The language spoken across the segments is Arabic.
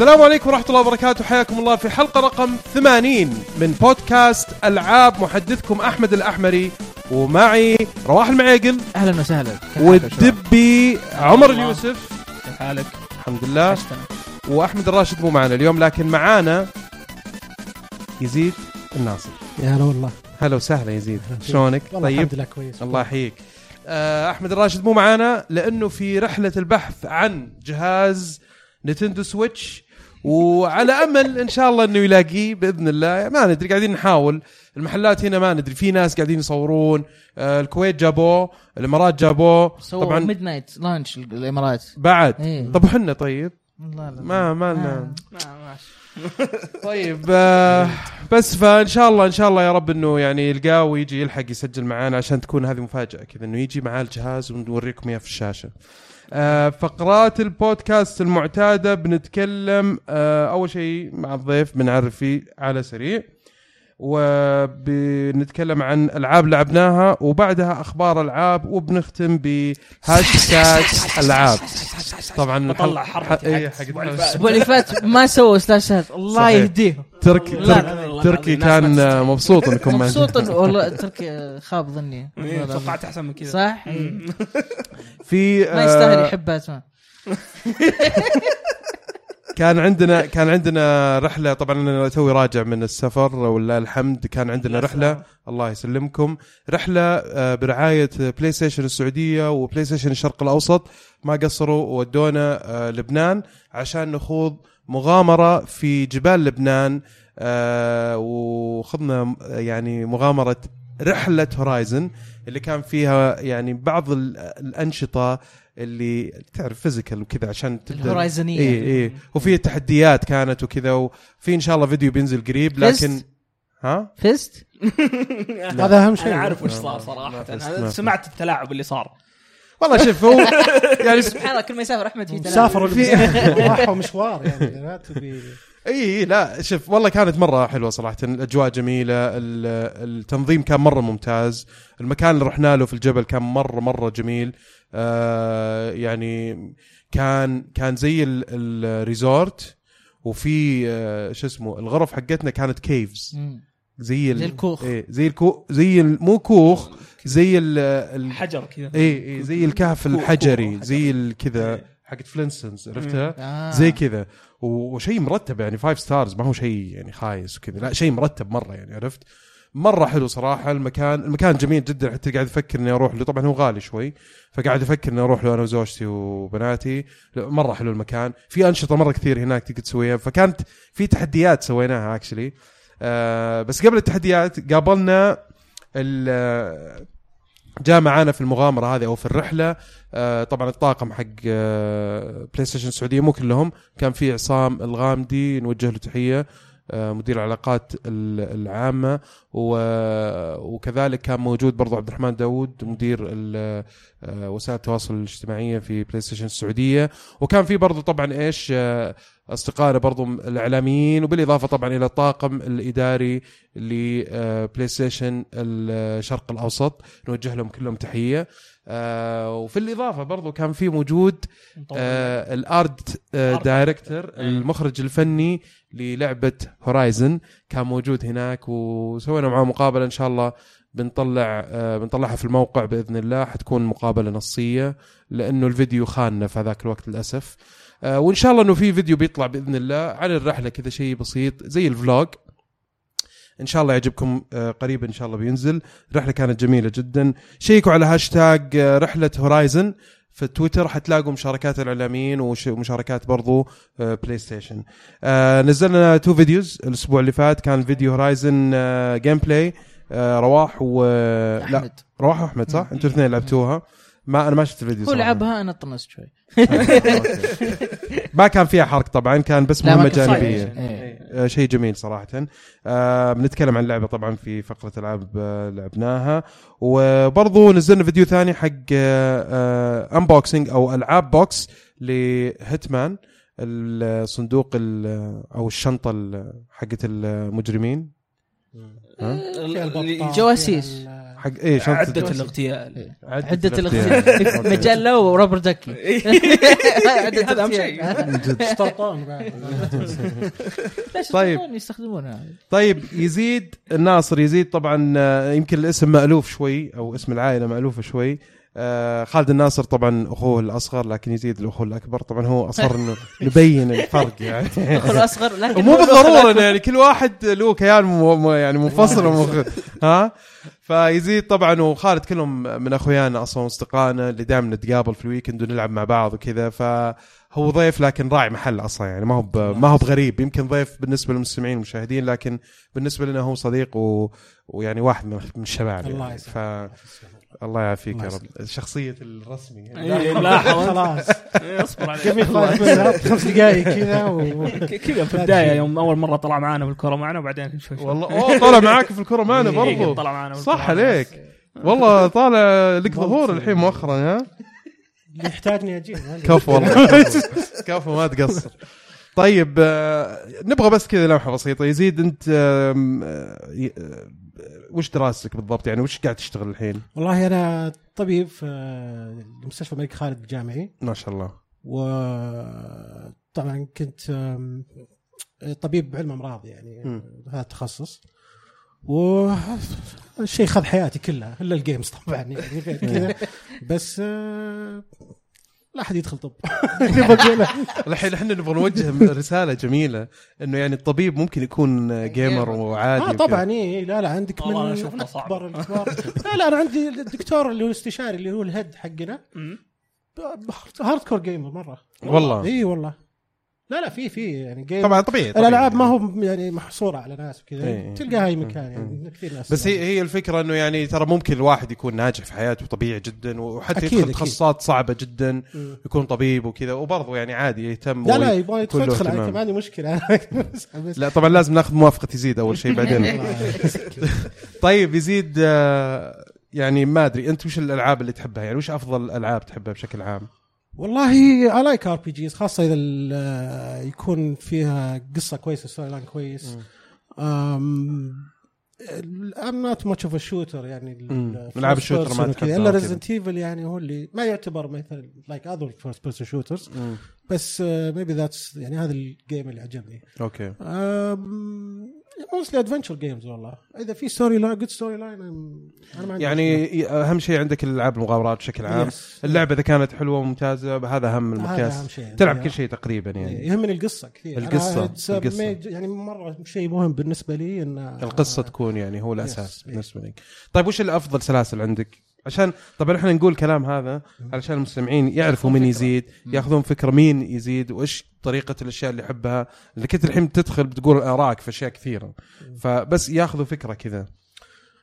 السلام عليكم ورحمة الله وبركاته. حياكم الله في حلقة رقم 80 من بودكاست ألعاب محدثكم أحمد الأحمري ومعي رواح المعيقل أهلا وسهلا. كيف حالك يا؟ والدبي عمر الله. اليوسف. كيف حالك؟ الحمد لله. عشتنا وأحمد الراشد مو معنا اليوم لكن معانا يزيد الناصر. يا هلا والله. هلا وسهلا يزيد. شلونك؟ والله طيب؟ الحمد لله كويس. الله يحييك. آه، أحمد الراشد مو معانا لأنه في رحلة البحث عن جهاز Nintendo Switch وعلى أمل إن شاء الله إنه يلاقيه بإذن الله. ما ندري قاعدين نحاول. المحلات هنا ما ندري. في ناس قاعدين يصورون. آه، الكويت جابوه الإمارات جابوه. طبعا midnight launch الإمارات. بعد. إيه. طب وحنا طيب؟ لا لا ما ما لنا. آه. ما ماشي طيب آه بس فإن شاء الله إن شاء الله يا رب إنه يعني يلقاه ويجي يلحق يسجل معانا عشان تكون هذه مفاجأة كذا إنه يجي معاه الجهاز ونوريكم إياه في الشاشة. آه فقرات البودكاست المعتادة بنتكلم آه أول شيء مع الضيف بنعرف فيه على سريع. وبنتكلم عن ألعاب لعبناها وبعدها أخبار ألعاب وبنختم بهاشتاج ألعاب. طبعا بطلع الحلقة- حركة إيه، اللي الأسبوع اللي فات ما سووا سلاشات الله صحيح. يهديهم. تركي تركي ما كان. مبسوط إنكم ما مبسوط والله تركي خاب ظني. إيه، توقعت أحسن من كذا. صح. في ما يستاهل آه، يحب باتمان كان عندنا كان عندنا رحلة طبعا أنا توي راجع من السفر ولله الحمد كان عندنا رحلة. الله يسلمكم. رحلة آه، برعاية بلاي ستيشن السعودية وبلاي ستيشن الشرق الأوسط. ما قصروا ودونا آه، لبنان عشان نخوض مغامرة في جبال لبنان آه، وخضنا آه، يعني مغامرة رحلة هورايزن اللي كان فيها يعني بعض ال- الأنشطة اللي تعرف physical وكذا عشان تبدا الهورايزنية. اي اي وفي تحديات كانت وكذا وفي إن شاء الله فيديو بينزل قريب لكن؟ ها؟ فزت؟ هذا أهم شيء. أنا عارف وش صار صراحة. ما فزت، أنا ما سمعت التلاعب اللي صار. والله شوف هو يعني سبحان الله كل ما يسافر أحمد في سافروا في- لبنان راحوا مشوار يعني إي لا شوف والله كانت مرة حلوة صراحة الأجواء جميلة ال- التنظيم كان مرة ممتاز المكان اللي رحنا له في الجبل كان مرة مرة جميل آه يعني كان كان زي ال- ال resort وفي آه شو اسمه الغرف حقتنا كانت caves. زي زي الكوخ. إيه زي الكو زي مو كوخ زي ال ال- حجر كذا إي إي زي الكهف الحجري كوخ زي ال- كذا إيه. حقت فلينستونز عرفتها؟ آه. زي كذا وشيء مرتب يعني five stars ما هو شيء يعني خايس وكذا. لا شيء مرتب مرة يعني عرفت؟ مرة حلو صراحة المكان المكان جميل جدا. حتى قاعد أفكر إني أروح له طبعا هو غالي شوي فقاعد أفكر إني أروح له أنا وزوجتي وبناتي. مرة حلو المكان. في أنشطة مرة كثير هناك تقدر تسويها. فكانت في تحديات سويناها actually آه بس قبل التحديات قابلنا جاء معانا في المغامرة هذه أو في الرحلة. آه طبعا الطاقم حق آه بلاي ستيشن السعودية مو كلهم كان في عصام الغامدي نوجه له تحية. آه مدير العلاقات ال- العامة وكذلك كان موجود برضو عبد الرحمن داوود مدير آه وسائل التواصل الاجتماعية في بلاي ستيشن السعودية وكان في برضو طبعا إيش آه أصدقائنا برضو الإعلاميين وبالإضافة طبعا إلى الطاقم الإداري لبلاي ستيشن الشرق الأوسط نوجه لهم كلهم تحية آه وفي الإضافة برضو كان في موجود آه ال art آه art. director إيه. المخرج الفني للعبة هورايزن كان موجود هناك وسوينا معاه مقابلة. إن شاء الله بنطلع آه بنطلعها في الموقع بإذن الله. حتكون مقابلة نصية لأنه الفيديو خاننا في هذاك الوقت للأسف. آه وإن شاء الله إنه في فيديو بيطلع بإذن الله عن الرحلة. كذا شيء بسيط زي ال vlog. إن شاء الله يعجبكم آه، قريبا إن شاء الله بينزل. رحله كانت جميلة جدا. شيكوا على هاشتاج رحلة هورايزن في تويتر حتلاقوا مشاركات الإعلاميين ومشاركات برضو آه، بلاي ستيشن آه، نزلنا two videos الأسبوع اللي فات كان فيديو هورايزن آه، gameplay آه، رواح و لا أحمد رواح واحمد صح؟ أنتوا الاثنين لعبتوها ما أنا ما شفت الفيديو هو. لعبها أنا طنست شوي. ما كان فيها حرق طبعا كان بس مهمة كان جانبية. side. إيه. آه، شيء جميل صراحة. آه بنتكلم عن اللعبه طبعا في فقرة ألعاب آه لعبناها. وبرضو نزلنا فيديو ثاني حق آه unboxing أو ألعاب بوكس لهيتمان الصندوق ال- أو الشنطة ال- حقت المجرمين. الجواسيس. حق إيه شنطه عدة الاغتيال. عدة الاغتيال. الاغتيال. مجلة و rubber ducky عدة هذا أهم الاغتيال. شيء. طيب. يستخدمون- يستخدمونها. طيب يزيد الناصر. يزيد طبعا آه، يمكن الاسم مألوف شوي أو اسم العائلة مألوفة شوي. خالد الناصر طبعا أخوه الأصغر لكن يزيد الاخوه الأكبر. طبعا هو اصر إنه نبين الفرق يعني. أخو الأصغر لكن الأخ بالضرورة يعني كل واحد له كيان مو مو- يعني منفصل ومخ ها؟ فيزيد طبعا وخالد كلهم من أخويانا أصلا وأصدقائنا اللي دائما نتقابل في الويكند ونلعب مع بعض وكذا. فهو ضيف لكن راعي محل أصلا يعني ما هو ما هو بغريب. يمكن ضيف بالنسبة للمستمعين والمشاهدين لكن بالنسبة لنا هو صديق و... ويعني واحد من الشباب الله يعني. يسلمك. ف الله يعافيك يا رب. شخصية الرسمي. إيه، لاحظ خلاص. إيه، اصبر خمس دقائق كذا كذا في البداية يوم أول مرة طلع معانا بالكرة معنا وبعدين شوي شوي. والله أوه طالع معاك في الكوره معنا إيه، برضو. طلع معانا بالكرة صح معنا. عليك. والله طالع لك ظهور الحين مؤخرا ها؟ يحتاجني أجي كفو والله. كفو ما تقصر. طيب آه، نبغى بس كذا لمحة بسيطة. يزيد أنت وش دراستك بالضبط؟ يعني وش قاعد تشتغل الحين؟ والله أنا طبيب في مستشفى الملك خالد الجامعي. ما شاء الله. وطبعا كنت طبيب علم أمراض يعني مم. هذا التخصص. والشيء خذ حياتي كلها إلا الجيمز طبعا يعني غير كذا. بس آه، لا أحد يدخل طب. الحين إحنا نبغى نوجه رسالة جميلة إنه يعني الطبيب ممكن يكون gamer وعادي آه. طبعا إيه لا لا عندك من. أكبر الكبار. لا لا أنا عندي الدكتور اللي هو الاستشاري اللي هو ال head حقنا. hardcore gamer مرة. والله. اي والله. لا لا في في يعني جيم طبعا طبيعي, طبيعي. الألعاب ما هو يعني محصورة على ناس وكذا إيه. تلقاها أي مكان يعني كثير ناس بس هي هي الفكرة إنه يعني ترى ممكن الواحد يكون ناجح في حياته طبيعي جدا وحتى يدخل. تخصصات صعبة جدا. يكون طبيب وكذا وبرضه يعني عادي يهتم لا لا يبغى يدخل. عليك ما عندي مشكلة لا طبعا لازم ناخذ موافقة يزيد أول شيء بعدين طيب يزيد آه، يعني ما أدري أنت وش الألعاب اللي تحبها يعني وش أفضل ألعاب تحبها بشكل عام والله I like RPGs خاصة إذا يكون فيها قصة كويسة storyline كويس I'm not much of shooter يعني ال- مم. first ألعاب ال shooter ما إلا. ريزنت ايفل يعني هو اللي ما يعتبر مثلا like other first person shooters بس maybe that's يعني هذا ال game اللي عجبني. okay. Mostly adventure games والله. إذا في storyline good storyline أنا ما عندي يعني أهم شيء عندك الألعاب المغامرات بشكل عام. Yes. اللعبة إذا كانت حلوة وممتازة هذا أهم هذا المقياس. شيء. تلعب يعني. كل شيء تقريبا يعني. يهمني القصة كثير. a القصة. يعني مرة شيء مهم بالنسبة لي ان القصة تكون يعني هو الأساس Yes. بالنسبة لك. طيب وش الأفضل سلاسل عندك؟ عشان طبعا إحنا نقول كلام هذا علشان المستمعين يعرفوا مين يزيد ياخذون فكرة مين يزيد وإيش طريقة الأشياء اللي يحبها اللي كنت الحين تدخل بتقول ارائك في أشياء كثيرة فبس ياخذوا فكرة كذا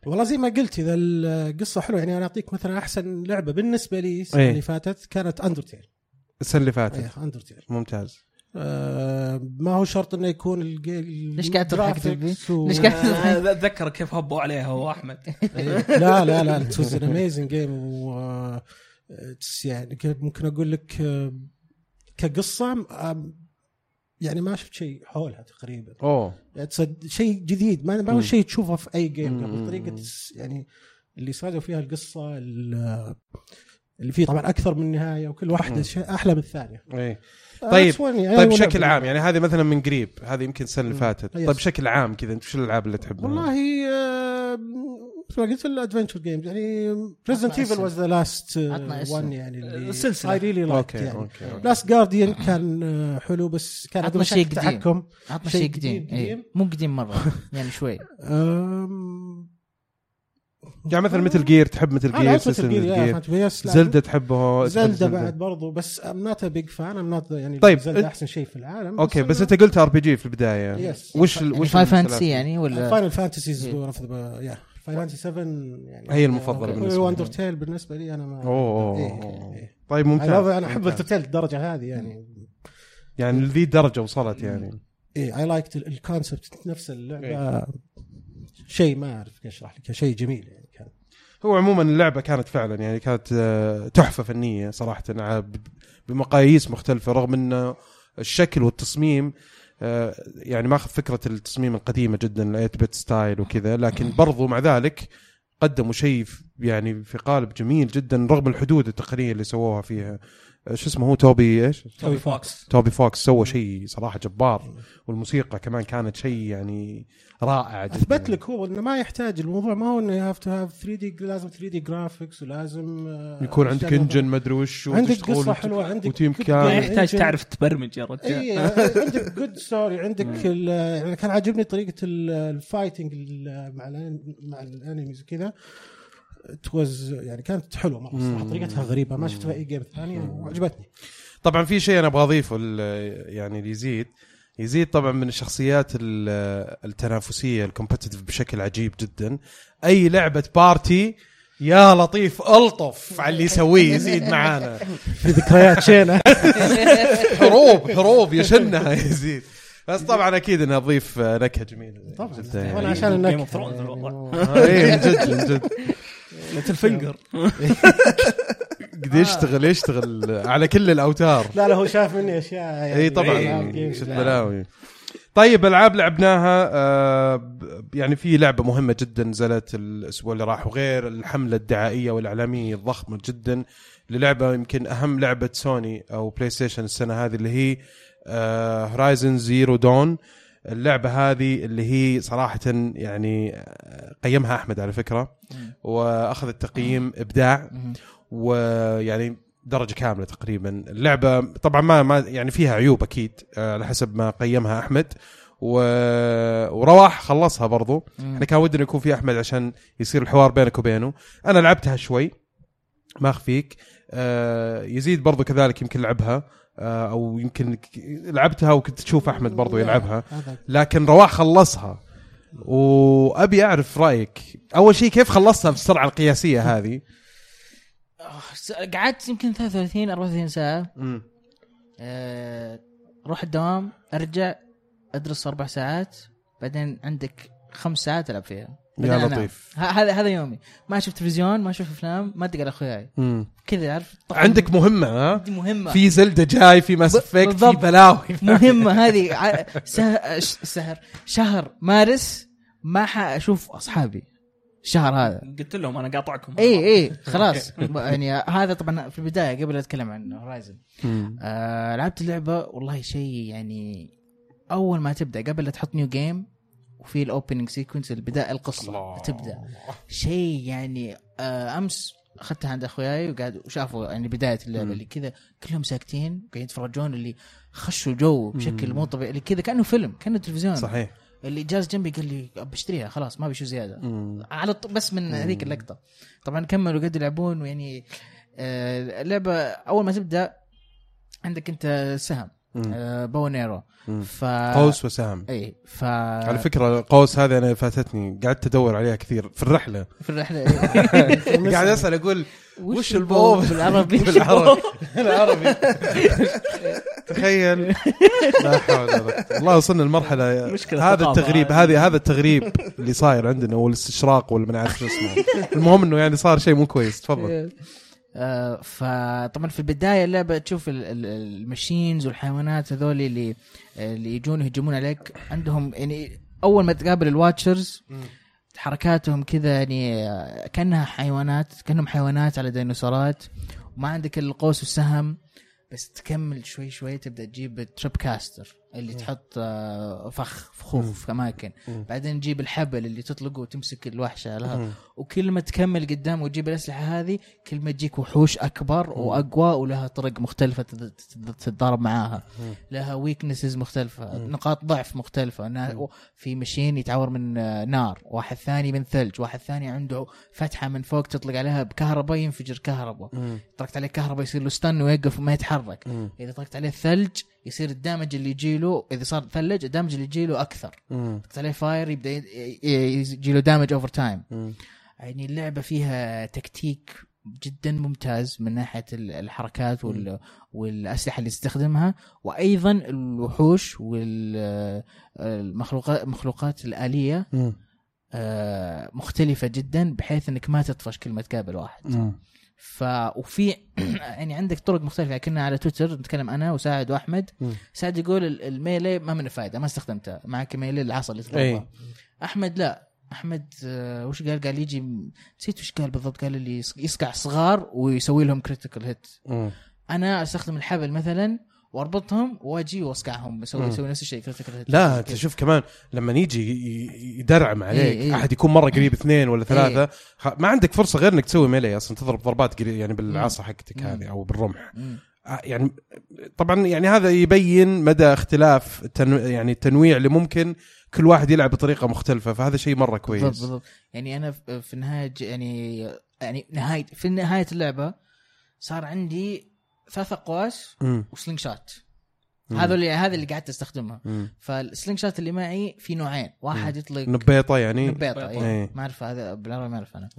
والله زي ما قلت إذا القصة حلوة يعني أنا أعطيك مثلا أحسن لعبة بالنسبة لي السنة إيه. اللي فاتت كانت اندرتيل السنة اللي فاتت إيه اندرتيل ممتاز آه ما هو شرط إنه يكون. ليش قاعد تضحك. ليش قاعد- آه، اتذكر كيف هبوا عليها هو أحمد إيه. لا لا لا it was an amazing game و آه، يعني ممكن أقول لك آه، كقصة يعني ما شفت شيء حولها تقريبا أوه شيء جديد ما ما هو. شيء تشوفه في أي game. قبل طريقة يعني اللي سردوا فيها القصة ال- اللي فيه طبعا أكثر من نهاية وكل. واحدة أحلى من الثانية إيه آه، طيب- يعني طيب بشكل. عام يعني هذه مثلا من قريب هذه يمكن السنة اللي. فاتت. طيب بشكل عام كذا أنت وش الألعاب اللي تحبها؟ والله آه، مثل ما قلت ال adventure games يعني Resident Evil. was the last. one يعني اللي السلسلة. I really like okay يعني. Last Guardian كان آه، حلو بس كان عنده عطنا شيء. تحكم عطنا شيء قديم إيه. قديم. مو قديم مرة يعني شوي يعني مثلا Metal Gear تحب Metal Gear سلسله مثل Zelda تحبه Zelda بعد برضو بس I'm not big fan I'm not يعني طيب، Zelda أنت- أحسن شيء في العالم okay بس أنت قلت RPG في البداية yes. وش يعني وش Final السلاسل؟ Fantasy يعني ولا Final Fantasies يا Final Fantasy 7 يعني هي المفضلة بالنسبة لي. Undertale بالنسبة لي أنا ما أوه إيه، أوه. إيه. طيب ممتاز أنا أحب. Undertale الدرجة هذه يعني يعني لذي درجة وصلت يعني I I like ال concept نفس اللعبة شيء ما أعرف كيف أشرح لك شيء جميل يعني كان هو عموما اللعبة كانت فعلا يعني كانت آه، تحفة فنية صراحة بمقاييس مختلفة رغم إن الشكل والتصميم يعني ماخذ فكرة التصميم القديمة جدا 8 bit style وكذا لكن برضو مع ذلك قدموا شيء يعني في قالب جميل جدا رغم الحدود التقنية اللي سووها فيها. شو اسمه هو؟ Toby إيش؟ Toby Fox. Toby Fox سوى شيء صراحة جبار والموسيقى كمان كانت شيء يعني رائع جدا. أثبت لك هو إنه ما يحتاج الموضوع ما هو إنه you have to have 3D لازم 3D graphics ولازم آه، يكون عندك engine مدري وش عندك قصة وت- حلوة عندك و team كامل. ما يحتاج engine. تعرف تبرمج يا رجال. اي عندك good story عندك ال- يعني كان عاجبني طريقة ال- ال fighting ال- مع مع ال enemies وكذا. توز يعني كانت حلوة مرة صراحة. طريقتها غريبة ما شفتها أي game ثاني وعجبتني. طبعا في شيء أنا أبغى أضيفه يعني ليزيد يزيد طبعا من الشخصيات ال- التنافسية ال competitive بشكل عجيب جدا. أي لعبة party يا لطيف ألطف على اللي يسويه يزيد معانا. في ذكريات شينه حروب حروب يشنها يزيد بس طبعا أكيد انها تضيف نكهة جميلة. طبعا. يعني. وأنا عشان النكهه of Thrones يعني الوضع. من جد من جد. Littlefinger قد يشتغل يشتغل على كل الأوتار. لا لا هو شاف مني أشياء يعني اي طبعا. شفت بلاوي. طيب ألعاب لعبناها آه يعني في لعبة مهمة جدا نزلت الأسبوع اللي راح وغير الحملة الدعائية والإعلامية الضخمه جدا للعبة يمكن أهم لعبة سوني أو PlayStation السنة هذه اللي هي Horizon Zero Dawn اللعبة هذه اللي هي صراحة يعني قيمها أحمد على فكرة واخذت تقييم إبداع ويعني درجة كاملة تقريبا. اللعبة طبعا ما ما يعني فيها عيوب أكيد آه، على حسب ما قيمها أحمد. و... ورواح خلصها برضو. إحنا كان ودنا يكون في أحمد عشان يصير الحوار بينك وبينه. أنا لعبتها شوي ما أخفيك. آه يزيد برضو كذلك يمكن لعبها. أو يمكن لعبتها وكنت تشوف أحمد برضو يلعبها. لكن رواح خلصها. وأبي أعرف رأيك. أول شيء كيف خلصتها بالسرعة القياسية هذه؟ آه، قعدت يمكن 33 34 ساعة. امم آه، روح الدوام أرجع أدرس أربع ساعات. بعدين عندك خمس ساعات ألعب فيها. يا. لطيف. هذا هذا يومي. ما أشوف تلفزيون ما أشوف أفلام ما ادق على اخوياي. كذا عارف عندك مهمة ها؟ عندي مهمة. في Zelda جاي في Mass ب- Effect في. بلاوي. مهمة هذه. ع- سه- ش- سهر. شهر مارس ما حأشوف أصحابي. الشهر هذا. قلت لهم أنا قاطعكم. إي إي. خلاص. يعني هذا طبعا في البداية قبل أتكلم عن Horizon. آه لعبت اللعبة والله شيء يعني أول ما تبدأ قبل لا تحط new game وفي ال opening sequence البدايه القصة الله. تبدأ شيء يعني آه أمس أخذتها عند أخوياي وقاعد وشافوا يعني بداية اللعبة. اللي كذا كلهم ساكتين قاعدين يتفرجون اللي خشوا جو بشكل. مو طبيعي اللي كذا كأنه فيلم كأنه تلفزيون صحيح اللي جالس جنبي قال لي بشتريها خلاص ما بشو زيادة مم. على ط... بس من هذيك اللقطة طبعا كملوا قد يلعبون ويعني آه اللعبه أول ما تبدأ عندك أنت سهم. آه bow and arrow مم. ف قوس وسهم. إي ف على فكرة قوس هذه أنا فاتتني قعدت أدور عليها كثير في الرحلة. في الرحلة قاعد أسأل أقول وش ال bow بالعربي؟ بالعربي. تخيل. لا حول ولا والله وصلنا لمرحلة مشكلة هذا التغريب هذه. هذا التغريب اللي صاير عندنا والإستشراق ولا ما نعرف شو اسمه. المهم إنه يعني صار شيء مو كويس. تفضل. آه، فطبعا في البداية اللعبة تشوف ال- ال- ال machines والحيوانات هذول اللي اللي يجون يهجمون عليك. عندهم يعني أول ما تقابل ال Watchers حركاتهم كذا يعني آه، كأنها حيوانات كأنهم حيوانات على ديناصورات. وما عندك القوس والسهم بس تكمل شوي شوي تبدأ تجيب ال Tripcaster اللي تحط آه، فخ فخوخ في اماكن مم. بعدين تجيب الحبل اللي تطلقه وتمسك الوحشة لها مم. وكل ما تكمل قدام وتجيب الأسلحة هذه كل ما تجيك وحوش أكبر وأقوى ولها طرق مختلفة تت- تت- تتضارب معاها مم. لها weaknesses مختلفة مم. نقاط ضعف مختلفة مم. في مشين يتعور من آه، نار واحد ثاني من ثلج واحد ثاني عنده فتحة من فوق تطلق عليها بكهرباء ينفجر كهرباء مم. طرقت عليه كهرباء يصير له stun ويوقف وما يتحرك مم. إذا طرقت عليه ثلج يصير ال damage اللي يجيله إذا صار ثلج ال damage اللي يجيله أكثر. طرقت عليه fire يبدأ ي- ي- يجي له damage over time. يعني اللعبة فيها تكتيك جدا ممتاز من ناحية ال- الحركات وال... والأسلحة اللي تستخدمها وأيضا الوحوش والمخلوقات المخلوقات الآلية. آه، مختلفة جدا بحيث إنك ما تطفش كل ما تقابل واحد. ف وفي يعني عندك طرق مختلفة يعني كنا على تويتر نتكلم أنا وساعد وأحمد. ساعد يقول ال- ال melee ما منه فايدة ما استخدمته معك melee العصا اللي أي. تضربها أحمد لا أحمد آه، وش قال؟ قال يجي نسيت وش قال بالضبط قال اللي يصقع صغار ويسوي لهم critical hit. أنا أستخدم الحبل مثلا واربطهم واجي واصقعهم أسوي. أسوي نفس الشيء كريتيكال هيت لا أنت شوف كمان لما يجي يدرعم عليك إيه، إيه. أحد يكون مرة قريب اثنين ولا ثلاثة خ- ما عندك فرصة غير إنك تسوي ميلي أصلا تضرب ضربات يعني بالعصا حقتك. هذه أو بالرمح مم. آه، يعني طبعا يعني هذا يبين مدى اختلاف التنو... يعني التنويع اللي ممكن كل واحد يلعب بطريقة مختلفة فهذا شيء مرة بالضبط كويس بالضبط يعني أنا في ج- يعني يعني نهايه في نهاية اللعبة صار عندي ثلاث اقواس. و slingshot. هذا اللي هذا اللي قعدت استخدمها. فال slingshot اللي معي في نوعين واحد يطلق نبيطة يعني نبيطة إيه. إيه ما أعرف هذا بالعربي ما أعرف أنا.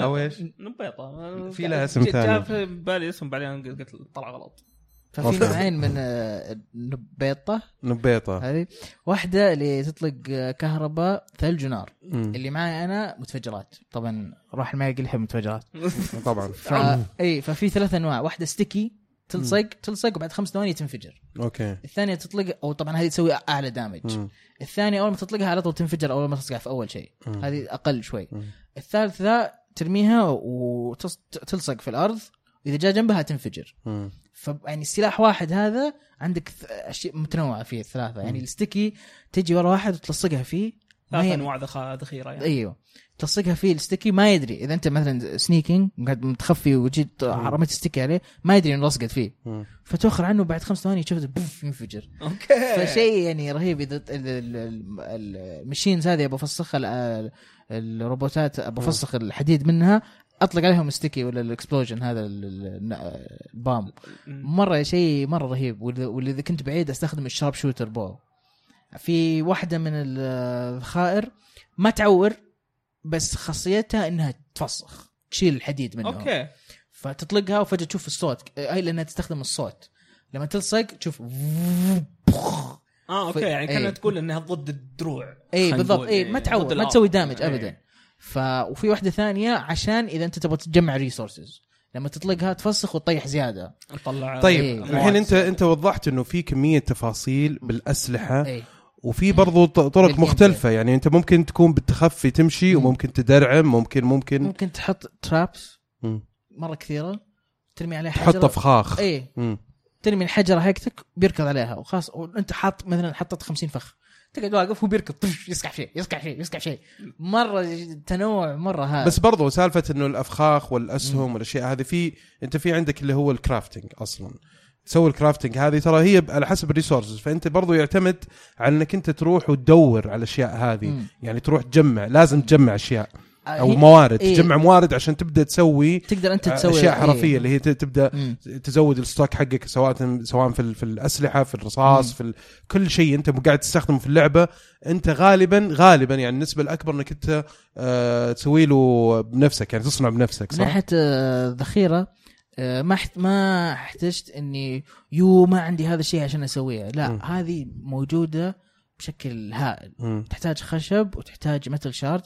أو إيش؟ نبيطة في لها اسم جاء ثاني. في بالي اسم بعدين قلت طلع غلط ففي نوعين من آه، النبيطه نبيطة. هذه واحدة اللي تطلق آه، كهرباء ثلج ونار. اللي معي أنا متفجرات. طبعا روحا لما يحب متفجرات. طبعا. ف... إي ففي ثلاث أنواع. واحدة sticky تلصق تلصق وبعد خمس ثواني تنفجر. okay. الثانية تطلق أو طبعا هذه تسوي أعلى damage. الثانية أول ما تطلقها على طول تنفجر أول ما تصقع في أول شيء. هذه أقل شوي. الثالثة ترميها وتلصق في الأرض. إذا جاء جنبها تنفجر. مم. ف يعني السلاح واحد هذا عندك أشياء متنوعة فيه الثلاثه يعني ال sticky تجي ورا واحد وتلصقها فيه ثلاث انواع ذخ- ذخيرة يعني. أيوه. تلصقها فيه ال sticky ما يدري. إذا أنت مثلا sneaking قاعد متخفي وجيت رميت sticky عليه ما يدري إنه لصقت فيه. فتوخر عنه بعد خمس ثواني شفته boof ينفجر. okay. فشيء يعني رهيب. إذا ال- ال- ال- ال machines هذه أبغى أفسخها ال- الروبوتات أبغى أفسخ الحديد منها أطلق عليهم sticky ولا ال explosion هذا ال- ال- ال bomb مرة شيء مرة رهيب. واذا وإذا اذا كنت بعيد أستخدم ال sharpshooter bow في واحدة من الذخائر ما تعور بس خاصيتها إنها تفسخ تشيل الحديد منها. okay. فتطلقها وفجأة تشوف الصوت. هاي لأنها تستخدم الصوت. لما تلصق تشوف آه okay. يعني كأنها إيه. تقول إنها ضد الدروع. اي بالضبط. اي ما ضد تعور ما. تسوي damage إيه. ابدا. ف وفي واحدة ثانية عشان إذا أنت تبغى تجمع resources لما تطلقها تفسخ وتطيح زيادة. نطلع طيب إيه. الحين انت أنت وضحت إنه في كمية تفاصيل بالأسلحة اي وفي برضو ط- طرق مختلفة. يعني أنت ممكن تكون بالتخفي تمشي مم. وممكن تدرعم ممكن ممكن ممكن تحط traps. مرة كثيرة. ترمي عليها حجرة. تحطها فخاخ اي. ترمي الحجرة حقتك بيركض عليها. وخلاص. وأنت حاط مثلا حطيت 50 فخ. تقعد واقف وهو بيركض. طش، يسقع شيء يسقع شيء يسقع شيء. مرة تنوع مرة هذا. بس برضو سالفة إنه الأفخاخ والأسهم والأشياء هذه في أنت في عندك اللي هو ال crafting أصلا. تسوي ال crafting هذه ترى هي على حسب ال resources فأنت برضو يعتمد على إنك أنت تروح وتدور على الأشياء هذه. مم. يعني تروح تجمع لازم تجمع أشياء. أو موارد إيه. تجمع موارد عشان تبدأ تسوي تقدر أنت تسوي أشياء إيه. حرفية اللي هي تبدأ مم. تزود ال stock حقك سواء سواء في في الأسلحة في الرصاص مم. في ال- كل شيء أنت قاعد تستخدمه في اللعبة أنت غالبا غالبا يعني النسبة الأكبر إنك أنت آه تسوي له بنفسك يعني تصنع بنفسك من صح؟ ناحية آه، ذخيرة آه، ما حت ما احتجت إني يو ما عندي هذا الشيء عشان اسويه لا مم. هذه موجودة بشكل هائل مم. تحتاج خشب وتحتاج متل شارد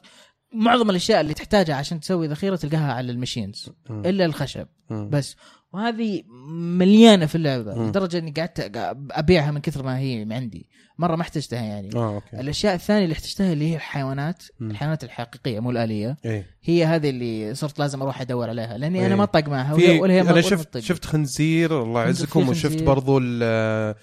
معظم الأشياء اللي تحتاجها عشان تسوي ذخيرة تلقاها على المشينز. إلا الخشب. بس وهذه مليانة في اللعبة مم. لدرجة إني قعدت أبيعها من كثر ما هي عندي مرة ما احتجتها يعني آه أوكي الأشياء الثانية اللي احتجتها اللي هي الحيوانات مم. الحيوانات الحقيقية مو الآلية إيه هي هذه اللي صرت لازم أروح أدور عليها لأني إيه. أنا ما طاق معها في ولا ولا هي أنا شفت طق. شفت خنزير الله يعزكم وشفت. برضو ال- آه،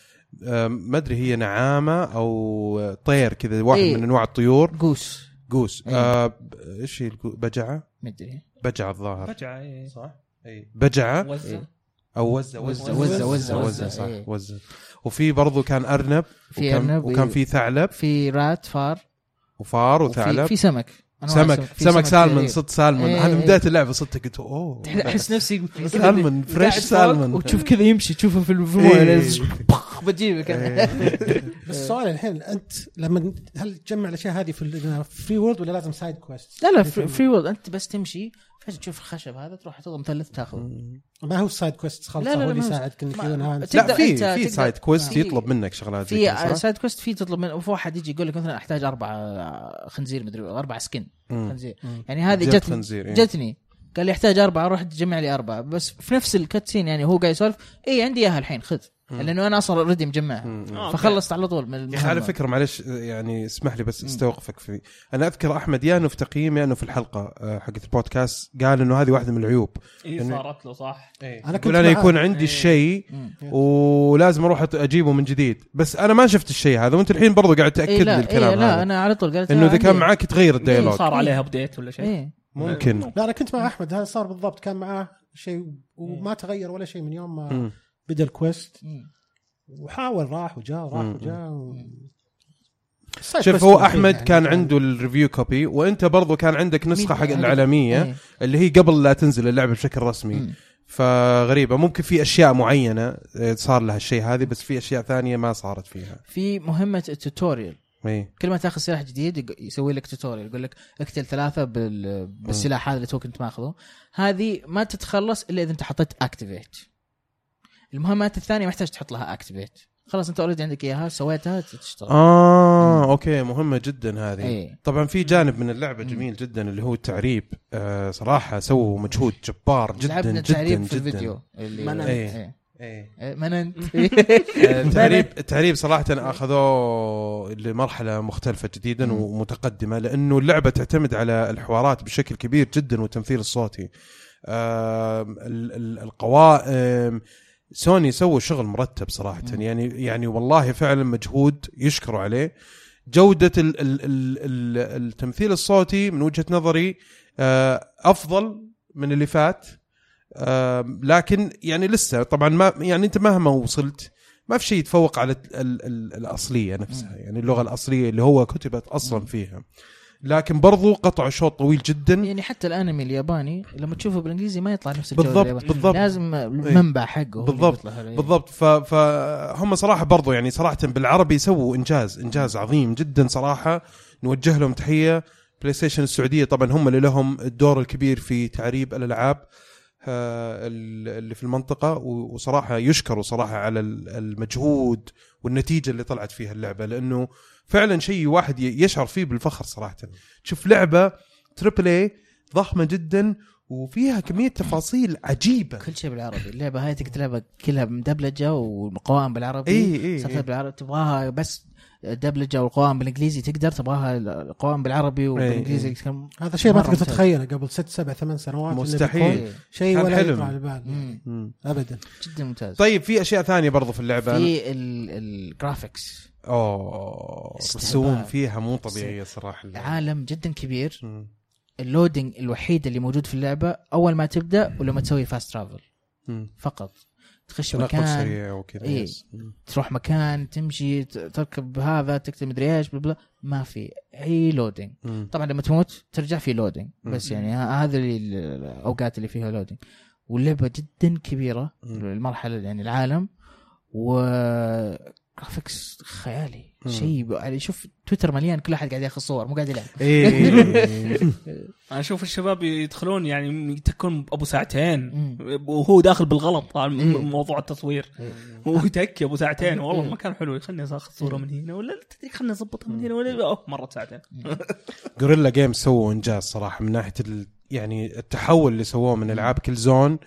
آه، ما أدري هي نعامة أو طير كذا واحد إيه. من أنواع الطيور قوس قوس إيه. آه، إيش هي بجعة؟ مدري بجعة الظاهر رجع إيه. صح؟ اي بجعة وزع إيه. أو وزة وزة وزة، وزة وزة، صح إيه. وزة وفي برضو كان أرنب في وكان أرنب، وكان. في ثعلب في rat فار وفار وثعلب في سمك سمك سمك سالمون. صدت سالمون إيه، هذا من إيه. بداية اللعبة صدت قلت أوه احس نفسي salmon fresh salmon وتشوف كذا يمشي تشوفه في. المويه بس السؤال الحين أنت لما هل تجمع الأشياء هذه في ال free world ولا لازم side quest؟ لا لا free, free world أنت بس تمشي فجأة تشوف الخشب هذا تروح تضغط مثلث تاخذ ما هو ال side quest لا، هو اللي يساعدك إنك لا في في side quest في- يطلب منك شغلات زي في كذا صح؟ side quest في تطلب من وفي واحد يجي يقول لك مثلا أحتاج أربع خنزير مدري أربع skin. خنزير. يعني هذه جت جتني إيه. جتني قال لي يحتاج أربعة روح تجمع لي أربعة بس في نفس ال cutscene يعني هو قاعد يسولف اي عندي إياها الحين خذ لأنه أنا أصلا already مجمعها مم. آه. فخلصت على طول من يا أخي على. فكرة معلش يعني اسمح لي بس أستوقفك في أنا أذكر أحمد يا انه في تقييم يا انه في الحلقة آه، حقت البودكاست قال إنه هذه واحدة من العيوب اي يعني- صارت له صح أنا كنت يقول أنا. يكون عندي إيه. الشيء. ولازم أروح أجيبه من جديد بس أنا ما شفت الشيء هذا وأنت الحين برضو قاعد إيه تأكد لا لي الكلام إيه لا هذا أنا على طول قلت إنه إذا كان. معاك تغير ال dialogue صار عليها update ولا شيء إيه ممكن لا أنا كنت مع أحمد هذا صار بالضبط كان معاه شيء وما تغير ولا شيء من يوم ما. بدا ال quest. وحاول راح وجاء راح مم. وجاء و... شوف هو أحمد كان عنده ال review copy وأنت برضو كان عندك نسخة حق العالميه إيه. اللي هي قبل لا تنزل اللعبة بشكل رسمي. مم. فغريبة ممكن في أشياء معينة آه، صار لها الشيء هذه بس في أشياء ثانية ما صارت فيها. في مهمة ال tutorial. اي كل ما تاخذ سلاح جديد يسوي لك tutorial يقول لك اقتل ثلاثة بال... بالسلاح هذا اللي تو كنت ماخذه. هذه ما تتخلص إلا إذا أنت حطيت activate المهمات الثانية ما يحتاج تحط لها activate خلاص أنت already عندك إياها سويتها تشتغل آه okay مهمة جدا هذه إيه. طبعا في جانب من اللعبة جميل جدا اللي هو التعريب آه صراحة سووا مجهود جبار جدا لعبنا جدا تعريب في جدا الفيديو اللي مننت. إيه. إيه. إيه. إيه، مننت التعريب التعريب صراحة أخذوه لمرحلة مختلفة جديدا ومتقدمة لأنه اللعبة تعتمد على الحوارات بشكل كبير جدا والتمثيل الصوتي ال- القوائم سوني سووا شغل مرتب صراحة. يعني يعني والله فعلا مجهود يشكروا عليه. جودة ال ال ال ال التمثيل الصوتي من وجهة نظري آه، أفضل من اللي فات. آم، لكن يعني لسه طبعا ما يعني أنت مهما وصلت ما في شيء يتفوق على ال ال الأصلية نفسها. يعني اللغة الأصلية اللي هو كتبت أصلا فيها. لكن برضو قطعوا شوط طويل جدا. يعني حتى الانمي الياباني لما تشوفه بالإنجليزي ما يطلع نفس بالضبط الياباني. بالضبط. لازم المنبع حقه بالضبط. بالضبط. فهم صراحة برضو يعني صراحة بالعربي سووا إنجاز إنجاز عظيم جدا صراحة. نوجه لهم تحية. بلاي ستيشن السعودية طبعا هم اللي لهم الدور الكبير في تعريب الألعاب. اللي في المنطقة وصراحة يشكروا صراحة على ال- المجهود والنتيجة اللي طلعت فيها اللعبة لأنه فعلا شيء واحد يشعر فيه بالفخر صراحة. تشوف لعبة تريبل اي ضخمة جدا وفيها كمية تفاصيل عجيبة. كل شيء بالعربي. اللعبة هاي تقدر تلعبها كلها مدبلجة والقوائم بالعربي إيه، سطر إيه. بالعربي تبغاها بس دبلجة والقوائم بالإنجليزي تقدر تبغاها القوائم بالعربي وبالإنجليزي إيه. كم- هذا شيء ما تقدر. تتخيله قبل ست سبع ثمان سنوات مستحيل. إيه. شيء ولا حلم. يطلع على البال. ابدا جدا ممتاز طيب في أشياء ثانية برضو في اللعبة في ال- ال graphics أوه. الرسوم فيها مو طبيعية صراحة عالم جدا كبير مم. ال loading الوحيد اللي موجود في اللعبة أول ما تبدأ ولما تسوي fast travel. فقط تخش مكان سريع وكذا إيه. تروح مكان تمشي تركب هذا تكتب مدري إيش بلا بلا ما في أي loading. طبعا لما تموت ترجع في loading. بس يعني هذه الأوقات اللي فيها loading واللعبة جدا كبيرة. المرحله يعني العالم و graphics خيالي. شيء يعني شوف تويتر مليان كل أحد قاعد ياخذ صور مو قاعد يلعب. إيه. أنا أشوف الشباب يدخلون يعني يتكون أبو ساعتين. وهو داخل بالغلط على إيه. موضوع التصوير. هو يتكي أبو ساعتين. والله ما كان حلو خلني أخذ صورة من هنا ولا تدري خلني اضبطها من هنا ولا أوه مرت ساعتين. Guerrilla Games سووا إنجاز صراحة من ناحية ال... يعني التحول اللي سووه من ألعاب Killzone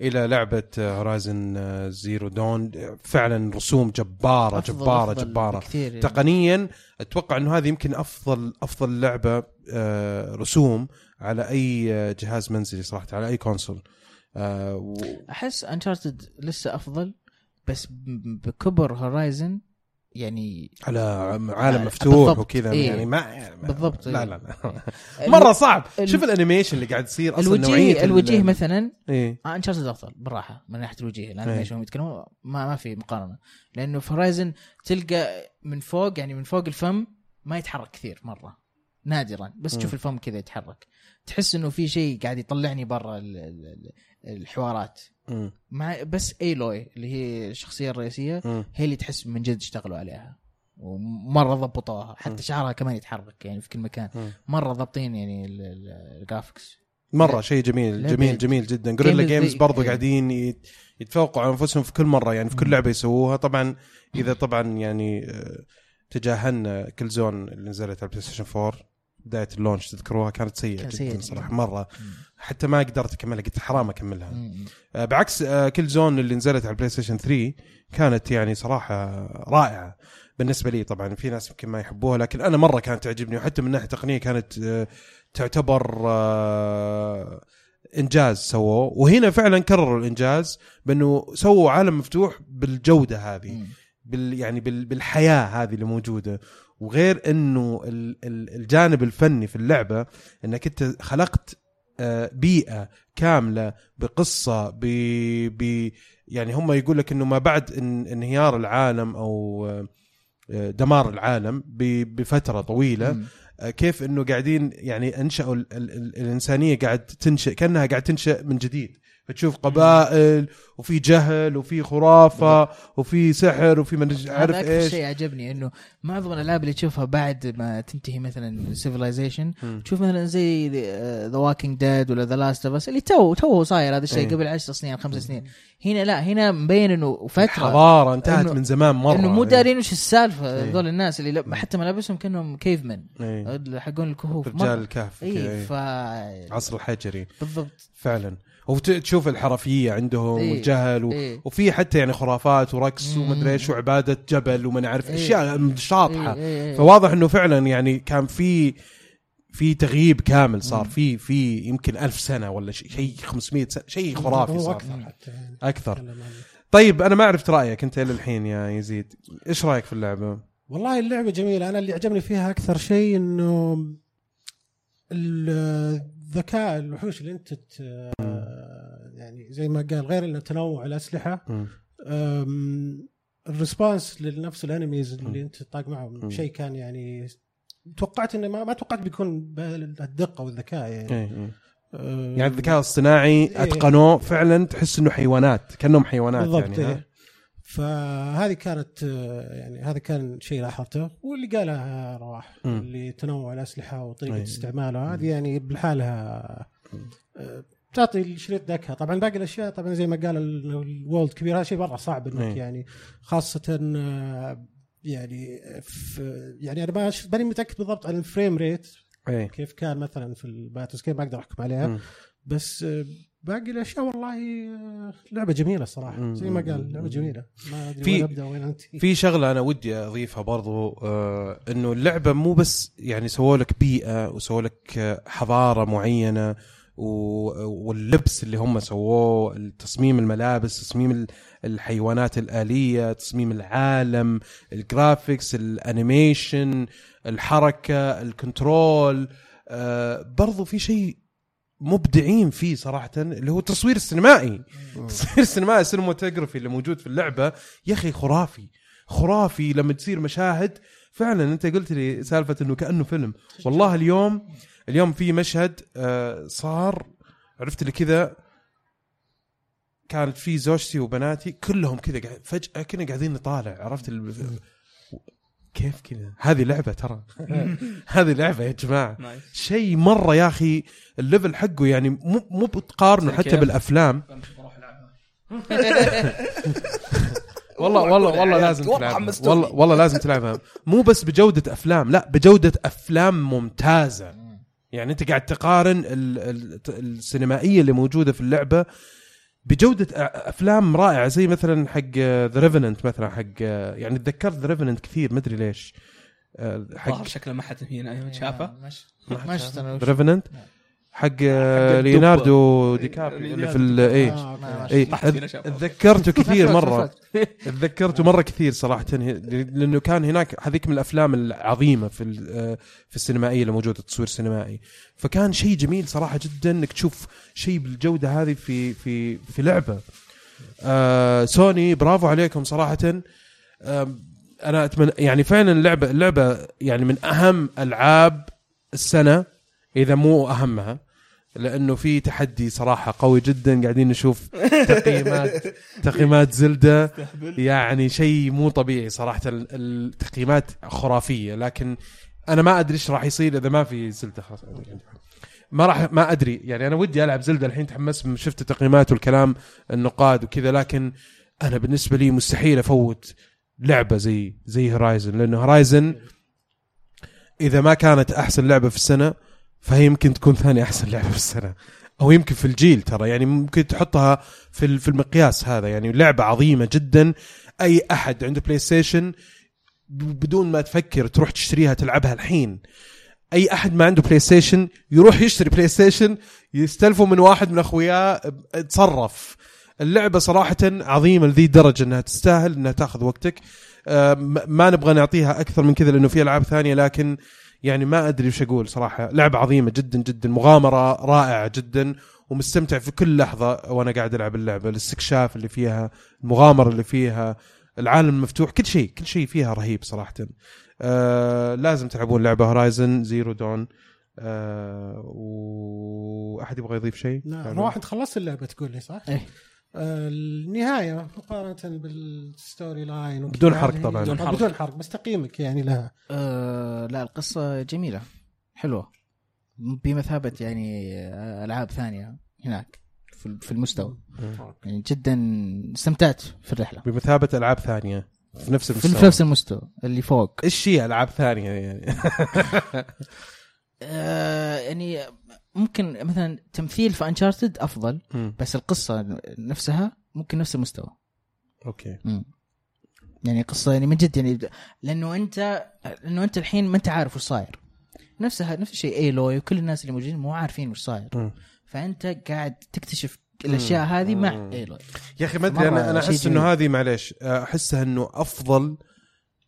إلى لعبة Horizon Zero Dawn فعلا رسوم جبارة أفضل- جبارة أفضل جبارة. بكثير يعني. تقنيا أتوقع إنه هذه يمكن أفضل أفضل لعبة آه، رسوم على أي جهاز منزلي صراحة على أي console. آه، و- أحس Uncharted لسه أفضل بس بكبر Horizon يعني على عالم آه، مفتوح بالضبط. وكذا إيه. يعني ما بالضبط، لا إيه. لا لا مرة صعب شوف ال animation اللي قاعد يصير أصلا نوعية الوجيه ال- الوجيه مثلا إيه Uncharted أفضل بالراحة من ناحية الوجيه إيه. ال animation هم يتكلمون ما ما في مقارنة لأنه في Horizon تلقى من فوق يعني من فوق الفم ما يتحرك كثير مرة نادرا بس تشوف الفم كذا يتحرك تحس إنه في شيء قاعد يطلعني برا ال- ال- ال- الحوارات. مع بس Aloy اللي هي الشخصية الرئيسية. هي اللي تحس من جد اشتغلوا عليها. ومرة ضبطوها. حتى شعرها كمان يتحرك يعني في كل مكان. مرة ضابطين يعني ال- ال- ال graphics مرة شيء جميل جميل جميل جدا. Guerrilla Games برضو إيه. قاعدين يت- يتفوقوا على أنفسهم في كل مرة يعني في كل لعبة يسووها. طبعا إذا طبعا يعني آه، تجاهلنا Killzone اللي نزلت على البلاي ستيشن 4 بداية ال launch تذكروها كانت سيئة جدا سيئة صراحة. مرة. حتى ما قدرت أكملها قلت حرام أكملها. آه، بعكس آه، Killzone اللي نزلت على البلاي ستيشن 3 كانت يعني صراحة رائعة بالنسبة لي طبعا في ناس يمكن ما يحبوها لكن أنا مرة كانت تعجبني وحتى من ناحية تقنية كانت آه، تعتبر آه، إنجاز سووه وهنا فعلا كرروا الإنجاز بأنه سووا عالم مفتوح بالجودة هذه مم. بال يعني بال بالحياة هذه اللي موجودة وغير إنه ال- ال- الجانب الفني في اللعبة إنك أنت خلقت بيئة كاملة بقصة ب ب يعني هم يقول لك إنه ما بعد إن انهيار العالم أو آه، دمار العالم بفترة طويلة. آه، كيف إنه قاعدين يعني أنشأوا ال ال ال الإنسانية قاعد تنشئ كأنها قاعد تنشأ من جديد فتشوف قبائل وفي جهل وفي خرافة وفي سحر وفي من عارف إيش. شيء عجبني إنه معظم الألعاب اللي تشوفها بعد ما تنتهي مثلا civilization. تشوف مثلا زي The Walking Dead ولا The Last of Us اللي تو تو صاير هذا الشيء إيه. قبل 10 سنين خمس سنين. هنا لا هنا مبين إنه فترة حضاره انتهت من زمان مرة. إنه مو دارين وش السالفة إيه. هذول الناس اللي حتى ملابسهم كأنهم cave man إيه. حقون الكهوف. رجال الكهف. اي إيه. ف عصر الحجري. بالضبط. فعلا. وتشوف الحرفية عندهم إيه. والجهل و... إيه. وفي حتى يعني خرافات ورقص. ومدري إيش وعبادة جبل وما نعرف إيه. أشياء شاطحة إيه، إيه، إيه. فواضح إنه فعلا يعني كان في في تغييب كامل صار. في في يمكن ألف سنة ولا شيء شيء 500 سنة شيء خرافي صار أكثر حتى يعني أكثر طيب أنا ما عرفت رأيك أنت إلى الحين يا يزيد إيش رأيك في اللعبة والله اللعبة جميلة أنا اللي عجبني فيها أكثر شيء إنه الذكاء الوحوش اللي أنت زي ما قال غير إنه تنوع الأسلحة الريسبونس لنفس الانميز اللي. أنت تطاق معهم. شيء كان يعني توقعت إنه ما, ما توقعت بيكون بهالدقه والذكاء يعني إيه، إيه. يعني الذكاء الصناعي إيه. أتقنوه فعلا تحس إنه حيوانات كأنهم حيوانات بالضبط يعني؟ إيه. فهذه كانت يعني هذا كان شيء لاحظته واللي قالها رواح. اللي تنوع الأسلحة وطريقة. استعمالها هذه يعني بالحالها تعطي الشريط ذكاء طبعا باقي الأشياء طبعا زي ما قال ال- الوولد كبير هذا شيء مرة صعب إنك أي. يعني خاصة آه، يعني في يعني أنا ما ماني متأكد بالضبط عن الفريم ريت إيه. كيف كان مثلا في الباتوس كيف ما أقدر أحكم عليها. مم. بس آه، باقي الأشياء والله آه، لعبة جميلة الصراحه زي ما قال لعبة جميلة. ما أدري في- وين أبدأ وين انت في شغلة أنا ودي أضيفها برضو آه إنه اللعبة مو بس يعني سووا لك بيئة وسووا لك حضارة معينة واللبس اللي هم سووه تصميم الملابس تصميم ال- الحيوانات الآلية تصميم العالم ال graphics ال animation الحركة ال control آه برضو في شيء مبدعين فيه صراحة اللي هو التصوير السينمائي. التصوير السينمائي ال cinematography اللي موجود في اللعبة. يا أخي خرافي خرافي لما تصير مشاهد. فعلا أنت قلت لي سالفة إنه كأنه فيلم. والله اليوم اليوم في مشهد آه صار عرفت اللي كذا؟ كانت في زوجتي وبناتي كلهم كذا قاعد فجأة كنا قاعدين نطالع عرفت ال... كيف كذا؟ هذه لعبة ترى. هذه لعبة يا جماعة. nice شيء مرة يا أخي ال level حقه يعني مو مو بتقارنه حتى كيف؟ بالأفلام. والله والله والله لازم تلعبها. والله والله لازم تلعبها. مو بس بجودة أفلام لا بجودة أفلام ممتازة. يعني أنت قاعد تقارن ال- ال- السينمائية اللي موجودة في اللعبة بجودة أ- أفلام رائعة زي مثلا حق The Revenant مثلا حق يعني تذكرت The Revenant كثير مدري ليش. آه، حق شكله ما حد هنا أيوه شافه؟ مش مش أنا وش- Revenant. حق. ليوناردو دي كابريو اللي في ال- آه، أوكي. ما- إيه طحت فينا شافه. تذكرته كثير مرة. تذكرته مرة كثير صراحة لأنه كان هناك هذيك من الأفلام العظيمة في ال- في السينمائية اللي موجودة تصوير سينمائي فكان شيء جميل صراحة جدا إنك تشوف شيء بالجودة هذه في في في لعبة آه سوني برافو عليكم صراحة آم، أنا اتمنى يعني فعلا اللعبه اللعبه يعني من أهم ألعاب السنة إذا مو أهمها لأنه في تحدي صراحة قوي جدا. قاعدين نشوف تقييمات تقييمات زلدة. يعني شيء مو طبيعي صراحة. ال- التقييمات خرافية. لكن أنا ما أدري إيش راح يصير إذا ما في زلدة. خلاص ما راح ما أدري. يعني أنا ودي ألعب زلدة. الحين تحمست شفت التقييمات والكلام النقاد وكذا. لكن أنا بالنسبة لي مستحيل أفوت لعبة زي زي هورايزن لأنه هورايزن إذا ما كانت أحسن لعبة في السنة فهي يمكن تكون ثاني أحسن لعبة في السنة. أو يمكن في الجيل ترى يعني ممكن تحطها في في المقياس هذا. يعني لعبة عظيمة جدا. أي أحد عنده بلاي ستيشن بدون ما تفكر تروح تشتريها تلعبها الحين. أي أحد ما عنده بلاي ستيشن يروح يشتري بلاي ستيشن يستلفه من واحد من أخوياه تصرف اللعبة صراحة عظيمة لذي الدرجه إنها تستاهل إنها تاخذ وقتك. ما نبغى نعطيها أكثر من كذا لأنه في العاب ثانية لكن يعني ما أدري وش أقول صراحة. لعبة عظيمة جدا جدا. مغامرة رائعة جدا. ومستمتع في كل لحظة وأنا قاعد ألعب اللعبة. الاستكشاف اللي فيها المغامرة اللي فيها العالم المفتوح كل شيء كل شيء فيها رهيب صراحة. آه لازم تلعبون لعبة هورايزن زيرو دون آه واحد يبغى يضيف شيء؟ نعم واحد خلصت اللعبة تقول لي صح؟ إيه. النهاية مقارنة بال story line بدون حرق هذه- طبعاً. بدون حرق. بدون حرق بس تقييمك يعني لها. آه لا القصة جميلة حلوة. بمثابة يعني آه، ألعاب ثانية هناك في في المستوى. يعني جدا استمتعت في الرحلة. بمثابة ألعاب ثانية في نفس المستوى. في نفس المستوى اللي فوق. إيش هي ألعاب ثانية يعني؟ آه يعني ممكن مثلا تمثيل في انشارتد أفضل مم. بس القصة نفسها ممكن نفس المستوى أوكي مم. يعني قصة يعني من جد يعني لأنه أنت لأنه أنت الحين ما أنت عارف وش صاير نفسها نفس الشيء إيلوي وكل الناس اللي موجودين مو عارفين وش صاير. فأنت قاعد تكتشف الأشياء هذه مع مم. إيلوي يا أخي ما أدري أنا أنا أحس. إنه هذه معليش أحسها إنه أفضل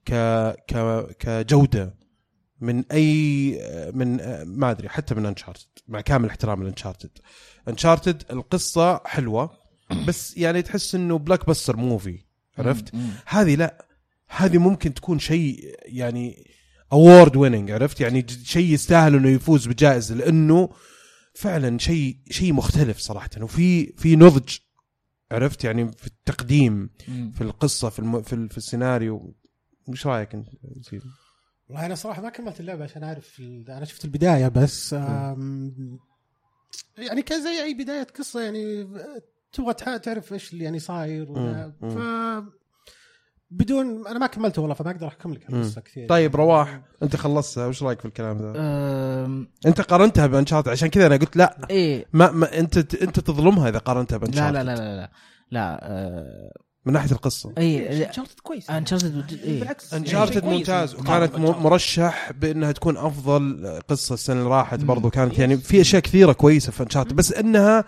ك ك كجودة من أي من ما أدري حتى من Uncharted مع كامل احترام ل Uncharted Uncharted القصة حلوة بس يعني تحس إنه blockbuster movie عرفت. هذه لا هذه ممكن تكون شيء يعني award winning عرفت يعني شيء يستاهل إنه يفوز بجائزة لأنه فعلا شيء شيء مختلف صراحة وفي في نضج عرفت يعني في التقديم. في القصة في الم... في, ال... في السيناريو إيش رأيك أنت؟ والله أنا صراحة ما كملت اللعبة عشان أعرف ال- أنا شفت البداية بس آم، يعني كان زي أي بداية قصة يعني تبغى تعرف إيش اللي يعني صاير. ف بدون أنا ما كملته والله فما أقدر أحكم لك. القصة كثير. طيب رواح أنت خلصتها وش رأيك في الكلام ذا؟ أم، أنت قارنتها ب Uncharted عشان كذا أنا قلت لا إيه. ما, ما أنت أنت تظلمها إذا قارنتها لا ب Uncharted لا لا لا لا لا آه، من ناحية القصة. أي Uncharted كويس. Uncharted إيه. بالعكس. Uncharted. ممتاز. وكانت مرشح بأنها تكون أفضل قصة السنة اللي راحت. برضو. كانت يعني في أشياء كثيرة كويسة في Uncharted بس إنها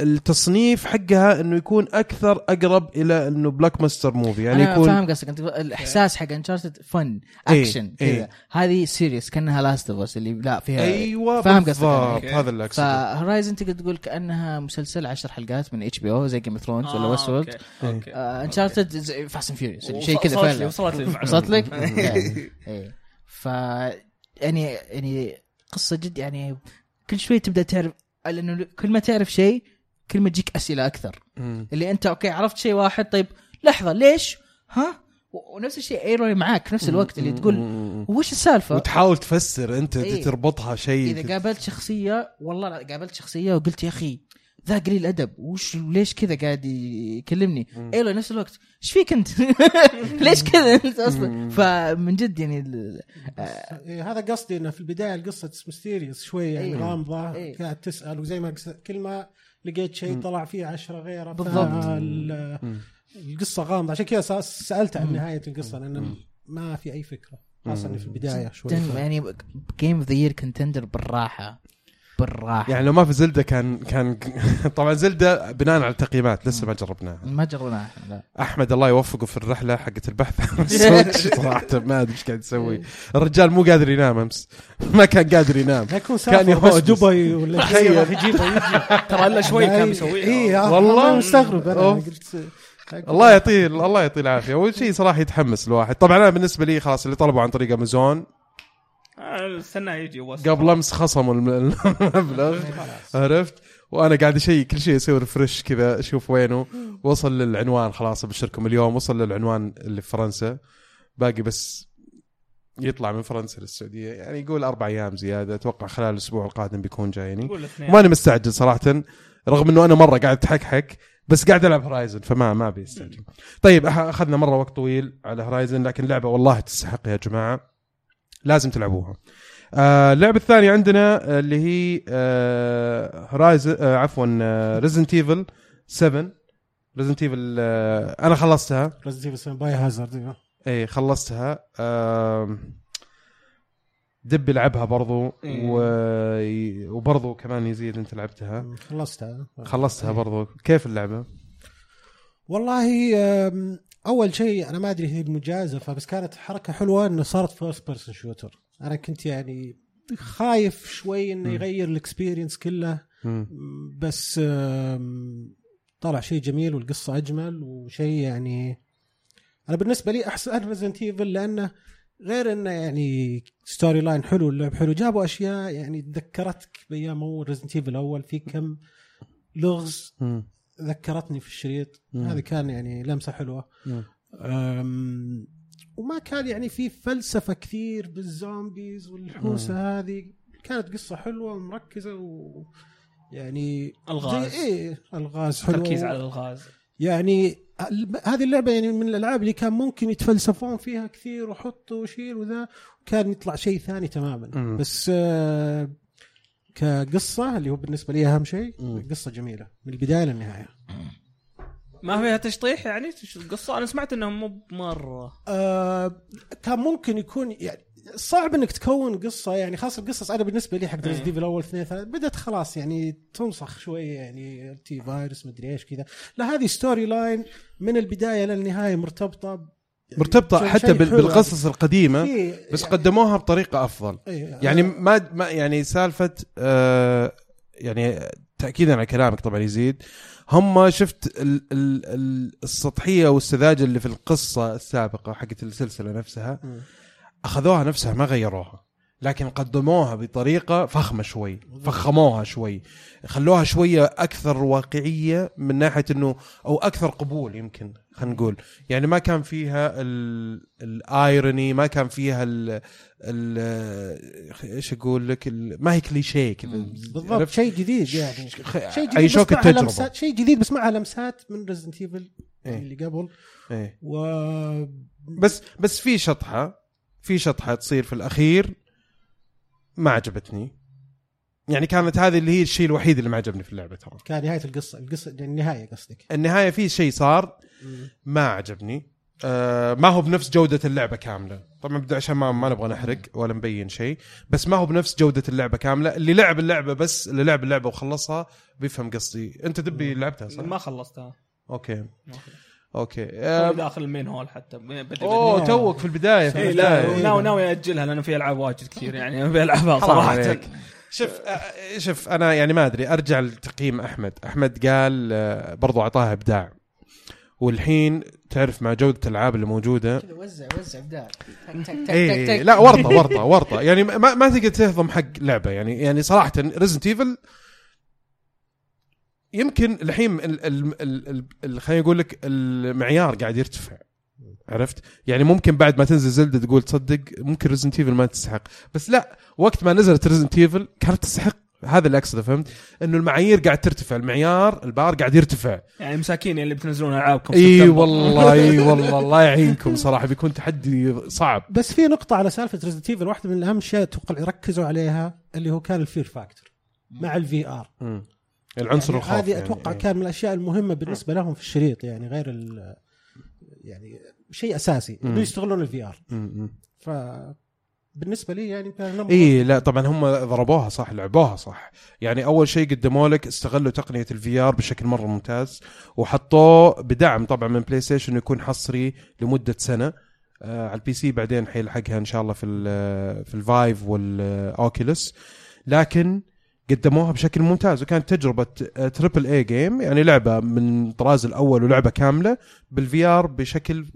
التصنيف حقها إنه يكون أكثر أقرب إلى إنه blockbuster movie يعني أنا يكون فاهم قصدك أنت الإحساس حق Uncharted fun إيه، أكشن إيه. كذا هذه series كأنها Last of Us اللي لا فيها أيوه فاهم قصدك. هذا اللي أقصده فهورايزن تقدر تقول كأنها مسلسل عشر حلقات من HBO زي Game of Thrones ولا Westworld إيه. Uncharted Fast and Furious شيء كذا وصلت لي- فعلا وصلت لي. وصلت لك؟ إيه. إيه ف يعني يعني قصة جد يعني كل شوي تبدأ تعرف لأنه كل ما تعرف شيء كل ما تجيك أسئلة أكثر مم. اللي أنت أوكي عرفت شيء واحد طيب لحظة ليش؟ ها؟ ونفس الشيء إيلوي معاك في نفس الوقت اللي تقول. وش السالفة؟ وتحاول تفسر أنت إيه. تربطها شيء إذا قابلت شخصية والله لا قابلت شخصية وقلت يا أخي ذا قليل ادب وش ليش كذا قاعد يكلمني. أيوه نفس الوقت إيش فيك أنت ليش كذا أنت. أصلا فمن جد يعني ال- إيه هذا قصدي إنه في البداية القصة mysterious شوي يعني إيه. غامضة إيه. قاعد تسأل وزي ما كل ما لقيت شيء طلع فيه عشرة غيره بالضبط. القصة غامضة عشان كذا سألت عن. نهاية القصة لأن. ما في أي فكرة خاصة إني في. البداية شوي يعني game of the year contender بالراحة بالراحة. يعني لو ما في زلدة كان كان طبعا زلدة بناء على التقييمات لسه ما جربناها. ما جربناها لا. أحمد الله يوفقه في الرحلة حقت البحث. عن السويتش صراحة ما أدري إيش قاعد يسوي. الرجال مو قادر ينام أمس. ما كان قادر ينام. كان يهوجس. دبي ولا شيء. تخيل. يجيبه يجي ترى إلا شوي كان بيسويها اي والله. والله مستغرب أنا. قلت الله يعطيه الله يعطيه العافية. أول شيء صراحة يتحمس الواحد. طبعا أنا بالنسبة لي خلاص اللي طلبوا عن طريق أمازون آه، استناه يجي وصل. قبل أمس خصموا الم- المبلغ عرفت؟ وأنا قاعد اشيك كل شيء أسوي ريفرش كذا أشوف وينه. وصل للعنوان خلاص أبشركم اليوم. وصل للعنوان اللي في فرنسا. باقي بس يطلع من فرنسا للسعودية. يعني يقول أربع أيام زيادة. أتوقع خلال الأسبوع القادم بيكون جايني وماني مستعجل صراحة. رغم إنه أنا مرة قاعد أتحكحك بس قاعد ألعب هورايزن فما ما بيستعجل. طيب أخذنا مرة وقت طويل على هورايزن لكن لعبة والله تستحق يا جماعة. لازم تلعبوها. آه اللعبة الثانية عندنا آه، اللي هي آه هورايزن آه عفوا Resident Evil 7 Resident Evil آه أنا خلصتها. Resident Evil Biohazard إي خلصتها. آم، دب لعبها برضو إيه. و... وبرضو كمان يزيد أنت لعبتها. خلصتها. خلصتها برضو. كيف اللعبة؟ والله أول شيء أنا ما أدري هي المجازفه بس كانت حركة حلوة إنه صارت first person shooter أنا كنت يعني خايف شوي إنه. يغير ال experience كله. بس طلع شيء جميل والقصة أجمل وشيء يعني أنا بالنسبة لي أحسن Resident Evil لأنه غير إنه يعني story line حلو اللعب حلو جابوا أشياء يعني ذكرتك بأيام أول Resident Evil الأول في كم لغز. ذكرتني في الشريط. هذه كان يعني لمسة حلوة. وما كان يعني في فلسفة كثير بال zombies والحوسة هذه. كانت قصة حلوة ومركزة و يعني الغاز. إيه الغاز حلو. تركيز على الغاز. يعني هذه اللعبة يعني من الألعاب اللي كان ممكن يتفلسفون فيها كثير وحطوا وشيل وذا وكان يطلع شيء ثاني تماما. مم. بس آه، كقصة اللي هو بالنسبة لي أهم شيء. قصة جميلة من البداية للنهاية ما فيها تشطيح يعني القصة أنا سمعت انهم مو مره آه كان ممكن يكون يعني صعب إنك تكون قصة يعني خاصة القصص أنا بالنسبة لي حق. Resident Evil الأول اثنين ثلاثة بدأت خلاص يعني تنسخ شوية يعني T-virus مدري إيش كذا لا هذه story line من البداية للنهاية مرتبطة مرتبطة شيء- حتى شيء بالقصص القديمة في- بس يعني- قدموها بطريقة أفضل. يعني آه، ما ما يعني سالفة آه يعني تاكيدا على كلامك طبعا يزيد. هم شفت ال ال ال السطحية والسذاجة اللي في القصة السابقة حقت السلسلة نفسها. أخذوها نفسها ما غيروها. لكن قدموها بطريقة فخمة شوي فخموها شوي. خلوها شوية أكثر واقعية من ناحية إنه أو أكثر قبول يمكن خلينا نقول. يعني ما كان فيها ال- ال irony ما كان فيها ال إيش أقول لك ما هي كليشيه كذا. بالضبط؟ شيء جديد يعني. شيء جديد عيشوك التجربه شيء جديد بس معها لمسات من Resident Evil إيه. اللي قبل. إيه. و بس بس في شطحة في شطحة تصير في الأخير. ما عجبتني. يعني كانت هذه اللي هي الشيء الوحيد اللي ما عجبني في اللعبة ترى. كان نهاية القصة القصة يعني النهايه قصدك. النهاية في شيء صار ما عجبني. آه ما هو بنفس جودة اللعبة كاملة. طبعا بدي عشان ما, ما نبغى نحرق ولا نبين شيء. بس ما هو بنفس جودة اللعبة كاملة. اللي لعب اللعبة بس اللي لعب اللعبة وخلصها بيفهم قصدي. أنت دبي لعبتها صح؟ ما خلصتها. أوكي. ما خلصتها. أوكي. توي آه داخل ال main hall حتى بدري أوه. توك في البداية في اي لا البداية. ناوي ناوي أجلها لأنه في ألعاب واجد كثير يعني العبها حرام صراحة. شوف آه، شوف أنا يعني ما أدري أرجع لتقييم أحمد. أحمد قال آه، برضو أعطاها إبداع. والحين تعرف مع جودة الألعاب اللي موجودة. كذا وزع وزع إبداع. تك تك تك اي تك إي، تك. لا ورطة ورطة ورطة. يعني ما, ما تقدر تهضم حق لعبة. يعني يعني صراحة Resident Evil يمكن الحين ال- ال- ال- ال- ال- خليني أقول لك المعيار قاعد يرتفع عرفت؟ يعني ممكن بعد ما تنزل Zelda تقول تصدق ممكن Resident Evil ما تستحق بس لا وقت ما نزلت Resident Evil كانت تستحق هذا اللي أقصده فهمت؟ إنه المعايير قاعد ترتفع المعيار البار قاعد يرتفع يعني مساكين اللي بتنزلون ألعابكم إي. والله إي والله الله يعينكم صراحة بيكون تحدي صعب بس في نقطة على سالفة Resident Evil واحدة من أهم الأشياء أتوقع يركزوا عليها اللي هو كان ال fear factor مع ال VR. العنصر يعني الخوف هذه يعني. أتوقع إيه. كان من الأشياء المهمة بالنسبة لهم في الشريط يعني غير ال يعني شيء أساسي. إنه يستغلون ال VR. ف بالنسبة لي يعني كان اي لا طبعا هم ضربوها صح لعبوها صح يعني أول شيء قدموا لك استغلوا تقنية ال VR بشكل مرة ممتاز وحطوه بدعم طبعا من PlayStation يكون حصري لمدة سنة آه على ال PC بعدين حيلحقها إن شاء الله في ال في ال Vive وال Oculus لكن قدموها بشكل ممتاز وكانت تجربة triple A game يعني لعبة من الطراز الأول ولعبة كاملة بال VR بشكل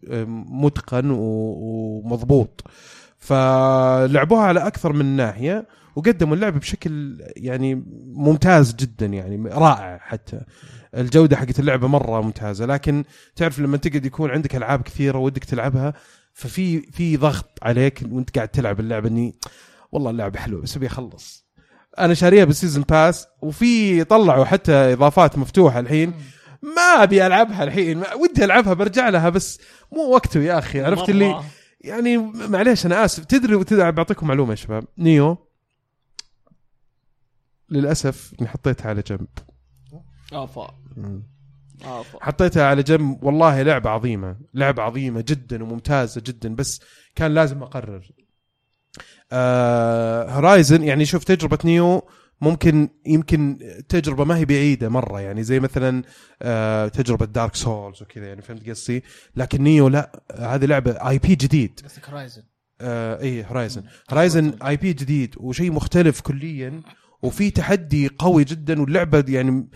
متقن ومضبوط. فلعبوها على أكثر من ناحية وقدموا اللعبه بشكل يعني ممتاز جدا يعني رائع حتى. الجودة حقت اللعبة مرة ممتازة لكن تعرف لما تقعد يكون عندك ألعاب كثيرة ودك تلعبها ففي في ضغط عليك وأنت قاعد تلعب اللعبة إني والله اللعبة حلوة بس أبي أخلص. أنا شاريها بال season pass وفي طلعوا حتى إضافات مفتوحة الحين. ما أبي ألعبها الحين ودي ألعبها برجع لها بس مو وقته يا أخي. عرفت اللي. يعني معليش أنا آسف. تدري تدري بعطيكم معلومة يا شباب. Nioh للأسف إني حطيتها على جنب. آفا. حطيتها على جنب. والله لعبة عظيمة لعبة عظيمة جدا وممتازة جدا بس كان لازم أقرر. Horizon يعني شوف تجربة Nioh ممكن يمكن تجربة ما هي بعيدة مرة يعني زي مثلا آه تجربة Dark Souls وكذا يعني فهمت قصدي؟ لكن Nioh لا هذه لعبة IP جديد. قصدك Horizon آه إيه Horizon Horizon IP جديد وشيء مختلف كليا وفي تحدي قوي جدا واللعبة يعني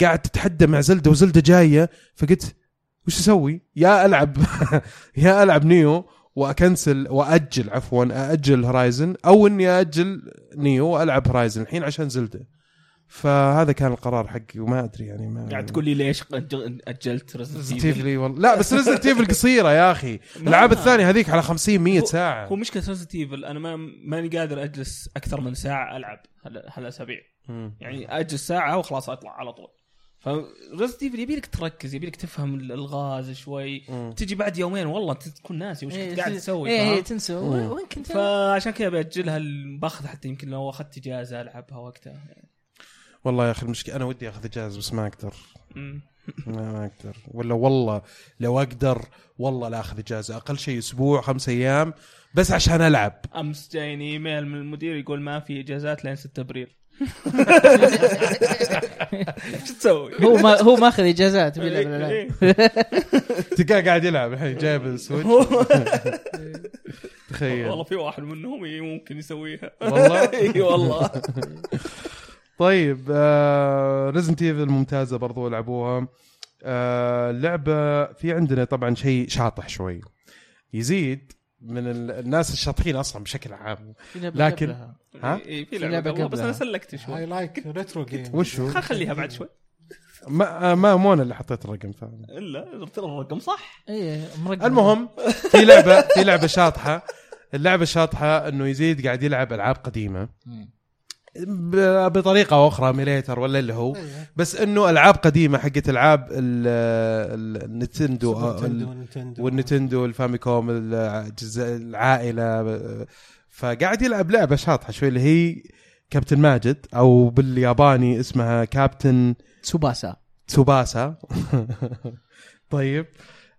قاعد تتحدى مع Zelda و Zelda جاية فقلت وش أسوي؟ يا ألعب يا ألعب Nioh وأ cancel وأجل عفوا أأجل Horizon أو إني أأجل Nioh وألعب Horizon الحين عشان Zelda. فهذا كان القرار حقي وما أدري يعني ما قاعد تقول لي ليش أجلت Resident Evil والله. لا بس Resident Evil قصيرة يا أخي. الألعاب الثانية هذيك على 50 100 هو- ساعة. هو مشكلة Resident Evil أنا ما ماني قادر أجلس أكثر من ساعة ألعب هال- هالأسابيع. يعني أجلس ساعة وخلاص أطلع على طول. ف Resident Evil يبي لك تركز يبي لك تفهم الالغاز شوي. مم. تجي بعد يومين والله انت تكون ناسي وش كنت قاعد تسوي إيه فاهم؟ إيه تنسى. وين كنت؟ فعشان كذا بأجلها باخذ حتى يمكن لو أخذت اجازه ألعبها وقتها. والله يا أخي المشكلة أنا ودي أخذ اجازه بس ما أقدر. ما أقدر. ولا والله لو أقدر والله لا أخذ اجازه أقل شيء أسبوع خمس أيام بس عشان ألعب. أمس جايني إيميل من المدير يقول ما في إجازات لين 6 أبريل. إيش تسوي؟ هو ما هو ماخذ إجازات بيلعب إيه، الالعاب تلقاه قاعد يلعب الحين جايب ال Switch. تخيل. والله في واحد منهم ي- ممكن يسويها. والله؟ اي والله. طيب Resident Evil ممتازه برضو العبوها آه لعبه في عندنا طبعا شيء شاطح شوي. يزيد من ال- الناس الشاطحين أصلا بشكل عام. لكن-. ها؟ إيه، في في لعبة لعبة قبلها بس. أنا سلكت اي شوي like retro game وشو؟ خل خليها بعد شوي. ما ما مو أنا اللي حطيت الرقم فاهم؟ إلا ترى الرقم صح؟ إيه مرقم. المهم في لعبة في لعبة شاطحة. اللعبة الشاطحه إنه يزيد قاعد يلعب ألعاب قديمة. بطريقة أو أخرى emulator ولا اللي هو. إيه. بس إنه ألعاب قديمة حقت ألعاب ال- ال- النتندو ونينتندو. والنتندو ال Famicom الجزء العائلة فقاعد يلعب لعبة شاطحة شوي اللي هي كابتن ماجد أو بالياباني اسمها كابتن سوباسا. تسوباسا طيب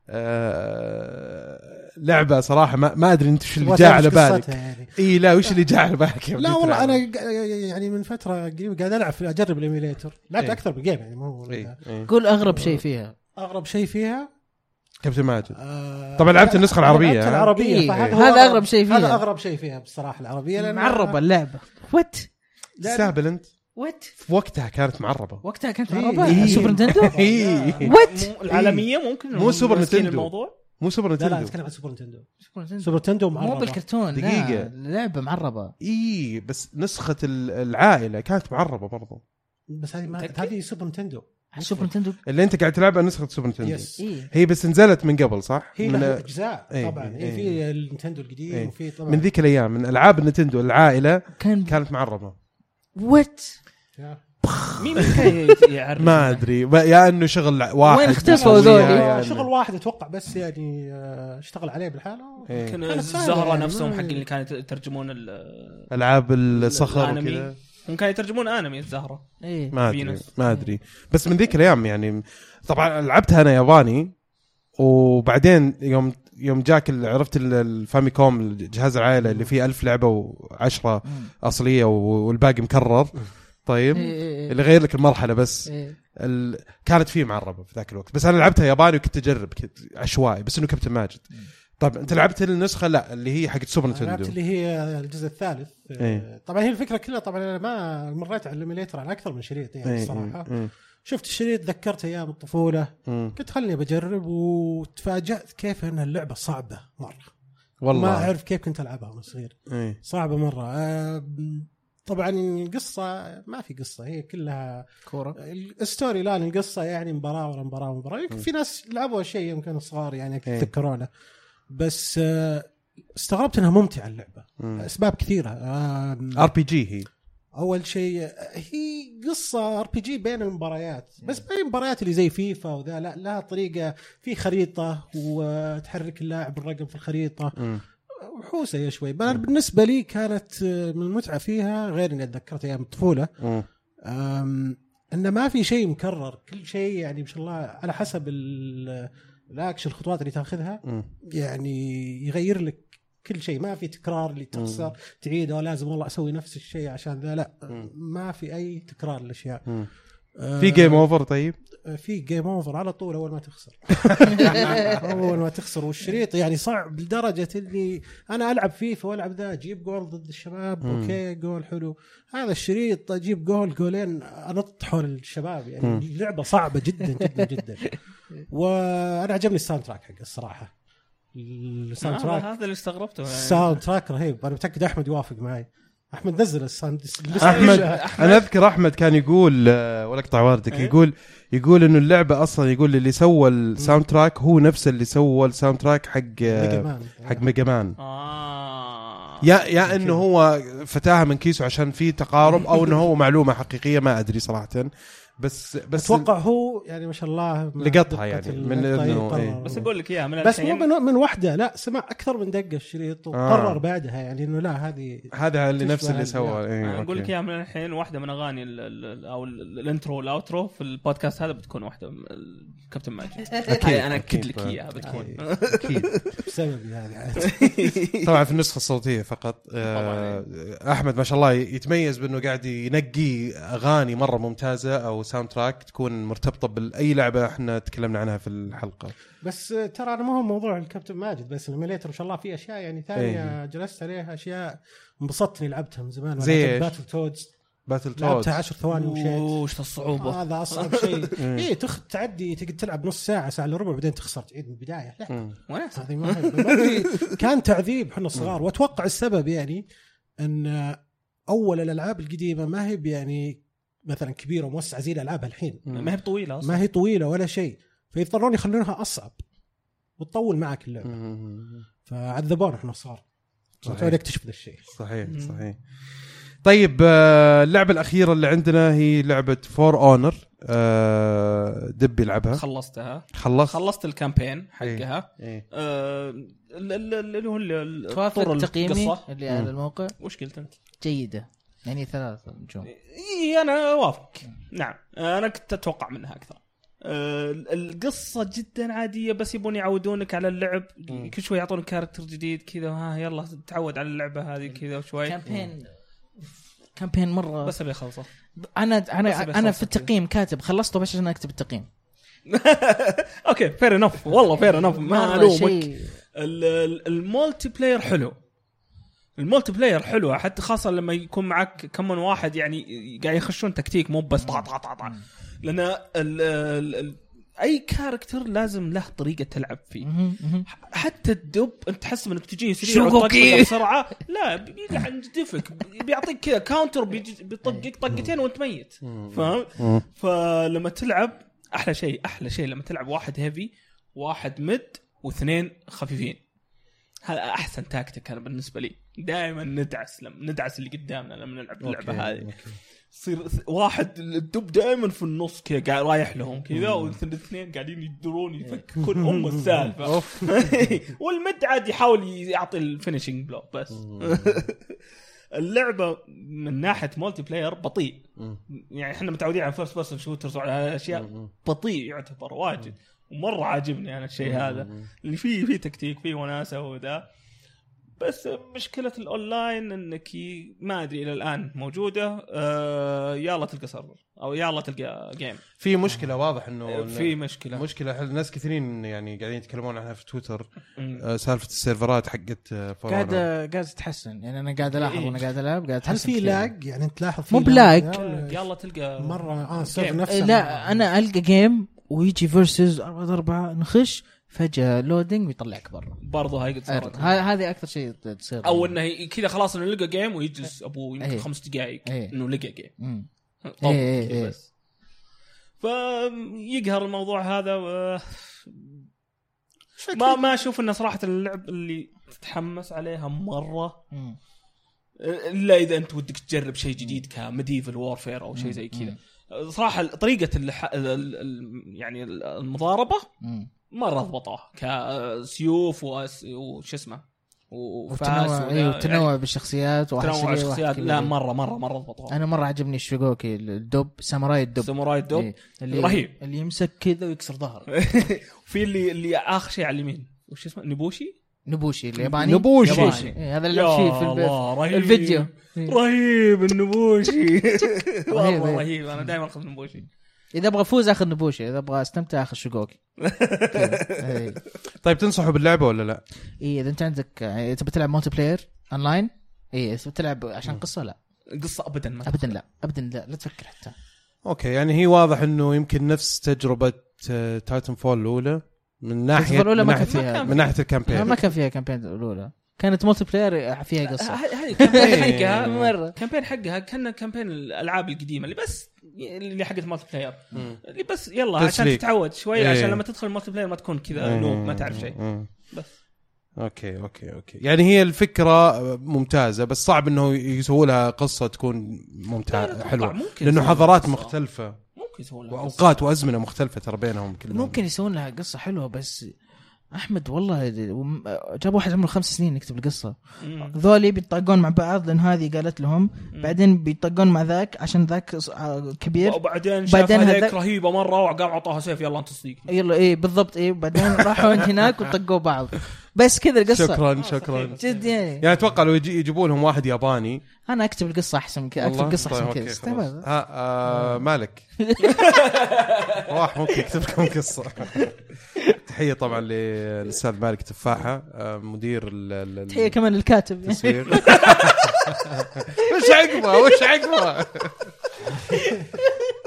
آه لعبة صراحة ما, ما أدري إنت وش اللي جاء على بالك. يعني. إي لا وش اللي جاء على بالك لا والله؟ أنا يعني من فترة قريبة قاعد ألعب أجرب ال emulator. لعبت إيه. أكثر من game يعني مو إي، إي. قول أغرب شيء فيها. أغرب شيء فيها كابتن ماجد آه طبعا لعبت النسخة العربية، لعبت؟ العربية إيه. فهذا هذا هو أغرب شيء فيها. هذا أغرب شيء فيها بصراحة العربية لأن معربة اللعبة وات لا- تستهبل أنت وات في وقتها كانت معربة وقتها كانت إيه. معربة إيه. سوبر نتندو إي. وات العالمية ممكن مو سوبر نتندو. الموضوع مو سوبر لا لا نتندو أتكلم عن سوبر نتندو سوبر نتندو سوبر نتندو مو معربة. بالكرتون دقيقة. لا اللعبه معربة اي بس نسخة ال- العائلة كانت معربة برضو بس هذه؟ هذه سوبر نتندو سوبر نتندو؟ اللي انت قاعد تلعبها نسخة سوبر نتندو. يس إيه. هي بس نزلت من قبل صح؟ هي من, لها أجزاء إيه، طبعا. إيه. هي في النينتندو القديم إيه. وفي طبعا من ذيك الأيام من ألعاب النتندو العائلة كان كانت معربه وات. مين يعرف؟ ما أدري. يا إنه شغل واحد. وين اختفوا إنه- شغل واحد أتوقع بس يعني آه، اشتغل عليه بالحالة. إيه. كان كانت سهلة الزهرة يعني، نفسهم حق اللي كانوا يترجمون ال- ألعاب الصخر. وكذا. هم كانوا يترجمون أنمي الزهرة. إيه. ما في ادري. ما أدري. بس من ذيك الأيام يعني طبعا لعبتها أنا ياباني وبعدين يوم يوم جاك عرفت ال- ال Famicom جهاز العائلة اللي فيه ألف لعبة وعشرة مم. أصلية والباقي مكرر. طيب. إيه، إيه، إيه. اللي غير لك المرحلة بس. ال... كانت فيه معربة في ذاك الوقت. بس أنا لعبتها ياباني وكنت أجرب كنت عشوائي. بس إنه كابتن ماجد. طيب أنت لعبت النسخة؟ لا اللي هي حقت سوبر لعبت نتندو اللي هي الجزء الثالث. إيه. طبعا هي الفكرة كلها طبعا أنا ما مريت على ال emulator على أكثر من شريط يعني إيه، الصراحة. إيه، إيه. شفت الشريط ذكرت أيام الطفولة. مم. قلت خلني بجرب وتفاجأت كيف أن اللعبة صعبة مرة. والله. ما أعرف كيف كنت ألعبها وأنا صغير. إيه. صعبة مرة. آه، طبعا القصة ما في قصة هي كلها كورة. ال story line القصة يعني مباراة ورا مباراة ورا مباراة. يمكن في ناس لعبوا شيء يوم كانوا صغار يعني إيه. يتذكرونه بس آه، استغربت إنها ممتعة اللعبة. مم. أسباب كثيرة. آه، RPG هي. أول شيء هي قصة RPG بين المباريات. بس بين المباريات اللي زي فيفا وذا لا لها طريقة. في خريطة وتحرك اللاعب الرقم في الخريطة. مم. مبحوسه هي شوي. أنا بالنسبة لي كانت آه، من المتعة فيها غير إني أتذكرت أيام الطفولة. انه ما في شيء مكرر. كل شيء يعني ما شاء الله على حسب ال- الاكشن الخطوات اللي تاخذها. يعني يغير لك كل شيء ما في تكرار اللي تخسر تعيده لازم والله أسوي نفس الشيء عشان ذا لا. ما في أي تكرار للأشياء. آه، في game over طيب في game over على طول أول ما تخسر أول ما تخسر والشريط يعني صعب لدرجة إني أنا ألعب فيفا وألعب ذا أجيب جول ضد الشباب مم. okay goal حلو هذا الشريط أجيب جول جولين أنط حول الشباب يعني مم. اللعبه صعبة جدا جدا جدا وأنا عجبني ال soundtrack حق الصراحة. ال sound آه، track هذا اللي استغربته. يعني. ال soundtrack رهيب. أنا متأكد أحمد يوافق معي. أحمد نزل ال sound احمد أنا أذكر أحمد كان يقول آه، ولا أقطع واردك إيه؟ يقول يقول إنه اللعبة أصلا يقول اللي سوى ال soundtrack هو نفس اللي سوى ال soundtrack حق Mega آه، Man. حق Mega Man يا يا إنه هو فتاها من كيسه عشان في تقارب أو إنه هو معلومة حقيقية ما أدري صراحة. بس بس أتوقع هو يعني ما شاء الله لقطها يعني، من إنه يقرر. إيه. بس أقول لك إياها من بس مو الحين من, من واحدة لا سمع أكثر من دقة الشريط وقرر آه. بعدها يعني إنه لا هذه هذا اللي نفس اللي. سوى إيه، أنا أقول لك. إياها من الحين واحدة من أغاني ال- ال- أو ال- ال intro وال outro في البودكاست هذا بتكون واحدة من الكابتن ماجد أكيد، أنا أكد. لك إياها بتكون أكيد بسببي هذه عاد. طبعا في النسخة الصوتية فقط آه، أحمد ما شاء الله يتميز بأنه قاعد ينقي أغاني مرة ممتازة أو soundtrack تكون مرتبطة بأي لعبة إحنا تكلمنا عنها في الحلقة. بس ترى أنا ما هو موضوع الكابتن ماجد بس ال emulator ما شاء الله في أشياء يعني ثانية إيه. جلست عليها أشياء انبسطت اني لعبتها من زمان. زي؟ Battletoads Battletoad لعبتها 10 ثواني ومشيت وش الصعوبة؟ هذا أصعب شيء. إيه. اي تخ... تعدي تقعد تلعب نص ساعة ساعة إلا ربع بعدين تخسر. تعيد من البداية. لا هذه ما كان تعذيب إحنا صغار وأتوقع السبب يعني إن أول الألعاب القديمة ما هي يعني مثلا كبيرة وموسعة زي الألعاب الحين. ما هي بطويلة أصلا. ما هي طويلة ولا شيء. فيضطرون يخلونها أصعب. وتطول معك اللعبة. فعذبونا إحنا صغار صحيح. نكتشف ذا الشيء. صحيح. صحيح. طيب آه، اللعبة الأخيرة اللي عندنا هي لعبة For Honor دب يلعبها. خلصتها. خلص. خلصت ال campaign حقها. إيه. آه، ال- ال- اللي هو ال- ال- توافق طور تقييمي القصة. اللي على. الموقع. وش قلت أنت؟ جيدة. يعني ثلاثة نجوم إي أنا اوافق نعم. أنا كنت أتوقع منها أكثر. آه، القصة جدا عادية بس يبون يعودونك على اللعب. كل شوي يعطونك character جديد كذا ها يلا تعود على اللعبة هذه كذا شوي campaign. campaign مرة. بس ابي اخلصه أنا أنا أنا في التقييم كاتب خلصته بس عشان أكتب التقييم. أوكي fair enough والله fair enough ما ألومك. ال multiplayer حلو. ال multiplayer حلوة حتى خاصة لما يكون معك كم من واحد يعني قاعد يخشون تكتيك مو بس طا طا طا طا لأن ال ال ال أي character لازم له طريقة تلعب فيه. حتى الدب أنت تحس إنك تجي سريع بسرعة لا بيقع يدفك بيعطيك كذا counter بيطقك طقتين وأنت ميت. فاهم؟ فلما تلعب أحلى شيء أحلى شيء لما تلعب واحد heavy واحد مد واثنين خفيفين. هذا أحسن تاكتيك أنا بالنسبة لي. دائما ندعس لما ندعس اللي قدامنا لما نلعب اللعبة هذه. يصير واحد الدب دائما في النص كذا قاعد رايح لهم كذا والاثنين قاعدين يدرون يفككون أم السالفة. والمد عاد يحاول يعطي ال finishing blow بس. اللعبة من ناحية multiplayer بطيء. يعني إحنا متعودين على first person shooters وعلى هالاشياء. بطيء يعتبر واجد. ومرة عاجبني أنا الشيء هذا. اللي فيه فيه تكتيك فيه وناسة وذا بس مشكلة الأونلاين إنك ما أدري إلى الآن موجودة آه يلا تلقى server أو يلا تلقى game في مشكلة واضح إنه في مشكلة مشكلة حل- ناس كثيرين يعني قاعدين يتكلمون عنها في تويتر. آه، سالفة السيرفرات حقت آه، قاعد Honor. قاعد تتحسن يعني أنا قاعد ألاحظ إيه. وأنا قاعد ألعب قاعد هل في. لاج يعني انت تلاحظ في مو بلاج. يلا تلقى مرة آه السيرفر جيم. نفسه لا أنا ألقى جيم ويجي فيرسز 4 ضد 4 نخش فجأة لودنج ويطلعك برا. برضو هاي قد هذه أكثر شيء تصير. أو إنه كذا خلاص إنه لقى جيم ويجلس أبوه يمكن إيه. خمس دقائق إيه. إنه لقى جيم. طب إيه، إيه، إيه. بس. فيقهر الموضوع هذا و... ما ما أشوف إنه صراحة اللعب اللي تتحمس عليها مرة. إلا إذا أنت ودك تجرب شيء جديد ك medieval warfare أو شيء زي كذا. صراحة طريقة اللح... ال... ال... يعني المضاربة. مره ضبطوها كسيوف. وش اسمه وفاس وتنوع أيوه تنوع بالشخصيات واحد تنوع الشخصيات. لا مرة مرة مرة ضبطوها أنا مرة عجبني الشوغوكي الدب ساموراي الدب ساموراي الدب إيه. اللي رهيب. اللي يمسك كذا ويكسر ظهره في اللي اللي آخر شيء على اليمين وش اسمه نبوشي نبوشي الياباني؟ نبوشي. إيه، هذا اللي فيه في الب- رهيب. الفيديو. إيه. رهيب النبوشي. والله إيه. رهيب. أنا دائما أخذ نبوشي. إذا أبغى أفوز أخذ نبوشي إذا أبغى أستمتع أخذ كذا. إيه. طيب تنصحوا باللعبة ولا لا؟ إيه إذا أنت عندك تبي تلعب multiplayer online إيه تبي تلعب عشان قصة لا. قصة ابدا ما ابدا لا. ابدا لا. لا تفكر حتى. أوكي يعني هي واضح إنه يمكن نفس تجربة تايتن فول الأولى. من ناحيه الأولى من ما كان ناحيه فيها من ناحية ما ال campaign كان فيها campaign الأولى. كانت multiplayer فيها قصة. هذه ال campaign إيه. حقها. مرة. campaign حقها كان campaign الألعاب القديمة اللي بس اللي حقت multiplayer اللي بس يلا عشان تسليك. تتعود شوي إيه. عشان لما تدخل المالتي بلاير ما تكون كذا noob ما تعرف شيء. بس. أوكي أوكي أوكي. يعني هي الفكرة ممتازة بس صعب إنه يسووا لها قصة تكون ممتازة حلوة. ممكن لأنه حضارات. مختلفة. يسوون لها قصة. وأوقات وأزمنة مختلفة ترى بينهم كلهم ممكن يسوون لها قصة حلوة بس أحمد والله جاب واحد عمره خمس سنين يكتب القصة. ذولي بيتطاقون مع بعض لأن هذه قالت لهم. بعدين بيتطاقون مع ذاك عشان ذاك آه، كبير. وبعدين شاف بعدين هذيك هذاك- رهيبة مرة وقام أعطاها سيف يلا أنت تصديق يلا إيه بالضبط إيه بعدين راحوا هناك وطقوا بعض. بس كذا القصة. شكرا شكرا. جد يعني يعني أتوقع لو يجي يجيبوا لهم واحد ياباني. أنا أكتب القصة أحسن كذا؟ أكتب قصة أحسن طيب، كذا. تمام. ها آه مالك؟ راح ممكن يكتب لكم قصة. تحية طبعا للأستاذ مالك تفاحة آه، مدير ال- ال- ال- تحية كمان للكاتب. وش عقبه؟ وش عقبه؟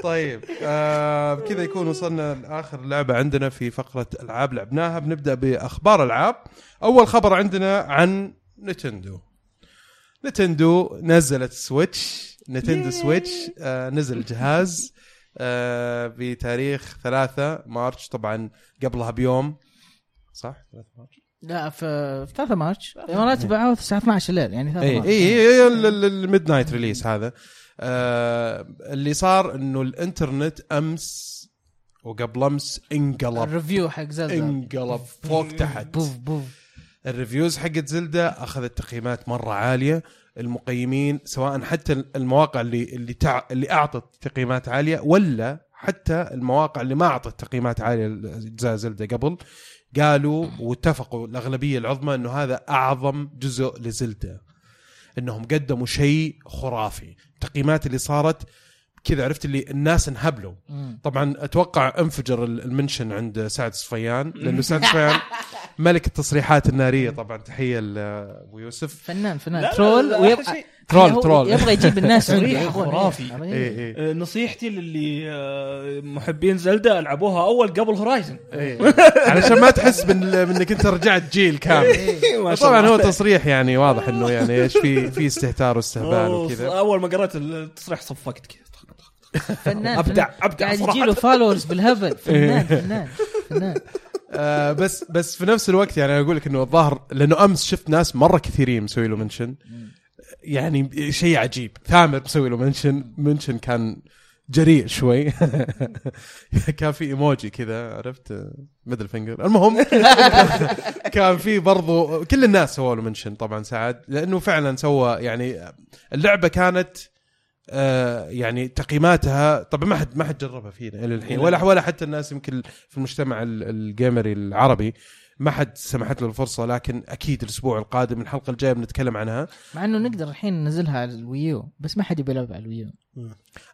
طيب آه بكذا يكون وصلنا لآخر لعبة عندنا في فقرة ألعاب لعبناها. بنبدأ بأخبار ألعاب. أول خبر عندنا عن نتندو. نتندو نزلت سويتش. نتندو سويتش آه نزل الجهاز آه بتاريخ 3 March طبعا قبلها بيوم. صح؟ 3 March؟ لا في في 3 March. الامارات باعوه الساعة 12 الليل يعني 3 اي March. اي ال midnight release هذا. آه اللي صار إنه الإنترنت أمس وقبل أمس انقلب. ال review حق زلدا انقلب فوق تحت. boof boof. ال reviews حقت زلدة أخذت تقييمات مرة عالية. المقيمين سواء حتى المواقع اللي اللي تع... اللي أعطت تقييمات عالية ولا حتى المواقع اللي ما أعطت تقييمات عالية لأجزاء زلدة قبل قالوا واتفقوا الأغلبية العظمى إنه هذا أعظم جزء لزلدة. إنهم قدموا شيء خرافي التقييمات اللي صارت كذا عرفت اللي الناس انهبلوا. طبعا أتوقع أنفجر ال- ال mention عند سعد صفيان لأنه سعد صفيان ملك التصريحات النارية طبعا تحية لابو يوسف فنان فنان troll ويبقى. troll- troll. يبغى يجيب الناس يبغون- خرافي. إيه. اي آه، نصيحتي للي آه، محبين زلدة ألعبوها أول قبل هورايزن إيه. علشان ما تحس انك أنت رجعت جيل كامل شاء طبعا. هو تصريح يعني واضح إنه يعني إيش في في استهتار واستهبال وكذا أول ما قرأت التصريح صفقت كذا فنان أبدع. أبدع قاعد صراحة يجي له followers بالهبل فنان فنان فنان آه بس بس في نفس الوقت يعني أقول لك إنه الظاهر لأنه أمس شفت ناس مرة كثيرين مسوي له mention يعني شيء عجيب. ثامر مسوي له mention mention كان جريء شوي. كان في إيموجي كذا عرفت؟ middle finger المهم كان في برضو كل الناس سووا له mention طبعا سعد لأنه فعلا سوى يعني اللعبة كانت آه يعني تقييماتها طبعا ما حد ما حد جربها فينا إلى الحين ولا ولا حتى الناس يمكن في المجتمع ال- الجيمري العربي ما حد سمحت له الفرصة لكن أكيد الأسبوع القادم الحلقة الجاية بنتكلم عنها مع إنه نقدر الحين ننزلها على الويو بس ما حد يبي يلعب على الويو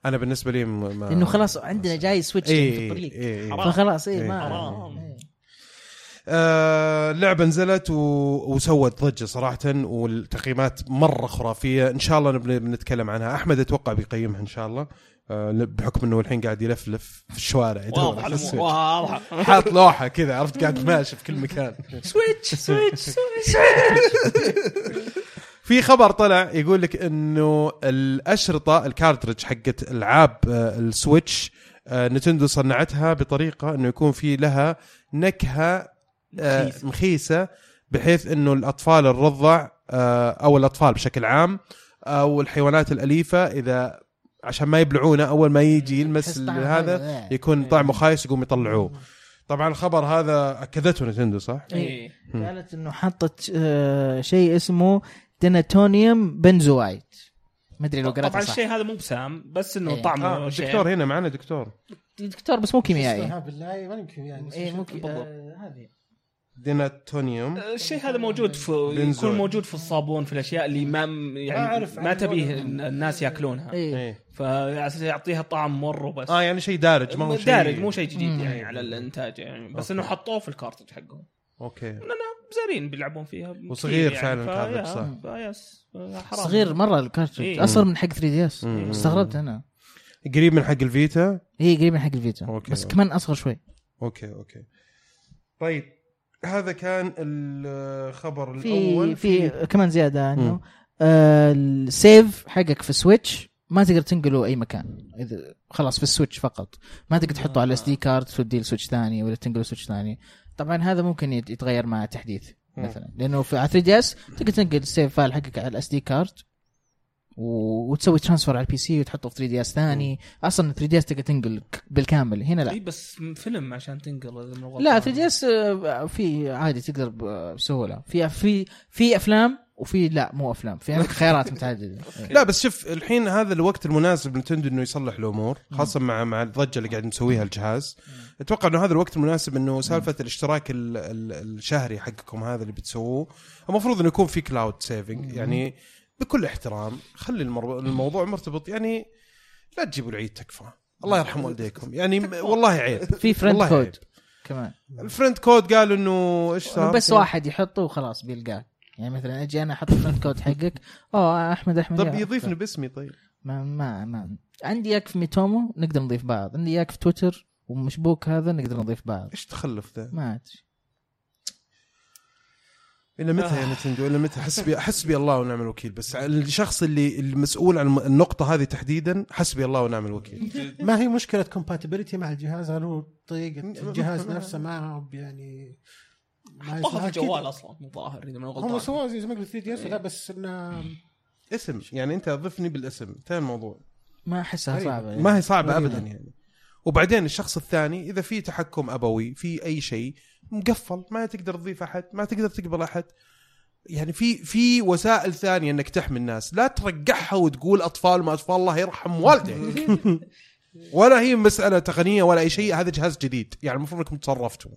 أنا بالنسبة لي ما لأنه خلاص عندنا جاي سويتش اي في الطريق اي اي حرام. فخلاص اي إيه. ما حرام. آه اللعبة نزلت و... وسوت ضجة صراحة والتقييمات مرة خرافية. إن شاء الله نبن... بنتكلم عنها. أحمد أتوقع بيقيمها إن شاء الله. آه بحكم إنه الحين قاعد يلفلف في الشوارع. واضح. واضحه حاط لوحة كذا عرفت؟ قاعد ماشي في كل مكان. Switch Switch Switch. في خبر طلع يقول لك إنه الأشرطة ال cartridge حقت ألعاب آه، ال Switch Nintendo صنعتها بطريقة إنه يكون في لها نكهة مخيسة. مخيسة بحيث إنه الأطفال الرضع آه، أو الأطفال بشكل عام أو الحيوانات الأليفة إذا عشان ما يبلعونه أول ما يجي يلمس تحس طعم هذا حلو. يكون طعمه خايس يقوم يطلعوه طبعا الخبر هذا أكدته نتندو صح؟ إيه قالت إنه حطت آه، شيء اسمه ديناتونيوم بنزويت ما أدري لو قرأتها طبعا الشيء هذا مو بسام بس إنه إيه. طعمه آه شيء. الدكتور هنا معنا دكتور دكتور بس مو كيميائي بالله ما يمكن يعني إيه مو كي- بالضبط. آه، هذه denatonium. الشيء هذا موجود في بنزول. يكون موجود في الصابون في الأشياء اللي ما يعني أعرف ما تبيه. الناس يأكلونها. إيه. إيه. فيعطيها طعم مر وبس. آه يعني شيء دارج ما هو شيء دارج مو شيء جديد. يعني على الإنتاج يعني. بس okay. إنه حطوه في ال cartridge حقهم. okay. لأنه بزارين بيلعبون فيها وصغير كثير فعلاً ال cartridge، صح. فيس حرام. صغير مرة ال cartridge. إيه. أصغر من حق 3 DS. استغربت أنا. قريب من حق ال Vita؟ هي قريب من حق ال Vita. okay. بس كمان أصغر شوي. okay okay. طيب. هذا كان الخبر في الأول في كمان زيادة. إنه آه، ال save حقك في Switch ما تقدر تنقله أي مكان إذا خلاص في ال Switch فقط ما تقدر تحطه على SD card توديه ل Switch ثاني ولا تنقله Switch ثاني طبعا هذا ممكن يت- يتغير مع تحديث. مثلا لأنه في على 3 DS تقدر تنقل ال save file حقك على ال SD card. وتسوي transfer على ال PC وتحطه في 3 DS ثاني. أصلا 3 DS تقدر تنقل بالكامل. هنا لا. إي بس فيلم عشان تنقل لا غلطان. 3 دي S في عادي تقدر بسهولة. في في في أفلام وفي لا مو أفلام. في عندك خيارات متعددة. لا بس شوف الحين هذا الوقت المناسب Nintendo إنه يصلح الأمور خاصة مع مع الضجة اللي قاعد نسويها الجهاز. أتوقع إنه هذا الوقت المناسب إنه سالفة الاشتراك ال ال الشهري حقكم هذا اللي بتسووه. المفروض إنه يكون في cloud saving يعني بكل احترام خلي الموضوع مرتبط يعني لا تجيبوا العيد تكفى. الله يرحم والديكم. يعني والله عيب. في friend code. كمان. الفريند كود قال إنه إيش إنه صار؟ بس واحد يحطه وخلاص بيلقاه. يعني مثلا أجي أنا أحط ال friend code حقك. أوه أحمد أحمد طب يضيفني باسمي طيب. ما ما ما. عندي اياك في Miitomo نقدر نضيف بعض. عندي اياك في تويتر ومشبوك هذا نقدر نضيف بعض. إيش تخلف ذا؟ ما أدري. إلى متى يا Nintendo؟ إلى متى؟ حسبي حسبي الله ونعم الوكيل. بس الشخص اللي المسؤول عن النقطة هذه تحديدا حسبي الله ونعم الوكيل. ما هي مشكلة compatibility مع الجهاز؟ هل هو طريقة الجهاز نفسه؟ ما هو يعني ما يسمع الجوال. أصلا مو ظاهر إذا ماني هم غلطان سووه زي ما قلت 3 DS لا بس إنه اسم يعني أنت ضفني بالاسم. انتهى الموضوع. ما أحسها غريبة. صعبة يعني. ما هي صعبة. ابدا يعني. وبعدين الشخص الثاني إذا في تحكم أبوي في أي شيء مقفل ما تقدر تضيف أحد ما تقدر تقبل أحد. يعني في في وسائل ثانية إنك تحمي الناس. لا ترقعها وتقول أطفال ما أطفال الله يرحم والديك. ولا هي مسألة تقنية ولا أي شيء هذا جهاز جديد. يعني المفروض إنكم تصرفتوا.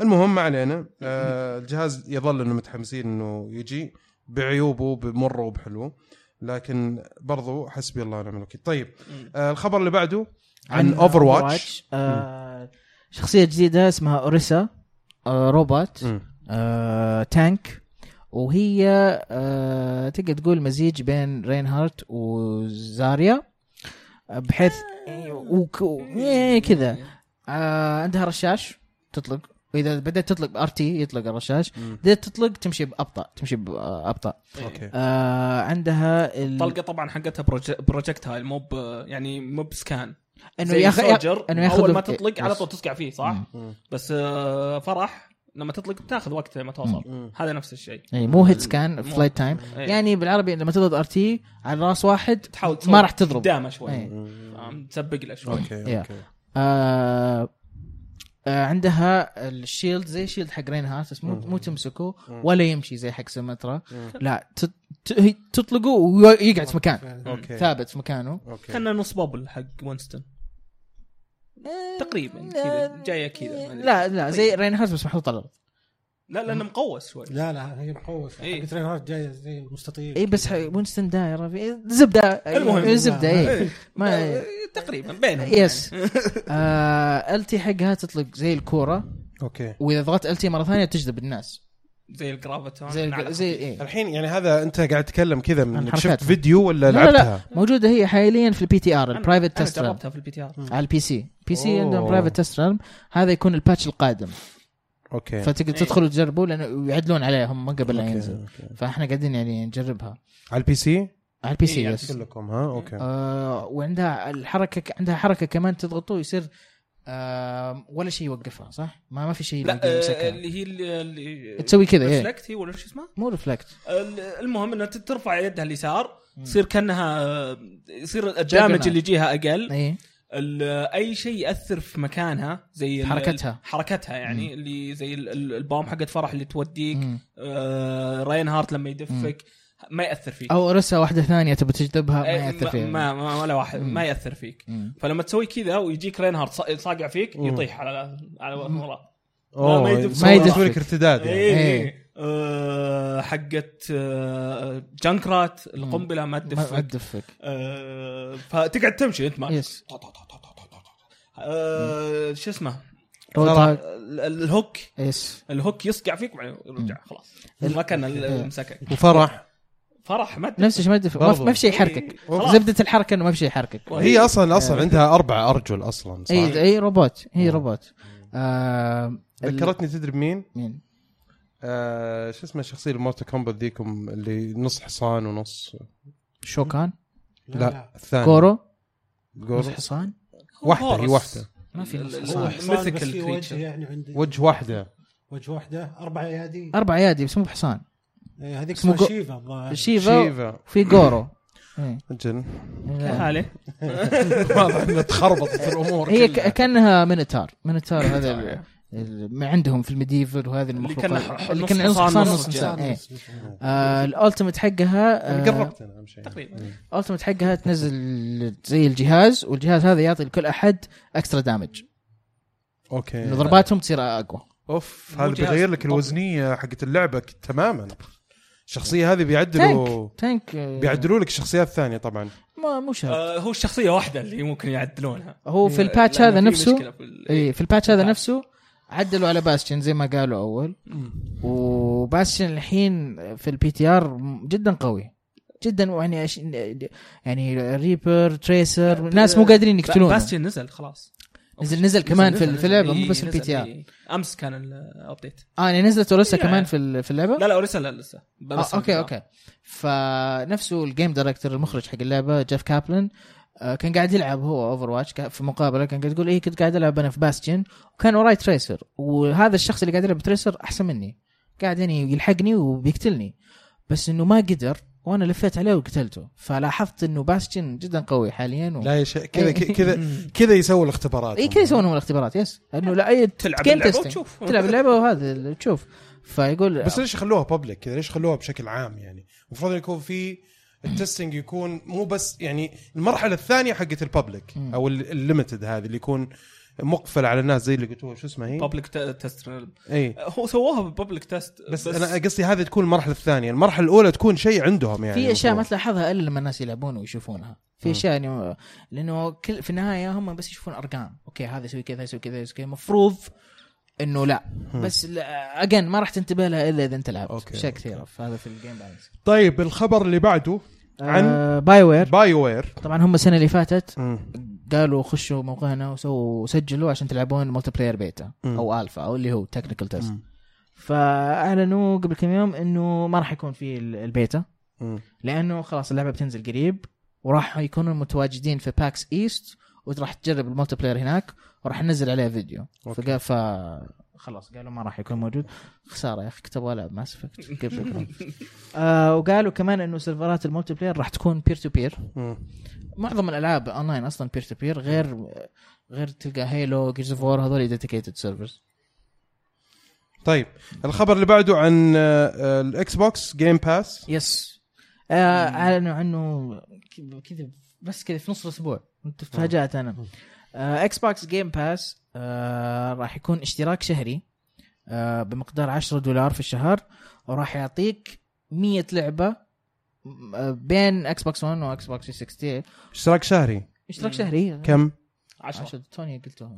المهم ما علينا. آه الجهاز يظل إنه متحمسين إنه يجي بعيوبه بمره وبحلوه. لكن برضو حسبي الله ونعم الوكيل. طيب آه الخبر اللي بعده عن Overwatch آه شخصية جديدة اسمها Orisa. روبوت آه tank وهي آه تقدر تقول مزيج بين Reinhardt و Zarya آه، بحيث وك- إيه كذا. آه عندها رشاش تطلق. وإذا بدأت تطلق RT يطلق الرشاش. بدأت تطلق تمشي بأبطأ تمشي بأبطأ. okay. آه عندها ال... الطلقه طبعا حقتها proj- projectile مو يعني مو hitscan. إنه ياخذ Soldier إنه ياخذ أول ما تطلق على. طول تصقع فيه صح؟ مم. بس آه، Pharah لما تطلق تاخذ وقت لما توصل. مم. هذا نفس الشيء. يعني مو hitscan flight time. يعني بالعربي لما تضغط RT على راس واحد تحاول ما راح تضرب. قدامه شوي. إيه. تسبق له شوي. okay yeah. okay. آه آه عندها ال shield زي shield حق Reinhardt بس مو مو تمسكه ولا يمشي زي حق Symmetra لا ت- ت- هي تطلقه ويقعد في مكان. ثابت في مكانه. okay. كان نص bubble حق Winston تقريبا كذا جاية كذا. لا لا زي رين hardt بس محطوط على الأرض لا لأنه مقوس شوي. لا لا هي مقوسة. إيه. حقت Reinhardt جاية زي المستطيل اي بس Winston دايره في زبده المهم. إيه، زبده اي. ما آه، تقريبا بينهم yes آه ال LT حقها تطلق زي الكورة. okay. وإذا ضغطت ال LT مرة ثانية تجذب الناس. زي ال graviton زي الج- زي. إيه. الحين يعني هذا أنت قاعد تتكلم كذا من شفت. فيديو ولا لا لا لا. لعبتها؟ موجودة هي حاليا في ال PTR ال private أنا test جربتها في ال PTR على ال PC PC. عندهم private test هذا يكون ال patch القادم. okay. فتقدر إيه. تدخل وتجربوا لأنه يعدلون عليهم ما قبل لا ينزل. okay. فإحنا قاعدين يعني نجربها. على ال PC على ال PC إيه، yes كلكم ها؟ أوكي. آه وعندها الحركة عندها حركة كمان تضغطه يصير آه ولا شيء يوقفها صح؟ ما ما في شيء لا يقدر آه، يمسكها اللي هي اللي- اللي تسوي كذا، إيه. reflect هي ولا شو اسمها؟ مو reflect ال- المهم إنها ترفع يدها اليسار يصير كأنها يصير ال damage اللي يجيها أقل اي أي شيء يأثر في مكانها زي حركتها. حركتها يعني اللي زي ال- ال- ال boom حقت Pharah اللي توديك مم. آه Reinhardt لما يدفك ما يأثر فيك. Orisa واحدة ثانية تبي تجذبها ما إيه، يأثر فيها. ما, ما ولا واحد. ما يأثر فيك. مم. فلما تسوي كذا ويجيك Reinhardt صا- صاقع فيك. يطيح على على وراه أوه ما يدف- ما يدف. لك ارتداد يعني. إيه إيه. إيه. آه، حقت آه، Junkrat القنبلة ما ما ما تدفك. تدفك آه، فتقعد تمشي أنت ما yes آه، شو اسمه؟ ال hook. yes ال hook يصقع فيك وبعدين يرجع خلاص. ما كان مسكك وفرح. فرح ما نفس الشيء ما ما في شيء يحركك. خلاص. زبدة الحركة إنه ما في شيء يحركك. هي أصلا أصلا عندها أربع أرجل أصلا صح؟ إي اي روبوت. هي مم. روبوت. آه ذكرتني تدري بمين؟ مين؟ آه شو اسمه الشخصية ال Mortal Kombat ذيكم اللي نص حصان ونص؟ Shao Kahn لا الثاني. Goro Goro. نص حصان؟ واحدة هي. واحدة. ما في نص حصان. في وجه. يعني عندي. وجه واحدة. وجه واحدة أربع أيادي. أربع أيادي بس مو بحصان. إيه، هذيك اسمه اسمها جو- Sheeva الظاهر Sheeva Sheeva. في Goro. إيه. أجل حالي واضح إنها تخربطت الأمور هي كأنها minotaur minotaur هذا ما عندهم في ال medieval وهذه اللي كان المخلوقات اللي كان نص حصان، نص. انسان إيه. آه ال ultimate حقها آه قربت. أنا اهم شيء تقريبا. ال ultimate حقها تنزل زي الجهاز والجهاز هذا يعطي لكل أحد extra damage أوكي. انه ضرباتهم تصير أقوى. أوف هذا بيغير لك. الوزنية حقت اللعبة تماما. الشخصيه هذه بيعدلوا tank آه، بيعدلوا لك الشخصيات الثانية طبعا. ما مو شرط. آه، هو الشخصية واحدة اللي ممكن يعدلونها. هو في ال patch هذا في نفسه في ال- اي في ال patch هذا. نفسه عدلوا على Bastion زي ما قالوا أول. و Bastion الحين في ال PTR جدا قوي. جدا يعني. يعني Reaper Tracer ناس مو قادرين يقتلونه. Bastion نزل خلاص. نزل نزل كمان في, نزل- في اللعبة نزل. مو بس في إيه، ال PTR. أمس كان ال update آه يعني نزلت لسه إيه. كمان في ال- في اللعبة؟ لا لا ولسه لا لسه. آه بس أوكي أوكي. فنفسه ال game director المخرج حق اللعبة Jeff Kaplan آه كان قاعد يلعب هو Overwatch في مقابلة كان قاعد يقول إيه كنت قاعد ألعب أنا في Bastion وكان وراي Tracer وهذا الشخص اللي قاعد يلعب Tracer أحسن مني. قاعد يعني يلحقني وبيقتلني. بس إنه ما قدر وأنا لفيت عليه وقتلته فلاحظت إنه Bastion جدا قوي حاليا و... لا يا شيء كذا. كذا كذا يسووا الاختبارات إي كذا يسوون الاختبارات yes انه لا إي تلعب testing. وتشوف. تلعب اللعبة وهذا تشوف فيقول بس ليش يخلوها public كذا ليش يخلوها بشكل عام يعني المفروض يكون في ال testing يكون مو بس يعني المرحلة الثانية حقت ال public. أو ال limited هذه اللي يكون مقفل على الناس زي اللي قلتوها شو اسمها هي؟ public test إي. هو سووها بال public test بس, بس أنا قصدي هذه تكون المرحلة الثانية. المرحلة الأولى تكون شيء عندهم يعني. في أشياء ما. تلاحظها إلا لما الناس يلعبون ويشوفونها. في. أشياء يعني لأنه كل في النهاية هم بس يشوفون أرقام. أوكي هذا يسوي كذا يسوي كذا يسوي كذا. المفروض إنه لا. بس again ما راح تنتبه لها إلا إذا أنت لعبت. اشياء. كثيره فهذا في ال game balance طيب الخبر اللي بعده عن آه BioWare BioWare طبعا هم السنة اللي فاتت قالوا خشوا موقعنا وسووا سجلوا عشان تلعبون multiplayer beta. أو الفا أو اللي هو technical test فاعلنوا قبل كم يوم إنه ما راح يكون في ال- البيتا لأنه خلاص اللعبة بتنزل قريب وراح يكونوا متواجدين في PAX East وراح تجرب ال multiplayer هناك وراح ننزل عليه فيديو. أوكي. فقال ف خلاص قالوا ما راح يكون موجود. خسارة يا أخي كنت أبغى العب Mass Effect كيف شكرا آه وقالوا كمان إنه سيرفرات ال multiplayer راح تكون peer to peer معظم الألعاب اونلاين أصلا بير تو بير غير غير تلقى Halo Gears of War هذول dedicated servers طيب الخبر اللي بعده عن ال Xbox Game Pass yes أعلنوا عنه كذا بس كذا في نص الأسبوع. تفاجات أنا. Xbox Game Pass راح يكون اشتراك شهري آه بمقدار 10 دولار في الشهر وراح يعطيك 100 لعبة آه، بين Xbox 1 و Xbox 360 اشتراك شهري. اشتراك شهري. كم؟ 10 10 توني قلته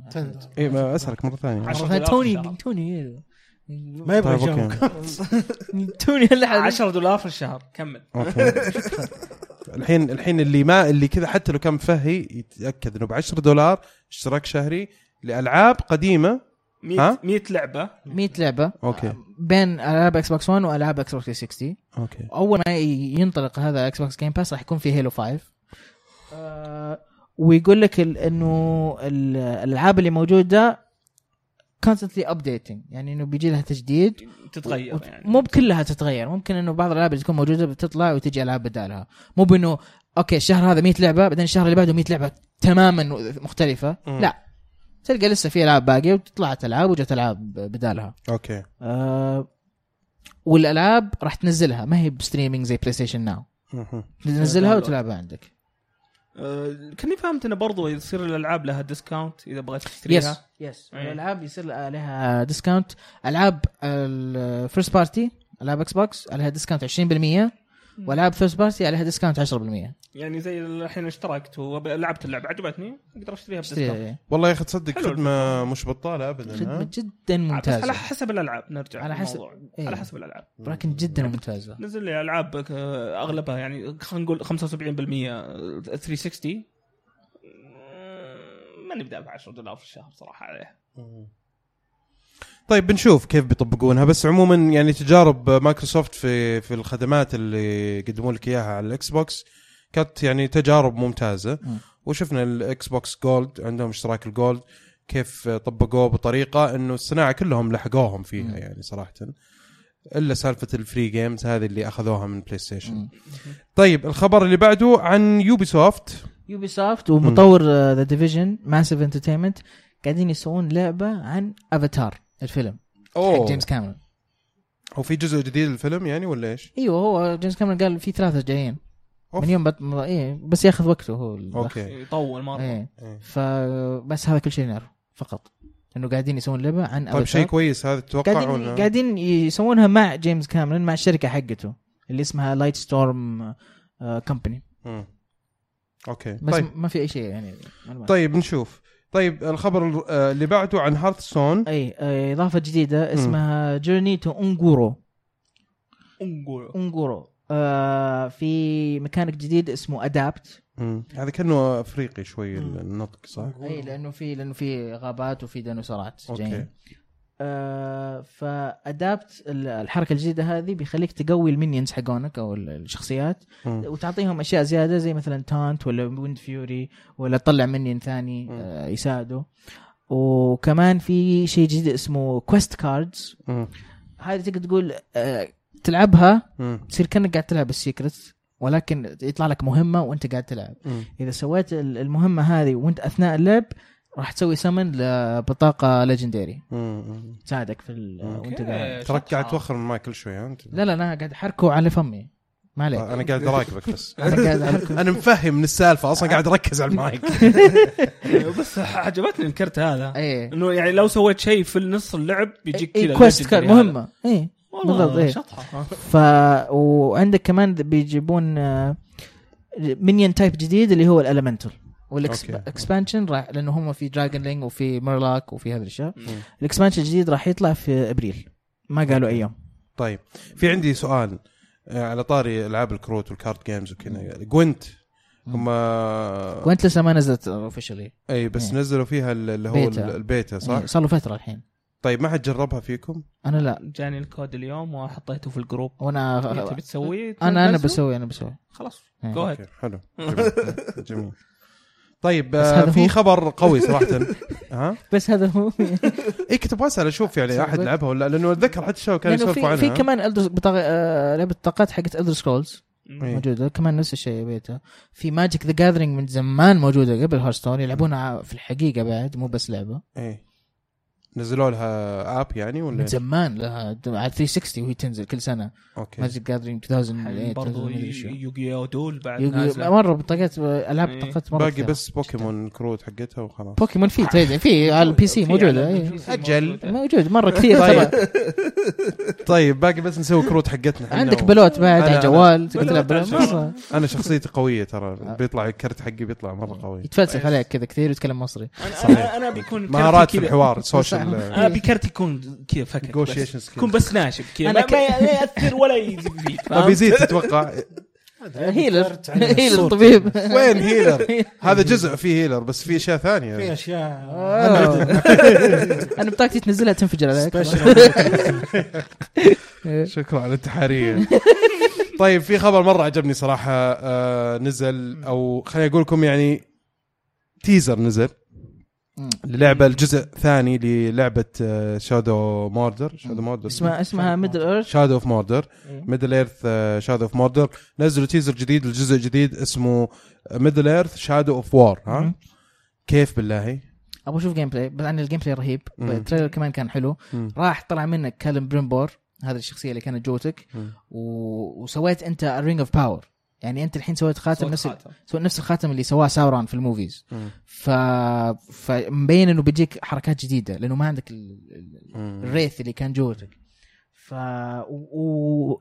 اي ما أسألك مرة ثانية. عشرة مرة دولار توني في الشهر. توني. ما يبغى طيب يجاوبك أوكي توني هلا 10 دولار في الشهر. كمل. أوكي. الحين الحين اللي ما اللي كذا حتى لو كان فهي يتأكد إنه ب 10 دولار اشتراك شهري لألعاب قديمة. 100 ها؟ 100 لعبة. 100 لعبة. أوكي. بين ألعاب Xbox 1 وألعاب Xbox 360 أوكي. أول ما ينطلق هذا Xbox Game Pass راح يكون فيه Halo 5 آه ويقول لك إنه ال- الألعاب اللي موجودة constantly updating. يعني إنه بيجي لها تجديد تتغير وت- يعني. مو بكلها تتغير. ممكن إنه بعض الألعاب اللي تكون موجودة بتطلع وتجي ألعاب بدالها. مو بإنه أوكي الشهر هذا 100 لعبة بعدين الشهر اللي بعده 100 لعبة تماما مختلفة. مم. لا. تلقى لسه في ألعاب باقية وطلعت ألعاب وجت ألعاب بدالها. أوكي. آه والألعاب راح تنزلها. ما هي ب streaming زي PlayStation Now. تنزلها. وتلعبها عندك. آه، كاني فهمت إنه برضو يصير الألعاب لها discount إذا بغيت تشتريها. yes yes إيه. الألعاب يصير لها discount ألعاب ال first party ألعاب Xbox عليها discount 20% وألعاب first party عليها discount 10% يعني زي الحين اشتركت ولعبت اللعبة عجبتني أقدر أشتريها ب discount. اشتريها والله يا أخي تصدق خدمة مش بطالة ابدا خدمة جدا بس على ممتازة. حسب الألعاب نرجع على حسب-. إيه. على حسب الألعاب. ولكن جدا ممتازة. نزل لي ألعاب أغلبها يعني خلينا نقول 75% 360 آه، ماني بدافع 10 دولار في الشهر صراحة عليها. طيب بنشوف كيف بيطبقونها. بس عموما يعني تجارب مايكروسوفت في في الخدمات اللي يقدموا لك إياها على ال Xbox كانت يعني تجارب ممتازة. مم. وشفنا ال Xbox Gold عندهم اشتراك ال Gold كيف طبقوه بطريقة إنه الصناعة كلهم لحقوهم فيها مم. يعني صراحة. إلا سالفة ال free games هذه اللي أخذوها من بلاي ستيشن. طيب الخبر اللي بعده عن يوبي سوفت يوبي سوفت ومطور ذا ديفيجن ماسيف انترتينمنت قاعدين يسوون لعبة عن افاتار الفيلم. حق اوه جيمس كاميرون. هو في جزء جديد للفيلم يعني ولا إيش؟ أيوه هو جيمس كاميرون قال في ثلاثة جايين. أوف. من يوم بط... إيه بس ياخذ وقته هو. أوكي. يطول مرة. إيه. إيه. فبس هذا كل شيء نعرفه فقط. إنه قاعدين يسوون لعبة عن طيب شيء كويس هذا تتوقع قاعدين ولا؟ قاعدين يسوونها مع جيمس كاميرون مع الشركة حقته اللي اسمها لايت ستورم كومباني مم. أوكي. بس طيب. ما في أي شيء يعني طيب نشوف. طيب الخبر ال- آه، اللي بعده عن Hearthstone أي آه، إضافة جديدة اسمها Journey to Un'Goro انقول Un'Goro آه في ميكانيك جديد اسمه adapt هذا كأنه أفريقي شوي النطق صح؟ أي لأنه في لأنه في غابات وفي ديناصورات. أوكي. جايين. آه ف adapt الحركة الجديدة هذه بيخليك تقوي ال minions حقونك أو ال- الشخصيات. وتعطيهم أشياء زيادة زي مثلا taunt ولا windfury ولا تطلع منين ثاني. آه يساعده وكمان في شيء جديد اسمه quest cards. هذه تقدر تقول آه تلعبها. تصير كأنك قاعد تلعب ال secret ولكن يطلع لك مهمة وأنت قاعد تلعب. إذا سويت ال- المهمة هذه وأنت أثناء اللعب راح تسوي سمن لبطاقة legendary. تساعدك في. وانت أوكي. قاعد. تراك قاعد توخر المايك كل شوي ها أنت. لا لا أنا قاعد أحركه على فمي. ما عليك. أنا قاعد أراقبك بس. أنا قاعد احركه أنا مفهم من السالفة أصلا قاعد أركز على المايك. بس عجبتني الكرت هذا. إيه. إنه يعني لو سويت شيء في نص اللعب بيجيك إيه كذا quest card. مهمة. إيه. بالضبط، والله إيه. شطحة. ف وعندك كمان بيجيبون minion type جديد اللي هو ال elemental. وال expansion راح لأنه هم في dragonling وفي murloc وفي هذه الأشياء. مم. ال expansion الجديد راح يطلع في أبريل. ما قالوا أي يوم. طيب. في عندي سؤال آه، على طاري ألعاب الكروت وال card games وكذا. Gwent هم وانت لسه ما نزلت officially أي بس إيه. نزلوا فيها ال- اللي هو بيتا. ال- البيتا صح؟ صار له فترة الحين. طيب ما حد جربها فيكم؟ أنا لا. جاني الكود اليوم وحطيته في ال group. وأنا تبي تسويه؟ أنا أنا؟ بسوي أنا بسوي. خلاص. إيه. جو أوكي حلو. جميل. جميل. طيب بس آه هذا في هو. خبر قوي صراحة. ها؟ بس هذا هو. اي كنت أبغى أسأل أشوف يعني أحد؟ لعبها ولا لأنه أتذكر حتى الشباب كانوا يسولفوا في عنها. في كمان بطاقة آه لعبة البطاقات حقت الدر إيه. موجودة. كمان نفس الشيء بيتها في Magic: The Gathering من زمان موجودة قبل Hearthstone يلعبونها في الحقيقة بعد مو بس لعبة. إيه. نزلوا لها app يعني ولا من إيه؟ زمان لها على 360 وهي تنزل كل سنة أوكي Magic Gathering 2008 برضو 2000 Yu-Gi-Oh دول بعد يوغي- نازلة. مرة بطاقات العاب إيه. بطاقات مرة باقي. بس بوكيمون الكروت حقتها وخلاص بوكيمون في trading في على ال PC موجودة إيه. موجودة. موجود مرة كثير طيب. ترى طيب باقي بس نسوي كروت حقتنا عندك بلوت بعد على جوال تقدر تلعب. مرة. أنا شخصيتي قوية ترى بيطلع الكرت حقي بيطلع مرة قوي يتفلسف عليك كذا كثير ويتكلم مصري أنا. أنا بيكون مهارات في الحوار social أنا بكرت يكون كذا فكك بس. يكون بس ناشف كذا أنا ما, يأثر ولا يزيد. فيك ما فاهم؟ بيزيد تتوقع healer. healer. الطبيب. وين healer؟ هذا جزء فيه healer بس في أشياء في ثانية أشياء. آه. أنا بطاقتي تنزلها تنفجر عليك. شكرا على التحريه طيب في خبر مرة عجبني صراحة آه نزل أو خليني أقول لكم يعني teaser نزل. للعبة الجزء الثاني للعبة Shadow Mordor Shadow Mordor اسمها اسمها Middle-earth Shadow of Mordor Middle-earth Shadow of Mordor نزلوا teaser جديد للجزء الجديد اسمه Middle-earth Shadow of War ها؟ مم. كيف بالله؟ أبغى أشوف gameplay بس عن ال gameplay رهيب. ال trailer كمان كان حلو. مم. راح طلع منك Celebrimbor هذه الشخصية اللي كانت جوتك. و... وسويت أنت ال ring of power يعني أنت الحين سويت خاتم نفس خاتم. سويت نفس الخاتم اللي سواه ساورون في ال movies. ف فمبين إنه بيجيك حركات جديدة لأنه ما عندك ال... ال wraith اللي كان جوتك ف و...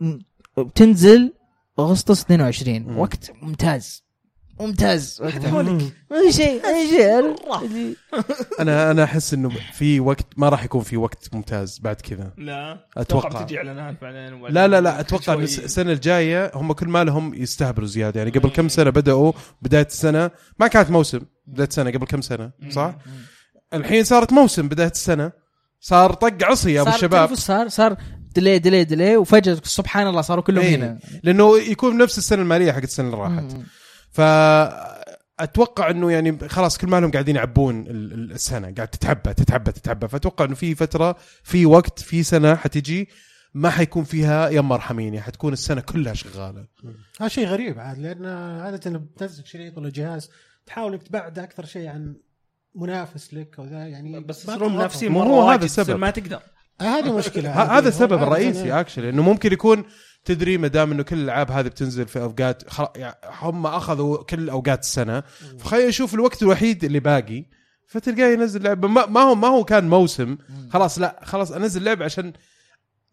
وبتنزل أغسطس 22 مم. وقت ممتاز ممتاز. أي شيء أي شيء. أنا أنا أحس إنه في وقت ما راح يكون في وقت ممتاز بعد كذا. لا. أتوقع. أتوقع بتجي إعلانات بعدين وبعدين لا لا لا أتوقع ان السنة الجاية هم كل ما لهم يستهبلوا زيادة. يعني قبل كم سنة بدأوا؟ بداية السنة. ما كانت موسم بداية السنة قبل كم سنة؟ صح؟ الحين صارت موسم بداية السنة. صار طق عصي يا أبو صار- الشباب. صار صار ديلي ديلي ديلي وفجأة سبحان الله صاروا كلهم إيه. هنا. لأنه يكون نفس السنة المالية حقت السنة اللي راحت. مم. فأتوقع إنه يعني خلاص كل ما لهم قاعدين يعبون ال- ال- السنة قاعد تتعبى تتعبى تتعبى فأتوقع إنه في فترة في وقت في سنة حتجي ما حيكون فيها يما ارحميني حتكون السنة كلها شغالة هذا شيء غريب عاد لأن عادة بتنزل شريط ولا جهاز تحاول إنك تبعد أكثر شيء عن منافس لك أو ذا يعني بس ما يصيرون. منافسين مو هو هذا السبب. ما تقدر هذه مشكلة هذا السبب الرئيسي اكشلي إنه ممكن يكون تدري ما دام إنه كل الألعاب هذه بتنزل في أوقات خل... يعني هم أخذوا كل أوقات السنة فخلينا نشوف الوقت الوحيد اللي باقي فتلقاه ينزل لعبة. ما, ما هو ما هو كان موسم. خلاص لا خلاص أنزل لعبة عشان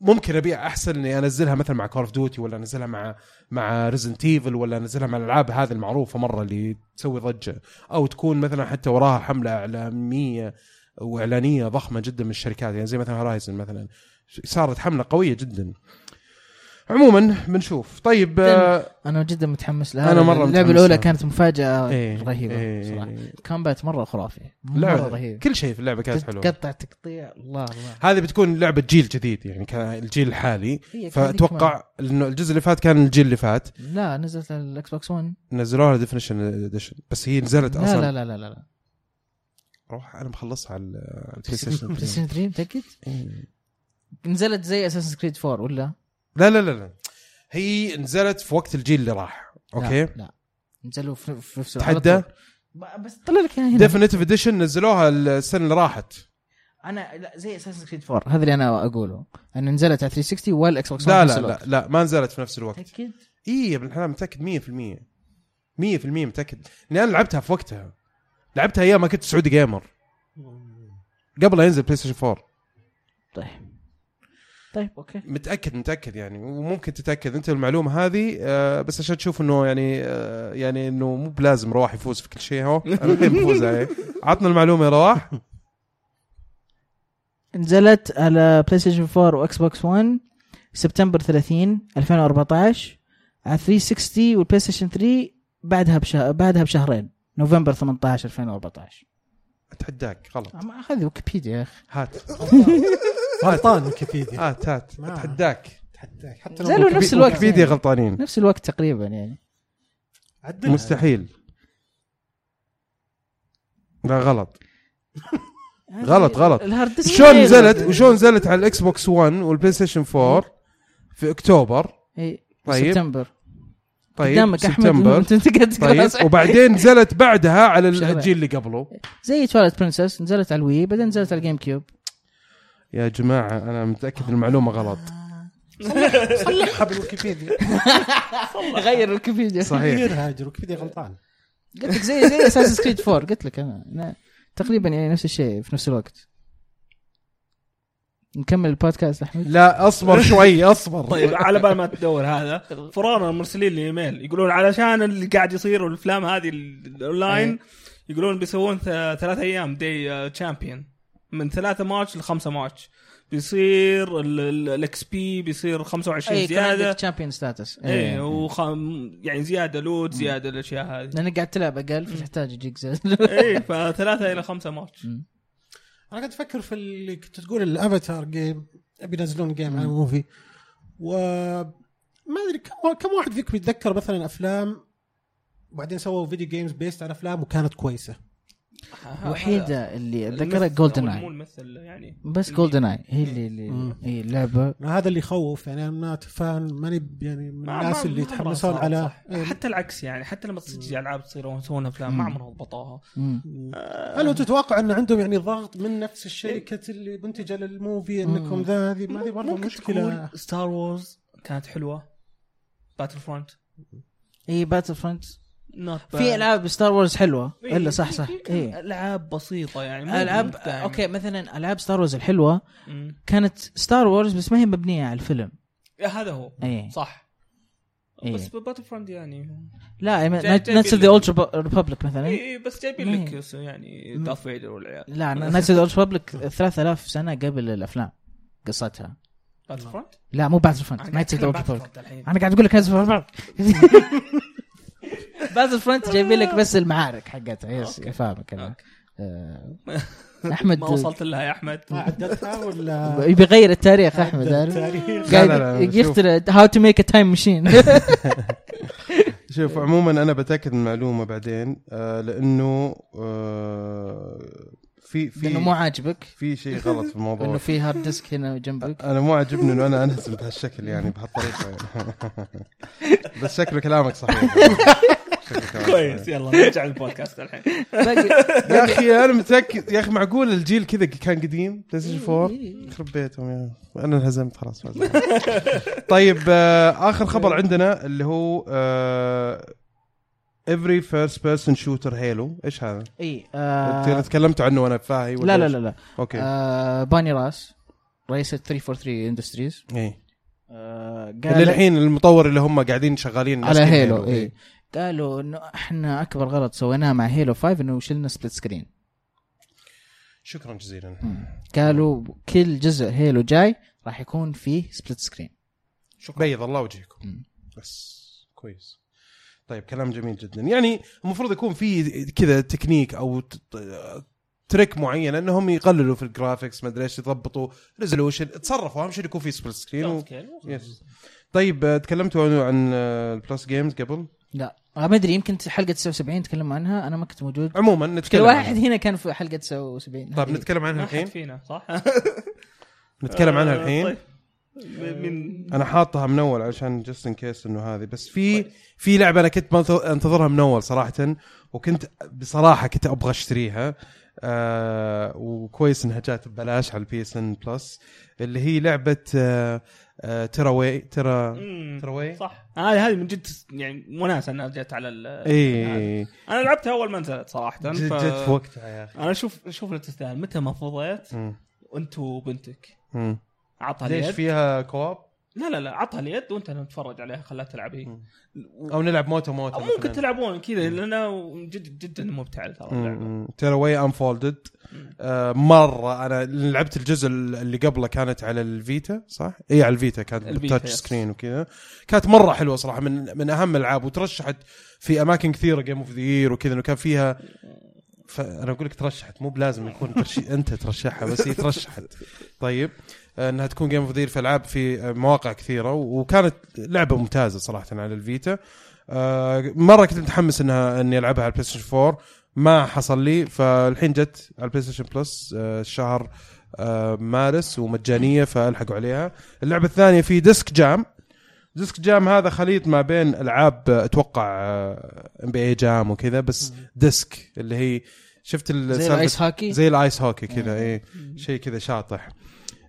ممكن أبيع أحسن إني أنزلها مثلا مع Call of Duty ولا أنزلها مع مع Resident Evil ولا أنزلها مع الألعاب هذه المعروفة مرة اللي تسوي ضجة. أو تكون مثلا حتى وراها حملة إعلامية وإعلانية ضخمة جدا من الشركات. يعني زي مثلا Horizon مثلا صارت حملة قوية جدا. عموما بنشوف. طيب آه أنا جدا متحمس لها أنا مرة اللعبة الأولى. كانت مفاجأة إيه، رهيبة إيه، صراحة. إيه. ال combat مرة خرافي. مرة رهيب كل شيء في اللعبة كانت حلوة. تقطع تقطيع. الله الله. هذه بتكون لعبة جيل جديد يعني الجيل الحالي. فأتوقع إنه الجزء اللي فات كان الجيل اللي فات. لا نزلت ال Xbox 1 نزلوها definition edition بس هي نزلت لا أصلا. لا لا لا لا. لا روح أنا مخلصها على البلاي ستيشن بلاي ستيشن 3 متاكد؟ إيه. نزلت زي Assassin's Creed 4 ولا؟ لا لا لا لا. هي نزلت في وقت الجيل اللي راح أوكي؟ لا, لا. نزلوا في, نفس على تحدى؟ بس طلع لك إياها هنا. definitive edition نزلوها السنة اللي راحت. أنا لا زي Assassin's Creed 4 هذا اللي أنا أقوله. انه نزلت على 360 وال Xbox لا 1 في لا لا الوقت. لا ما نزلت في نفس الوقت. متأكد؟ اي يا ابن الحلال متأكد 100% 100% متأكد. لاني أنا لعبتها في وقتها. لعبتها أيام ما كنت Saudi Gamer قبل لا ينزل PlayStation 4 طيب. طيب. okay. متأكد متأكد يعني. وممكن تتأكد أنت المعلومة هذه آه بس عشان تشوف إنه يعني آه يعني إنه مو بلازم رواح يفوز في كل شيء اهو أنا الحين بفوز عليه عطنا المعلومة يا رواح. نزلت على PlayStation 4 و Xbox 1 سبتمبر 30 2014 على 360 وال PlayStation 3 بعدها بشه... بعدها بشهرين نوفمبر 18 2014 أتحداك غلط. ما هذه ويكيبيديا يا أخي. هات. غلطان ويكيبيديا. هات هات. ما- أتحداك. تحداك حتى زالوا لو نفس الوقت. ويكيبيديا يعني. غلطانين. نفس الوقت تقريبا يعني. عدلها. مستحيل. لا غلط. غلط، غلط. ال hard disk شلون نزلت. وشلون نزلت على ال Xbox 1 وال PlayStation 4 في أكتوبر؟ اي طيب. سبتمبر. طيب قدامك أحمد سبتمبر. أنت طيب صح. وبعدين نزلت بعدها على. الجيل اللي قبله. زي Twilight Princess نزلت على ال Wii بعدين نزلت على ال GameCube. يا جماعة أنا متأكد إن المعلومة غلط. صلحها بالويكيبيديا غير ويكيبيديا صحيح. غير هاجر ويكيبيديا غلطان. قلت لك زي زي أساس كريد 4 قلت لك أنا. أنا تقريبا يعني نفس الشيء في نفس الوقت. نكمل البودكاست أحمد؟ لا أصبر شوي أصبر. طيب على بال ما تدور هذا فرانا مرسلين لي إيميل. يقولون علشان اللي قاعد يصير والأفلام هذه الأونلاين يقولون بيسوون ثلاث أيام دي تشامبيون من ثلاثة ماتش لخمسة ماتش. بيصير ال XP بيصير 25 اي كان زيادة. champion status إيه وخ... يعني زيادة loot زيادة الاشياء هذه. لأنك قاعد تلعب أقل فتحتاج يجيك زي إيه فثلاثة إلى خمسة ماتش. أنا قاعد أفكر في اللي كنت تقول ال Avatar game أبي ينزلون game على movie و ما أدري كم كم واحد فيكم يتذكر مثلا أفلام وبعدين سووا video games based على أفلام وكانت كويسة؟ الوحيده اللي اتذكرها Golden مو Eye الممثل يعني بس GoldenEye هي اللي, اللي. هي اللعبة هذا اللي يخوف يعني أنا ما فاهم ماني يعني من ما- الناس اللي يتحمسون على صح. إيه. حتى العكس يعني حتى لما تصير ألعاب تصير ويسوون افلام ما. عمرهم ضبطوها. هل هو تتوقع إن عندهم يعني ضغط من نفس الشركة اللي منتجة لل movie إنكم. ذا هذه ما هذه برضه ممكن مشكلة تكون Star Wars كانت حلوة Battlefront اي Battlefront في ألعاب Star Wars حلوة. إيه، إلا صح صح. اي ألعاب بسيطة يعني العاب. okay مثلا ألعاب Star Wars الحلوة مم. كانت Star Wars بس ما هي مبنية على الفيلم. إيه، هذا هو. اي صح. إيه. بس Battlefront يعني. لا Knights of the. Old Republic مثلا. اي إي، بس جايبين إيه. لك يعني. Darth Vader والعيال. لا Knights of the Old Republic 3000 سنة قبل الأفلام قصتها. Battlefront لا مو Battlefront Knights of the Old الحين. أنا قاعد أقول لك Knights of the Battlefront جايبين لك بس المعارك حقتها. yes. فاهمك. أنا. آه، أحمد ما وصلت لها يا أحمد. ما عدتها ولا؟ يبي يغير التاريخ أحمد قاعد. يخترع how to make a time machine شوف عموما أنا بتأكد من معلومه بعدين آه لأنه آه في في لأنه مو عاجبك. في شيء غلط في انه الموضوع في hard disk هنا جنبك. أنا مو عاجبني إنه أنا انهزم بهالشكل يعني بهالطريقة يعني. بس شكله كلامك صحيح. كويس. يلا نرجع للبودكاست الحين. يا أخي أنا متأكد يا أخي معقول الجيل كذا كان قديم؟ PlayStation 4 يخرب بيتهم يا. أنا انهزمت خلاص. طيب آه آخر خبر عندنا اللي هو every first person shooter Halo إيش هذا؟ اي آه آه تكلمت عنه وأنا فاهي ولا لا لا؟ لا لا. okay. آه Bonnie Ross رئيس 343 Industries اي آه اللي قال الحين المطور اللي هم قاعدين شغالين على Halo إيه. اي قالوا إنه إحنا أكبر غلط سويناه مع Halo 5 إنه شلنا split screen شكرا جزيلا. قالوا كل جزء Halo جاي راح يكون فيه split screen بيض الله وجهكم. بس كويس. طيب كلام جميل جدا. يعني المفروض يكون في كذا تكنيك أو trick معين إنهم يقللوا في ال graphics ما أدري إيش يضبطوا resolution تصرفوا أهم شيء يكون في split screen و... yes. طيب تكلمتوا عن- ال Plus games قبل؟ لا. ما أدري يمكن حلقة 79 تكلموا عنها أنا ما كنت موجود عموما كل نتكلم واحد عنها. هنا كان في حلقة 79 طيب. نتكلم عنها الحين فينا صح؟ نتكلم عنها آه، الحين طيب. من أنا حاطها من أول عشان just in case إنه هذه بس في في لعبة أنا كنت أنتظرها من أول صراحة وكنت بصراحة كنت أبغى أشتريها آه وكويس إنها جات ببلاش على ال PSN Plus اللي هي لعبة آه آه Tearaway ترى مم. Tearaway صح. هذه هذه من جد يعني وناسه إنها جت على ال اي أنا لعبتها أول ما نزلت صراحة ف... جت في وقتها يا أخي. أنا أشوف أشوف تستاهل. متى ما فضيت مم. وانت وبنتك. مم. عطها ليش فيها co-op؟ لا لا لا عطها اليد وانت نتفرج عليها خلها تلعب هي مم. أو نلعب موتو موتو أو ممكن. تلعبون كذا لأنه جد جدا ممتعه ترى اللعبة مم. Tearaway Unfolded. آه مرة أنا لعبت الجزء اللي قبله كانت على الفيتا صح؟ إي على الفيتا كانت بال touch. screen وكذا كانت مرة حلوة صراحة من من أهم الألعاب وترشحت في أماكن كثيرة game of the وكذا إنه كان فيها فانا أقول لك ترشحت مو بلازم يكون ترشي أنت ترشحها بس هي ترشحت طيب آه، انها تكون game of في ألعاب في مواقع كثيرة وكانت لعبة ممتازة صراحة على الفيتا. آه، مرة كنت متحمس انها إني ألعبها على البلاي ستيشن 4 ما حصل لي فالحين جت على البلاي ستيشن بلس شهر آه، مارس ومجانية فألحقوا عليها. اللعبة الثانية في Disc Jam Disc Jam هذا خليط ما بين ألعاب آه، أتوقع NBA Jam وكذا بس Disc اللي هي شفت زي ال ice hockey؟ زي ال ice hockey كذا إيه شيء كذا شاطح.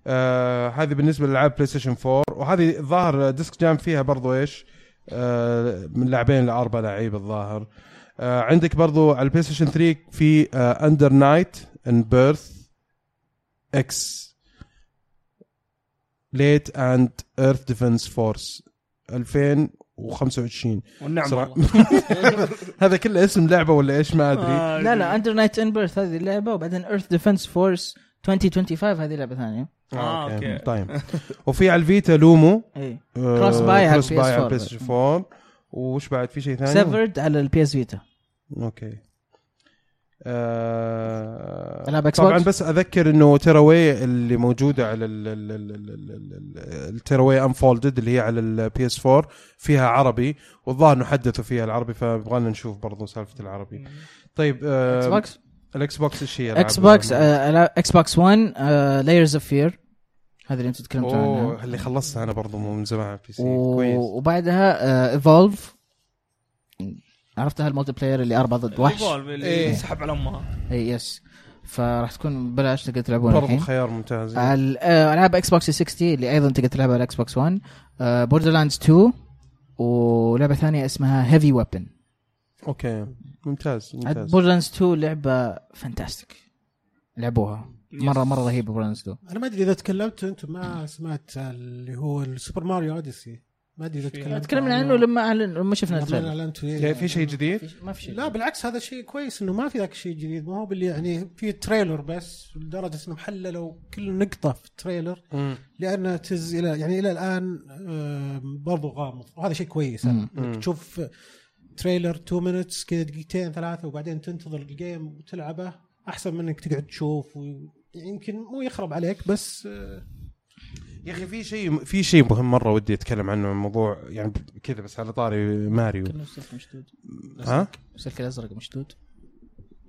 آه هذه بالنسبة للعاب بلاي ستيشن 4 وهذه الظاهر Disc Jam فيها برضو إيش؟ آه من لاعبين لاربع لعيبة الظاهر. آه عندك برضو على البلاي ستيشن 3 في Under Night In-Birth Exe:Late and Earth Defense Force 2025 والنعم هذا كله اسم لعبة ولا إيش؟ ما أدري. آه، لا لا Under Night In-Birth هذه اللعبة وبعدين Earth Defense Force 2025 هذه لعبة ثانية. آه، أوكي. طيب. وفي على الفيتا Lumo اي آه، cross-buy على كروس باي على PS4 البلاي ستيشن 4 وش بعد في شيء ثاني؟ Severed على ال PS فيتا أوكي. آه ألعاب إكس طبعا بوكس؟ بس أذكر إنه Tearaway اللي موجودة على ال- ال- ال- ال- ال- ال- ال Tearaway Unfolded اللي هي على ال PS 4 فيها عربي والظاهر إنه حدثوا فيها العربي فيبغى لنا نشوف برضو سالفة العربي. طيب إكس آه بوكس الاكس بوكس إيش هي؟ إكس؟ بوكس آه، إكس بوكس 1 Layers of Fear هذا اللي أنتم تكلمتوا عنها. أوه اللي خلصتها أنا برضو مو من زمان على ال PC. و... كويس. وبعدها Evolve عرفتها ال multiplayer اللي اربعه ضد وحش ال Evolve اللي إيه. سحب على أمها. اي yes فراح تكون ببلاش تقدر تلعبونها برضو الحين. خيار ممتاز. ال- آه، ألعاب إكس بوكس 60 اللي أيضا تقدر تلعبها على إكس بوكس 1 Borderlands 2 ولعبة ثانية اسمها Heavy Weapon okay. ممتاز ممتاز. Borderlands 2 لعبة fantastic لعبوها. مره مرة lands 2 أنا ما أدري إذا تكلمت أنتم ما سمعت اللي هو ال Super Mario Odyssey ما أدري إذا تكلمت تكلمنا عنه. لما أعلن لما شفنا ال trailer. يعني في شيء جديد؟ ما في شيء لا بالعكس هذا شيء كويس إنه ما في ذاك الشيء الجديد ما هو باللي يعني في trailer بس لدرجة انهم حللوا كل نقطة في ال trailer. لانها تز إلى يعني إلى الآن برضو غامض. وهذا شيء كويس. مم. تشوف trailer 2 minutes كذا دقيقتين ثلاثة وبعدين تنتظر ال game وتلعبه. أحسن من إنك تقعد تشوف و... يمكن مو يخرب عليك بس آه، يا أخي في شيء في شيء مهم مرة ودي أتكلم عنه عن موضوع يعني كذا بس على طاري ماريو. كان السلك مشدود. ها؟ السلك الأزرق مشدود.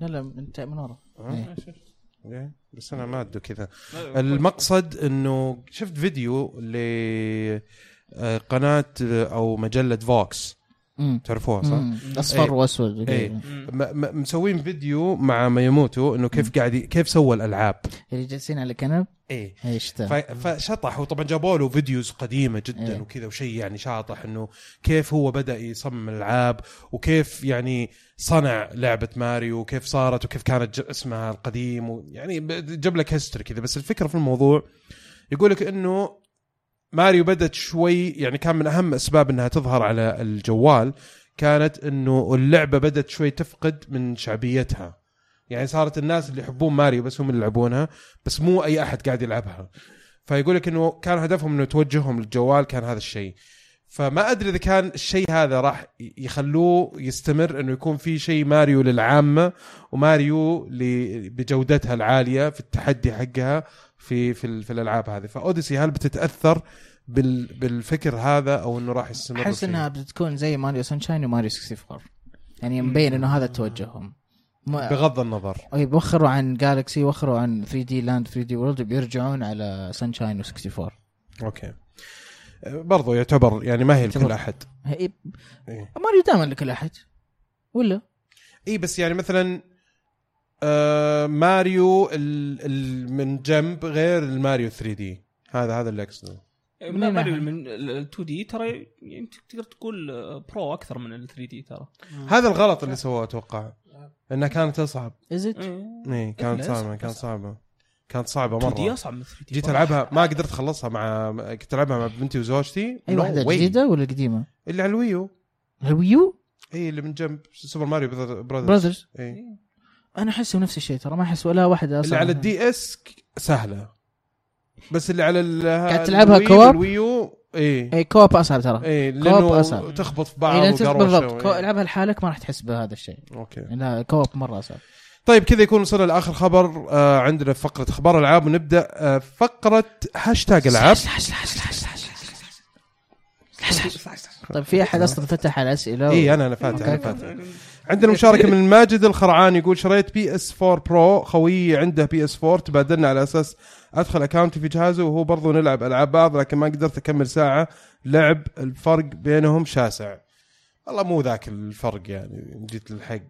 لا لا من من ورا؟ إيه، بس أنا ما ادو كذا. المقصد إنه شفت فيديو لقناه أو مجلة Vox. تعرفوها صح؟ مم. أصفر إيه. واسود إيه. م- مسوين فيديو مع مياموتو إنه كيف قاعد كيف سوى الألعاب. اللي جالسين على كنب إيه. إيش ف- فشطح وطبعا جابوا له videos قديمة جدا إيه. وكذا وشيء يعني شاطح إنه كيف هو بدأ يصمم الألعاب وكيف يعني صنع لعبة ماريو وكيف صارت وكيف كانت اسمها القديم ويعني ب- جاب لك history كذا. بس الفكرة في الموضوع يقول لك إنه ماريو بدت شوي يعني كان من أهم أسباب إنها تظهر على الجوال كانت إنه اللعبة بدت شوي تفقد من شعبيتها. يعني صارت الناس اللي يحبون ماريو بس هم اللي يلعبونها بس مو أي أحد قاعد يلعبها. فيقول لك إنه كان هدفهم إنه توجههم للجوال كان هذا الشيء. فما أدري إذا كان الشيء هذا راح يخلوه يستمر إنه يكون في شيء ماريو للعامة وماريو بجودتها العالية في التحدي حقها. في في, في الألعاب هذه. ف Odyssey هل بتتأثر بال بالفكر هذا أو إنه راح يستمر أحس؟ إنها بتكون زي ماريو Sunshine وماريو 64 يعني مبين إنه هذا توجههم. بغض النظر. أي بيوخروا عن Galaxy وخروا عن 3D Land 3D World بيرجعون على Sunshine و64 Okay. برضو يعتبر يعني ما هي لكل. أحد. هي إيه. ماريو دائما لكل أحد. ولا؟ اي بس يعني مثلا آه ماريو ال ال من جنب غير الماريو 3D هذا هذا اللي أقصده. من لا أي ماريو؟ من ال 2D ترى يعني تقدر تقول pro أكثر من ال 3D ترى. هذا الغلط اللي سووه أتوقع. انها كانت أصعب. is it اي كانت لا، صعبة كانت. صعبة. كانت صعبة 2D مره أصعب من 3D جيت ألعبها ما قدرت أخلصها مع كنت ألعبها مع بنتي وزوجتي. أي واحدة. جديدة ولا قديمة؟ اللي على ال Wii U. ال Wii U؟ اي اللي من جنب Super Mario Brothers Brothers اي أنا احسه نفس الشيء ترى ما أحس ولا واحدة اللي أصلا على ال DS سهلة. بس اللي على ال- قاعد تلعبها co-op؟ وال Wii U اي اي co-op اصعب ترى. إيه co-op أصعب. تخبط في بعض اي لأن تس- وقروشة بالضبط. إيه. العبها لحالك ما راح تحس بهذا الشيء. Okay. لا co-op مرة اصعب طيب كذا يكون وصلنا لآخر خبر آه عندنا فقرة أخبار ألعاب ونبدأ آه فقرة هاشتاج ألعاب. طيب في أحد أصلا فتح على أسئلة؟ اي أنا أنا فاتح أنا. فاتح. عندنا مشاركة من ماجد الخرعان يقول شريت PS4 Pro خويي عنده PS4 تبادلنا على أساس أدخل account ي في جهازه وهو برضو نلعب ألعاب بعض لكن ما قدرت أكمل ساعة. لعب الفرق بينهم شاسع. والله مو ذاك الفرق يعني جيت للحق.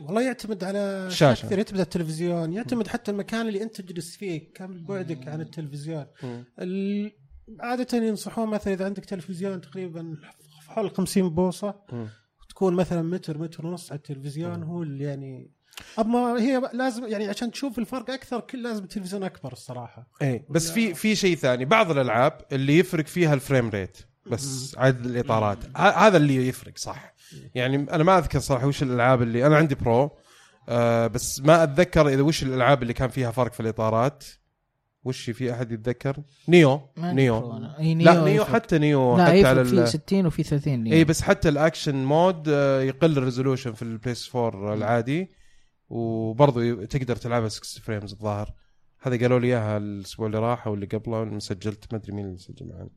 والله يعتمد على شاشة. كثير يعتمد على التلفزيون. يعتمد حتى المكان اللي أنت تجلس فيه كم بعدك عن التلفزيون. ال- عادة ينصحون مثلا إذا عندك تلفزيون تقريبا حول 50 بوصة. مم. تكون مثلا متر متر ونص على التلفزيون هو اللي يعني أما هي لازم يعني عشان تشوف الفرق أكثر كل لازم التلفزيون أكبر الصراحة. إيه بس في في شيء ثاني بعض الألعاب اللي يفرق فيها الفريم ريت بس عدد الإطارات. هذا اللي يفرق صح. يعني أنا ما أذكر صراحة وش الألعاب اللي أنا عندي Pro آه بس ما أتذكر إذا وش الألعاب اللي كان فيها فرق في الإطارات. وش في أحد يتذكر Nioh Nioh. إي لا Nioh. حتى Nioh لا حتى على في ال... 60 وفي 30 Nioh. إي بس حتى ال action mode آه، يقل ال resolution في البلايستيشن 4 العادي وبرضه تقدر تلعبها 60 frames الظاهر هذا قالوا لي إياها الأسبوع اللي راح أو اللي قبله سجلت ما أدري مين اللي سجل معنا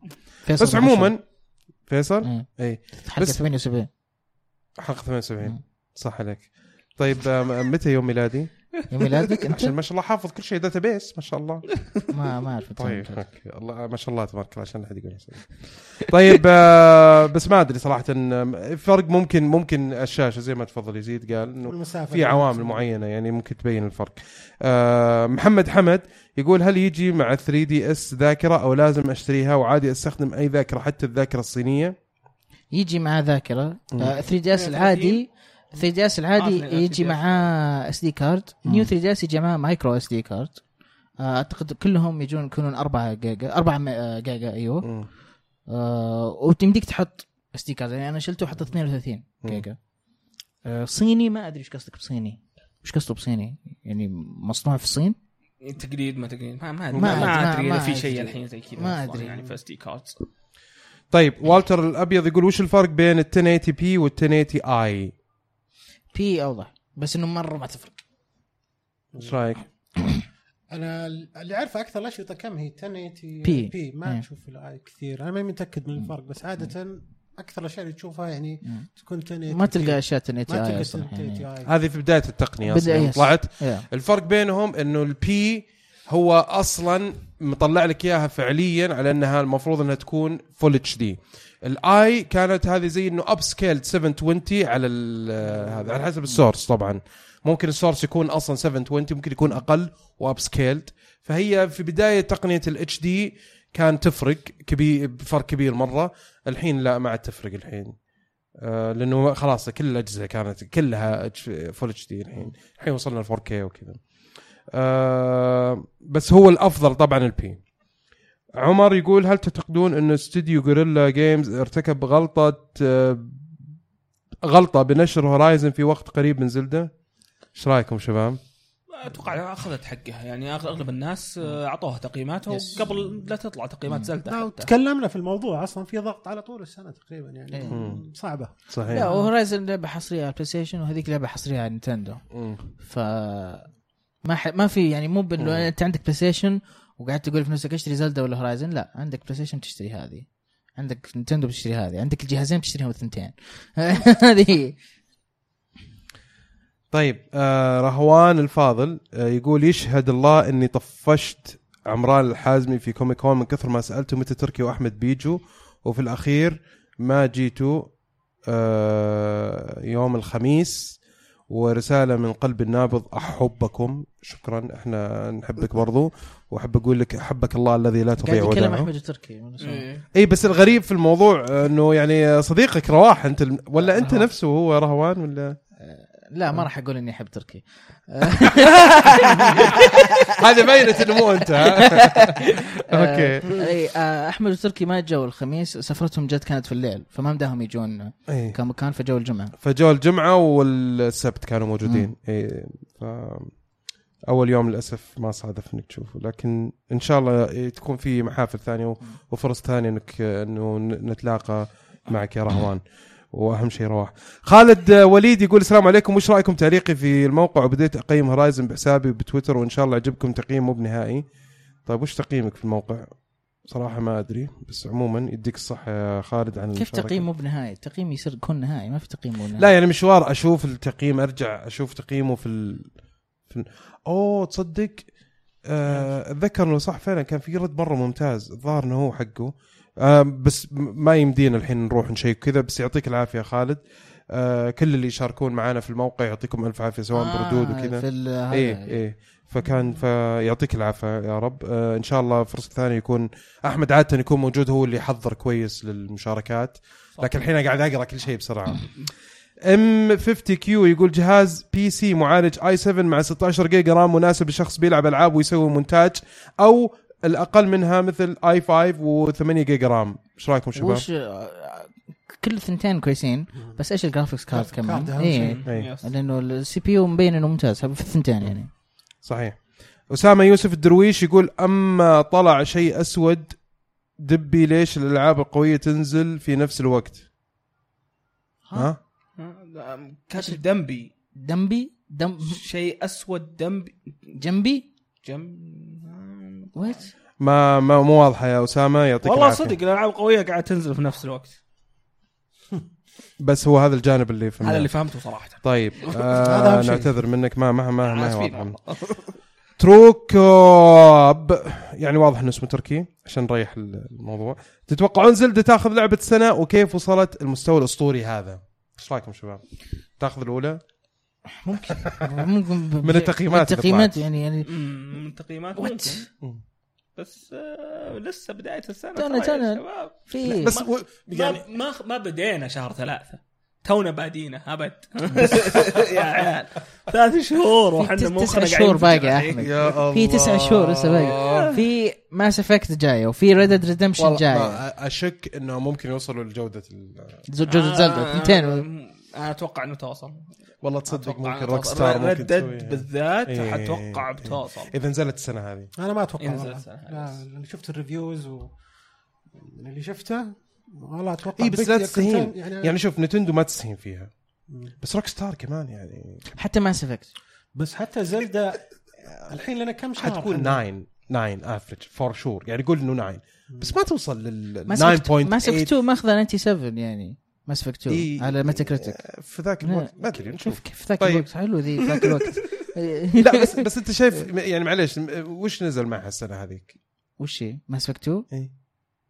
فيصل بس. عموما فيصل إيه. إي حلقه بس- 78 حلقه 78 مم. صح عليك طيب آم، متى يوم ميلادي؟ يوم ميلادك أنت عشان ما شاء الله حافظ كل شيء database ما شاء الله ما ما أعرف طيب okay الله ما شاء الله تبارك الله عشان لا أحد يقول. طيب آه، بس ما أدري صراحة آه، فرق ممكن ممكن الشاشة زي ما تفضل يزيد قال إنه في عوامل معينة يعني ممكن تبين الفرق. آه، محمد حمد يقول هل يجي مع 3DS ذاكرة أو لازم أشتريها وعادي أستخدم أي ذاكرة حتى الذاكرة الصينية؟ يجي معاه ذاكرة مم. 3DS العادي 3DS العادي آه، يجي 3DS. معاه SD card New 3DS يجي معاه micro SD card آه، أعتقد كلهم يجون يكونون 4 جيجا 4 جيجا أيوه. آه وتمديك تحط SD card يعني أنا شلته وحطيت 32 جيجا. آه صيني ما أدري إيش قصدك بصيني. إيش قصده بصيني؟ يعني مصنوع في الصين؟ تقليد ما تقليد ما ما ما ما, ما ما- أدري إذا في. شيء الحين زي كذا ما أصلاً أدري. يعني في اس دي كاردز طيب والتر الأبيض يقول وش الفرق بين ال 1080p وال 1080i؟ p أوضح بس إنه مرة ما تفرق إيش رأيك؟ أنا اللي أعرفه أكثر الاشرطه كم هي 1080p. p ما إيه. تشوف ال i كثير أنا ما متأكد من الفرق بس عادة أكثر الأشياء اللي تشوفها يعني مم. تكون 1080 ما تلقى أشياء 1080 ما تلقى i أصلا 1080. i هذه في بداية التقنية yes. طلعت يا. الفرق بينهم إنه ال p هو أصلا مطلع لك إياها فعليا على أنها المفروض أنها تكون full HD ال i كانت هذه زي إنه upscaled 720 على ال- هذا على حسب ال source طبعا. ممكن ال source يكون أصلا 720 ممكن يكون أقل و upscaled فهي في بداية تقنية ال HD كان تفرق كبير فرق كبير مرة. الحين لا ما عاد تفرق الحين. آه لأنه خلاص كل الأجهزة كانت كلها full HD الحين. الحين وصلنا ل 4K وكذا. آه بس هو الأفضل طبعا ال p عمر يقول هل تعتقدون إن استوديو Guerrilla Games ارتكب غلطة آه غلطة بنشر هورايزن في وقت قريب من زلدا إيش رأيكم شباب أتوقع أخذت حقها يعني أغلب الناس آه، أعطوها تقييماتها yes. قبل لا تطلع تقييمات زلدا حتى. تكلمنا في الموضوع أصلا في ضغط على طول السنة تقريبا يعني إيه. مم. صعبة صحيح لا وهورايزن لعبة حصرية على البلاي ستيشن وهذيك لعبة حصرية على نينتندو. ف ما ح... ما في يعني مو. بانه أنت عندك بلاي ستيشن وقاعد تقول في نفسك اشتري زلدا ولا هورايزن لا عندك بلاي ستيشن تشتري هذه عندك نينتندو بتشتري هذه عندك الجهازين بتشتريهم الثنتين هذه. طيب آه رهوان الفاضل آه يقول يشهد الله إني طفشت عمران الحازمي في كوميك كون من كثر ما سألته متى تركي وأحمد بيجوا وفي الأخير ما جيتوا آه يوم الخميس ورسالة من قلب النابض أحبكم. شكرا. إحنا نحبك برضو. وأحب أقول لك أحبك الله الذي لا تضيع يتكلم ودائعه أحمد التركي إيه. اي بس الغريب في الموضوع إنه يعني صديقك رواح. أنت الم- ولا أنت. نفسه هو رهوان ولا؟ لا ما راح أقول إني أحب تركي. هذه بينت انه مو انت؟ okay. أي آه، أحمد التركي ما جو الخميس سفرتهم جد كانت في الليل فما مداهم يجون. كان مكان فجو الجمعة. فجو الجمعة والسبت كانوا موجودين. أي أول يوم للأسف ما صادف إنك تشوفه. لكن إن شاء الله تكون في محافل ثانية وفرص ثانية انك إنه نتلاقى معك يا رهوان. وأهم شيء رواح. خالد آه، وليد يقول السلام عليكم. وش رأيكم تعليقي في الموقع وبديت اقيم هورايزن بحسابي بتويتر وإن شاء الله يعجبكم تقييم مو بنهائي؟ طيب وش تقييمك في الموقع؟ صراحة ما أدري بس عموما يديك الصحة يا خالد عن كيف. تقييم مو بنهائي؟ التقييم يصير يكون نهائي ما في تقييم مو نهائي. لا يعني مشوار أشوف التقييم أرجع أشوف تقييمه في ال... في ال... أوه تصدق؟ آه، أتذكر إنه صح فعلا كان في رد مرة ممتاز. الظاهر إنه هو حقه. آه بس ما يمدينا الحين نروح نشيّك كذا بس يعطيك العافية خالد. آه كل اللي يشاركون معنا في الموقع يعطيكم ألف عافية سواء آه، بردود وكذا. في. إيه إيه. فكان فيعطيك العافية يا رب. آه إن شاء الله فرصة ثانية يكون أحمد عادة يكون موجود هو اللي يحضر كويس للمشاركات. لكن الحين قاعد أقرأ كل شيء بسرعة. ام 50Q يقول جهاز PC معالج i7 مع 16 جيجا RAM مناسب لشخص بيلعب ألعاب ويسوي مونتاج أو الأقل منها مثل i5 و8 جيجا RAM إيش رأيكم شباب؟ وش كل الثنتين كويسين بس إيش ال graphics card كمان شيء. إيه. yes. لأنه ال CPU مبين إنه ممتاز في الثنتين يعني صحيح أسامة يوسف الدرويش يقول أما طلع شيء أسود دبي ليش الألعاب القوية تنزل في نفس الوقت؟ ها؟ آه، كاتب دمبي دمبي دم شيء أسود دمبي جنبي جنب وات ما ما مو واضحة يا أسامة يعطيك والله العافية. صدق الألعاب القوية قاعدة تنزل في نفس الوقت. بس هو هذا الجانب اللي فهمناه هذا اللي فهمته صراحة. طيب هذا آه. نعتذر منك ما ما ما, ما هي واضحه. تروكوب. يعني واضح إنه اسمه تركي عشان نريح الموضوع. تتوقعون زلدة تاخذ لعبة السنة؟ وكيف وصلت المستوى الأسطوري هذا؟ إيش رأيكم شباب؟ تاخذ الأولى؟ ممكن. ممكن ب- من التقييمات من التقييمات. يعني يعني من تقييمات what. بس آه لسه بداية السنة تونا- ترى يا تونا. شباب. في بس و... يعني يعني ما ما بدينا شهر ثلاثة. تونا بادينا أبد. يا عيال. ثلاث شهور وحنا في مخنا تسع شهور باقي يا. أحمد. في تسع شهور لسه باقي. في Mass Effect جاية وفي Red Dead Redemption جاية ما أشك إنه ممكن يوصلوا لجودة زلدا آه، اثنتين. أنا أتوقع إنه توصل والله تصدق ممكن روك ستار ممكن تسويها. بالذات إيه. أتوقع بتوصل إذا نزلت السنة هذه أنا ما أتوقع ينزل والله. السنة هذه لا شفت ال reviews و اللي شفته والله أتوقع اي بس لا تستهين يعني, يعني شوف نتندو ما تستهين فيها. بس روك ستار كمان يعني حتى ماس إفكت بس حتى زلدا الحين لنا كم شهر حتكون الحين؟ 9 9 average for sure يعني قول إنه 9 بس ما توصل لل ماس إفكت 9.8 ماس إفكت 2 ماخذة 97 يعني ماس افكت 2 إيه. على ميتا كريتيك في ذاك الوقت ما أدري نشوف كيف ذاك طيب. الوقت حلو ذي ذاك الوقت لا بس بس أنت شايف يعني معليش وش نزل معها السنة هذيك؟ وش هي؟ ماس افكت 2 إيه.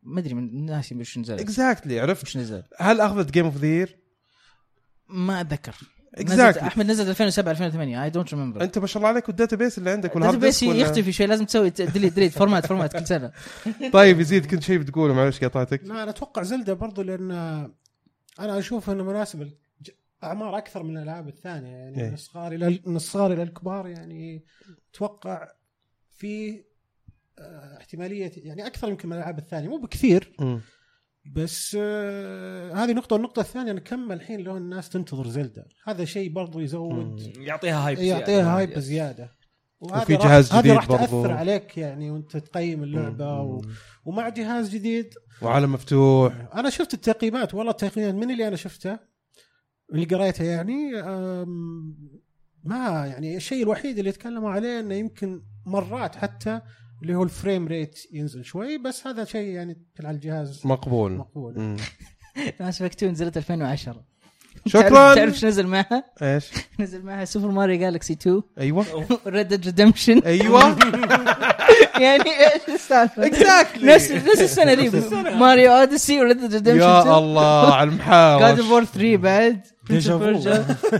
ما أدري من ناسي وش نزل اكزاكتلي عرفت؟ وش نزل هل أخذت game of the year؟ ما أتذكر Exactly. نزلت- أحمد نزل 2007 2008 I don't remember أنت ما شاء الله عليك وال database اللي عندك وال hard space ولا- يختفي شوي لازم تسوي delete delete format format كل سنة طيب يزيد كنت شيء بتقوله معلش قاطعتك لا أنا أتوقع زلدا برضو لأن أنا أشوف إنه مناسب أعمار أكثر من الألعاب الثانية يعني إيه. من الصغار إلى من الصغار إلى الكبار يعني أتوقع في آه، احتمالية يعني أكثر يمكن من الألعاب الثانية مو بكثير مم. بس آه هذه نقطة والنقطه الثانية أنا كم الحين لو الناس تنتظر زلدا هذا شيء برضو يزود يعطيها هايب يعطيها هايب زيادة. وفي جهاز هذا جديد راح برضو. تاثر عليك يعني وأنت تقيم اللعبة و... ومع جهاز جديد. وعالم مفتوح. أنا شفت التقييمات والله التقييمات من اللي أنا شفته اللي قريته يعني أم، ما يعني الشيء الوحيد اللي يتكلموا عليه إنه يمكن مرات حتى اللي هو ال frame rate ينزل شوي بس هذا شيء يعني على الجهاز مقبول. مقبول. ماس افكت 2 نزلت 2010 شكرا. تعرف إيش نزل معها؟ إيش؟ نزل معها سوبر ماريو جالكسي 2 أيوه. ريد ديد ريدمشن أيوه. يعني إيش السالفة؟ Exactly. نفس نفس السنة دي. ماريو اوديسي وريد ديد ريدمشن يا الله على جاد المحاور اوف وور 3 بعد.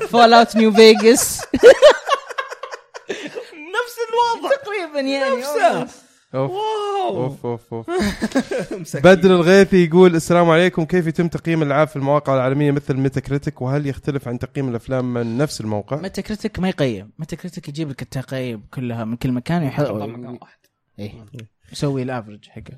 فول اوت نيو فيجاس نفس الوضع. تقريبا يعني نفسه. أوف. واو. أوف أوف أوف. بدر الغيثي يقول السلام عليكم. كيف يتم تقييم الألعاب في المواقع العالمية مثل ميتا كريتيك وهل يختلف عن تقييم الأفلام من نفس الموقع؟ ميتا كريتيك ما يقيم. ميتا كريتيك يجيب لك التقييم كلها من كل مكان طبعاً مكان ويحط واحد. إيه. يسوي الأفرج حقه.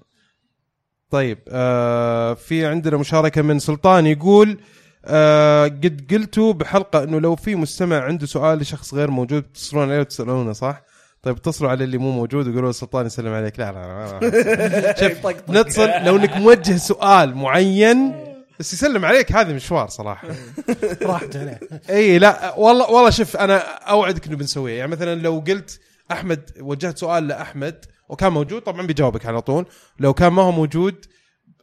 طيب آه في عندنا مشاركة من سلطان يقول آه قد قلتوا بحلقة إنه لو في مستمع عنده سؤال لشخص غير موجود تتصلون عليه وتسألونه صح؟ طيب اتصلوا على اللي مو موجود وقولوا له سلطان يسلم عليك. لا لا, لا, لا. شوف نتصل لو انك موجه سؤال معين بس يسلم عليك هذه مشوار صراحة. راحت عليه. إي لا والله والله شوف أنا أوعدك إنه بنسويها يعني مثلا لو قلت أحمد وجهت سؤال لأحمد وكان موجود طبعا بيجاوبك على طول. لو كان ما هو موجود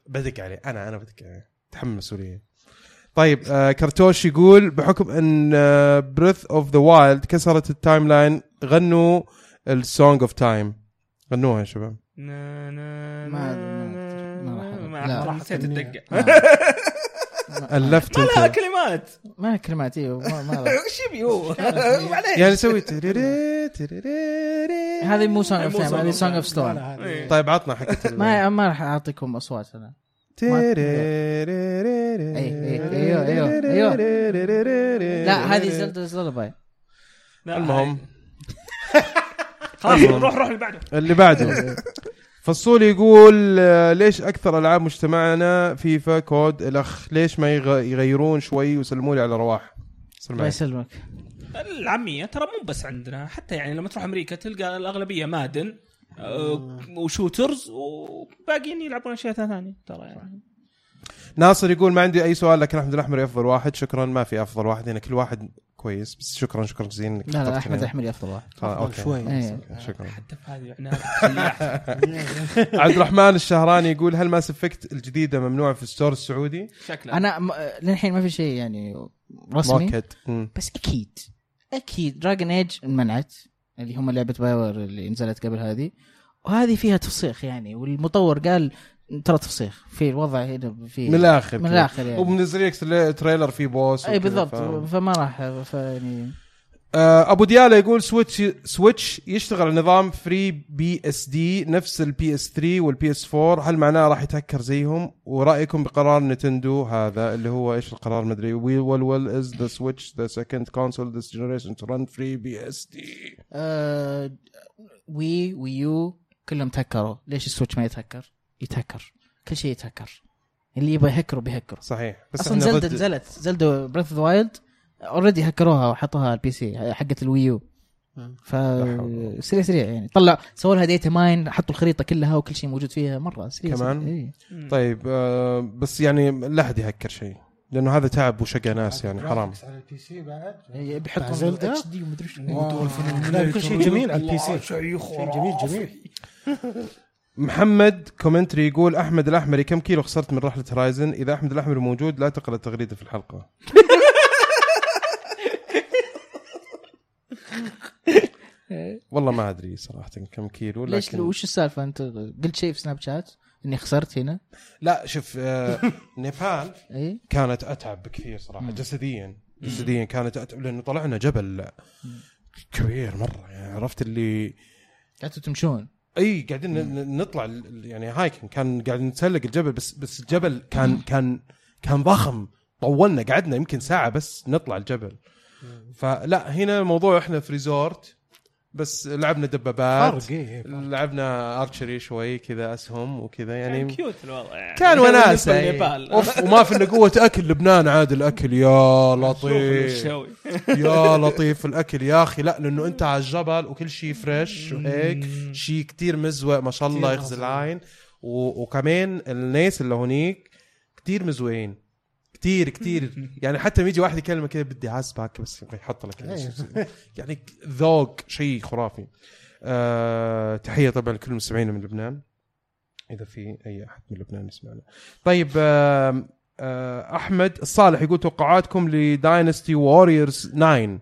بدق عليه. أنا أنا بدق عليه. تحمل مسؤولية. طيب آه كرتوش يقول بحكم إن بريث اوف ذا وايلد كسرت ال timeline غنوا ال Song of Time غنوها يا شباب. ما- راح- ما لا. راح نسيت الدقة. الفت ما لها كلمات. ما لها كلمات إيوه ما. وش يبي هو معليش يعني سوي هذه مو سونج اوف تايم song هذه of سونج time. اوف ستون إيه. طيب عطنا حقت ال- ما ما راح أعطيكم أصوات أنا. إيوه إيوه إيوه. لا هذه زلدا زلباي المهم. خلاص روح روح اللي بعده. اللي بعده. فصول يقول آه، ليش أكثر ألعاب مجتمعنا فيفا كود الأخ؟ ليش ما يغ- يغيرون شوي ويسلموا لي على رواح سلم الله. يسلمك. العامية ترى مو بس عندنا حتى يعني لما تروح أمريكا تلقى الأغلبية مادن آه، و shooters وباقيين يلعبون أشياء ثانية ترى يعني. ناصر يقول ما عندي أي سؤال لكن أحمد الأحمر افضل واحد. شكرا ما في أفضل واحد. هنا كل واحد كويس بس شكرا شكرا جزيلا انك لا لا أحمد. احمد افضل واحد. آه، أوكي. شوي. إيه. شكرا. حتى في هذه عبد الرحمن الشهراني يقول هل ماس افكت الجديدة ممنوعه في ال store السعودي؟ شكله أنا م... للحين ما في شيء يعني رسمي. مؤكد مم. بس أكيد أكيد. دراجون ايج انمنعت اللي هم لعبة بايوير اللي نزلت قبل هذه. وهذه فيها تفسيخ يعني والمطور قال ترى تفسيخ. في الوضع هنا في من الآخر. من. الآخر يعني. ومنزل لك تري- trailer فيه بوس إي بالضبط. ف- فما راح فيعني آه، أبو ديالا يقول سويتش سويتش يشتغل على نظام FreeBSD نفس البي اس 3 والبي اس 4 هل معناه راح يتهكر زيهم؟ ورأيكم بقرار نتندو هذا اللي هو إيش القرار؟ مدري well well well is the Switch the second console this generation to run FreeBSD Wii و Wii U كلهم تهكروا. ليش السويتش ما يتهكر؟ يتهكر. كل شيء يتهكر. اللي يبغى يهكره بيهكره. صحيح. بس أصلا زلدا ضد نزلت زلدا بريث اوف وايلد already هكروها وحطوها على ال PC حقت ال Wii U ف. سريع سريع يعني. طلع سووا لها data mine حطوا الخريطة كلها وكل شيء موجود فيها. مرة سريع كمان؟ سريع. إيه. طيب آه، بس يعني لا أحد يهكر شيء. لأنه هذا تعب وشقى ناس يعني حرام. على البي سي بعد بيحطوا زلدة؟ HD ومدري إيش كل شيء جميل. على ال PC شيء جميل جميل. محمد كومنتري يقول أحمد الأحمري كم كيلو خسرت من رحلة هورايزن إذا أحمد الأحمري موجود لا تقرأ التغريده في الحلقة. والله ما أدري صراحة كم كيلو ليش؟ لكن وش السالفة؟ أنت قلت شيء في سناب شات؟ إني خسرت هنا؟ لا شوف آه، نيبال إي كانت أتعب بكثير صراحة جسديا جسديا كانت أتعب لأنه طلعنا جبل كبير مرة يعني عرفت اللي قعدتوا تمشون؟ إي قاعدين نطلع يعني hiking. كان قاعدين نتسلق الجبل بس بس الجبل كان كان كان ضخم. طولنا قعدنا يمكن ساعة بس نطلع الجبل. فلا هنا الموضوع إحنا في resort. بس لعبنا دبابات. إيه لعبنا archery شوي كذا أسهم وكذا يعني يعني cute الوضع يعني. كان وناسة يعني. أوف وما في إلا قوة أكل لبنان عاد الأكل يا لطيف. يا لطيف الأكل يا أخي. لا لأنه أنت على الجبل وكل شيء فريش وهيك شيء كتير مزوق ما شاء الله يغزي. العين. و... وكمان الناس اللي هونيك كتير مزوقين. كتير كتير. يعني حتى لما يجي واحد يكلمك كذا بدي عزبك بس يبغى يحط لك إيه. يعني ذوق شيء خرافي. أه تحية طبعا لكل المستمعين من لبنان. إذا في أي أحد من لبنان يسمعنا. طيب آه آه أحمد الصالح يقول توقعاتكم ل Dynasty Warriors 9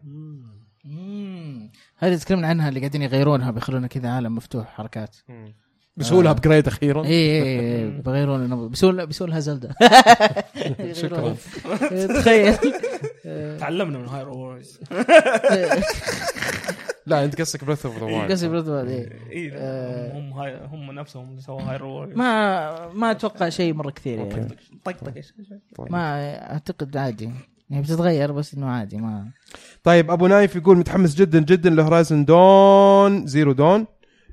مم. هذه تكلمنا عنها اللي قاعدين يغيرونها بيخلونا كذا عالم مفتوح حركات. بيسووا لها آه. upgrade أخيرا. اي اي اي بيغيرون النظام. بيسوون بيسوون لها Zelda شكرا. تخيل. تعلمنا من Hyrule Warriors لا أنت قصدك Breath of the Wild قصدي برضو هذه. اي آه. هم هاي هم نفسهم اللي سووا Hyrule Warriors ما ما أتوقع شيء مرة كثير يعني. طقطق إيش؟ ما أعتقد عادي. يعني بتتغير بس إنه عادي ما. طيب أبو نايف يقول متحمس جدا جدا ل Horizon Dawn Zero Dawn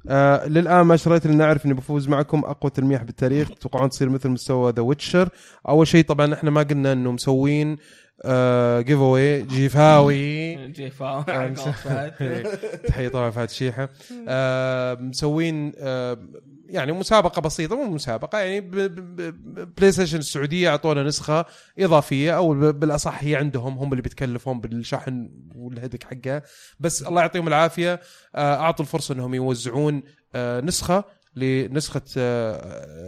آه للآن ما شريت لأن اعرف إني بفوز معكم أقوى تلميح بالتاريخ. تتوقعون تصير مثل مستوى The Witcher أول شيء طبعا إحنا ما قلنا إنه مسوين آه giveaway giveaway. جيفا تحية طبعا فهد شيحه آه مسوين آه يعني مسابقة بسيطة مو مسابقة يعني PlayStation السعودية اعطونا نسخة إضافية أو بالاصح هي عندهم هم اللي بيتكلفون بالشحن والهدك حقها بس الله يعطيهم العافية. آه أعطوا الفرصة إنهم يوزعون آه نسخة لنسخة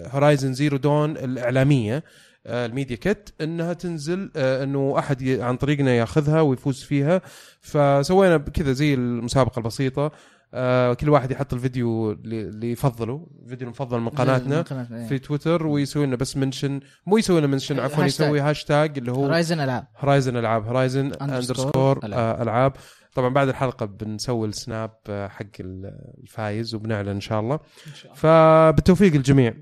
Horizon Zero Dawn الإعلامية آه، ال media kit إنها تنزل إنه أحد عن طريقنا ياخذها ويفوز فيها. فسوينا كذا زي المسابقة البسيطة. آه، كل واحد يحط الفيديو اللي يفضله. الفيديو المفضل من قناتنا قناتنا في تويتر ويسوي لنا بس mention. مو يسوي لنا mention عفوا. يسوي هاشتاج اللي هو Horizon العاب Horizon العاب Horizon Underscore underscore. العاب طبعا بعد الحلقة بنسوي السناب آه، حق الفايز وبنعلن إن شاء الله. فبالتوفيق للجميع.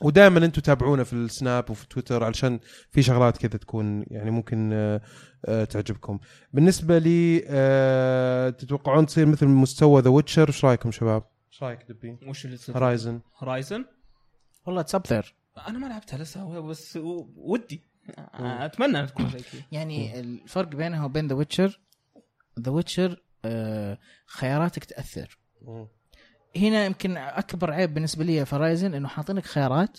ودائما أنتم تابعونا في السناب وفي تويتر علشان في شغلات كذا تكون يعني ممكن آه، آه، تعجبكم. بالنسبة لي آه، تتوقعون تصير مثل مستوى The Witcher إيش رأيكم شباب؟ إيش رأيك دبي؟ وش اللي تصير؟ Horizon Horizon والله it's up there أنا ما لعبتها لسه بس ودي. أتمنى إنها تكون زي كذا يعني الفرق بينها وبين The Witcher The Witcher خياراتك تأثر. هنا يمكن أكبر عيب بالنسبة لي في Horizon إنه حاطينك خيارات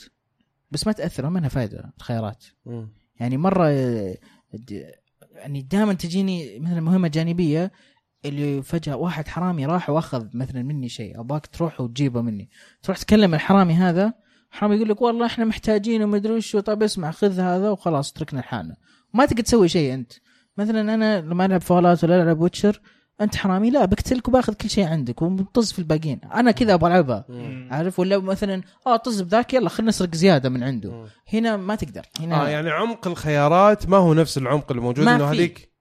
بس ما تأثر ما منها فائده الخيارات. مم. يعني مرة يعني دائما تجيني مثلا مهمة جانبية اللي فجأة واحد حرامي راح وأخذ مثلا مني شيء ابغاك تروح وتجيبه مني. تروح تكلم الحرامي هذا الحرامي يقول لك والله إحنا محتاجينه ومدري وش طيب اسمع خذ هذا وخلاص اتركنا لحالنا. ما تقدر تسوي شيء أنت. مثلا أنا لما ألعب فولات ولا ألعب ويتشر أنت حرامي؟ لا بقتلك وباخذ كل شيء عندك ومطز في الباقيين. أنا كذا أبغى ألعبها. عارف؟ ولا مثلا آه طز بذاك يلا خلينا نسرق زيادة من عنده. مم. هنا ما تقدر. هنا آه يعني عمق الخيارات ما هو نفس العمق اللي موجود ما إنه. هذيك.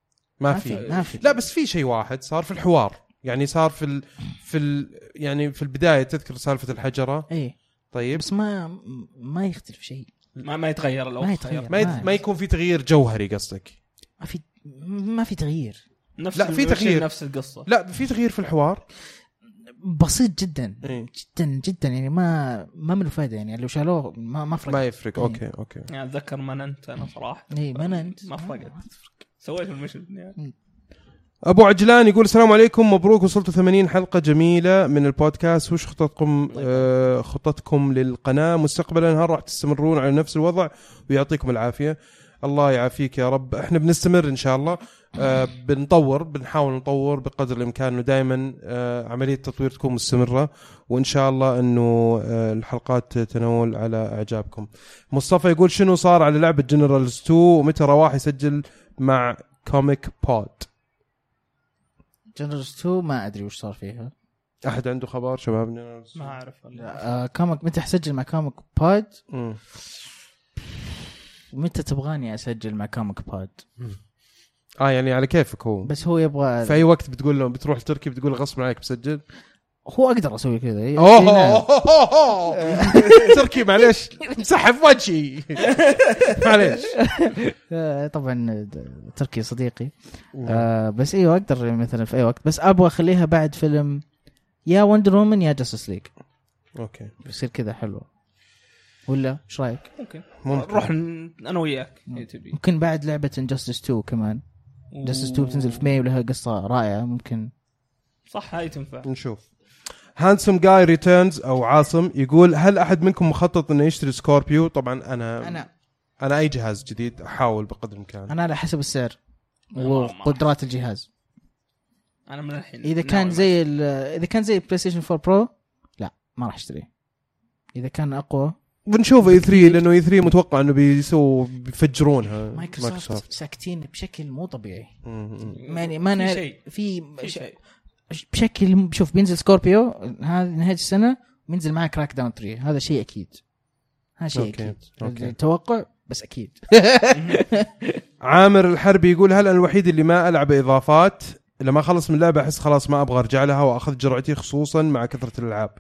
ما ما في. في ما في. لا بس في شيء واحد صار في الحوار. يعني صار في ال... في ال... يعني في البداية تذكر سالفة الحجرة؟ إيه. طيب. بس ما ما يختلف شيء. ما ما يتغير لو ما يتغير. ما, يت... ما يكون في تغيير جوهري قصدك؟ ما في ما في تغيير. نفس لا، في تغيير. نفس القصة. لا في تغيير في الحوار. بسيط جدا إيه. جدا جدا يعني ما ما من فايدة يعني لو شالوه ما ما فرق. ما يفرق. إيه. okay okay. يعني أتذكر ما انت أنا صراحة. اي أنت. ما فرقت. سويت المشهد يعني. أبو عجلان يقول السلام عليكم مبروك وصلتوا 80 حلقة جميلة من البودكاست. وش خططكم؟ آه خططكم للقناة؟ مستقبلا هل راح تستمرون على نفس الوضع؟ ويعطيكم العافية. الله يعافيك يا رب. إحنا بنستمر إن شاء الله. آه بنطور بنحاول نطور بقدر الإمكان إنه دائما آه عملية التطوير تكون مستمرة وإن شاء الله إنه آه الحلقات تنول على إعجابكم. مصطفى يقول شنو صار على لعبة Generals 2 ومتى راح يسجل مع Comic Pod Generals 2 ما أدري وش صار فيها. أحد عنده خبر شباب؟ ما أعرف والله. كوميك متى حسجل مع Comic Pod. متى تبغاني أسجل مع Comic Pod آه يعني على كيفك هو. بس هو يبغى في أي وقت بتقول له بتروح تركي بتقول غصب عليك بسجل؟ هو أقدر أسوي كذا. إيه، أوه تركي معليش. مسحب وجهي. معليش. آه، طبعا تركي صديقي. آه بس أيوه أقدر مثلا في أي وقت. بس أبغى أخليها بعد فيلم يا Wonder Woman يا Justice League okay. بيصير كذا حلو. ولا؟ إيش رأيك؟ ممكن. ممكن. نروح أنا وياك تبي ممكن بعد لعبة Injustice 2 كمان. Injustice 2 بتنزل في May ولها قصة رائعة ممكن. صح هاي تنفع. نشوف. Handsome Guy Returns أو عاصم يقول هل أحد منكم مخطط إنه يشتري Scorpio طبعا أنا أنا. أنا أي جهاز جديد أحاول بقدر الإمكان. أنا على حسب السعر. وقدرات الجهاز. أنا من الحين. إذا كان زي ال- إذا كان زي PlayStation 4 Pro لا ما راح أشتريه. إذا كان أقوى بنشوف E3 لأنه E3 متوقع إنه بيسووا بيفجرونها مايكروسوفت ساكتين بشكل مو طبيعي. يعني ما شيء. في بشكل شوف بينزل Scorpio هذا نهاية السنة بينزل معاه Crackdown 3 هذا شيء أكيد هذا شيء okay. أكيد okay. توقع بس أكيد عامر الحربي يقول هل أنا الوحيد اللي ما ألعب إضافات لما أخلص من اللعبه أحس خلاص ما أبغى أرجع لها وأخذ جرعتي خصوصا مع كثرة الألعاب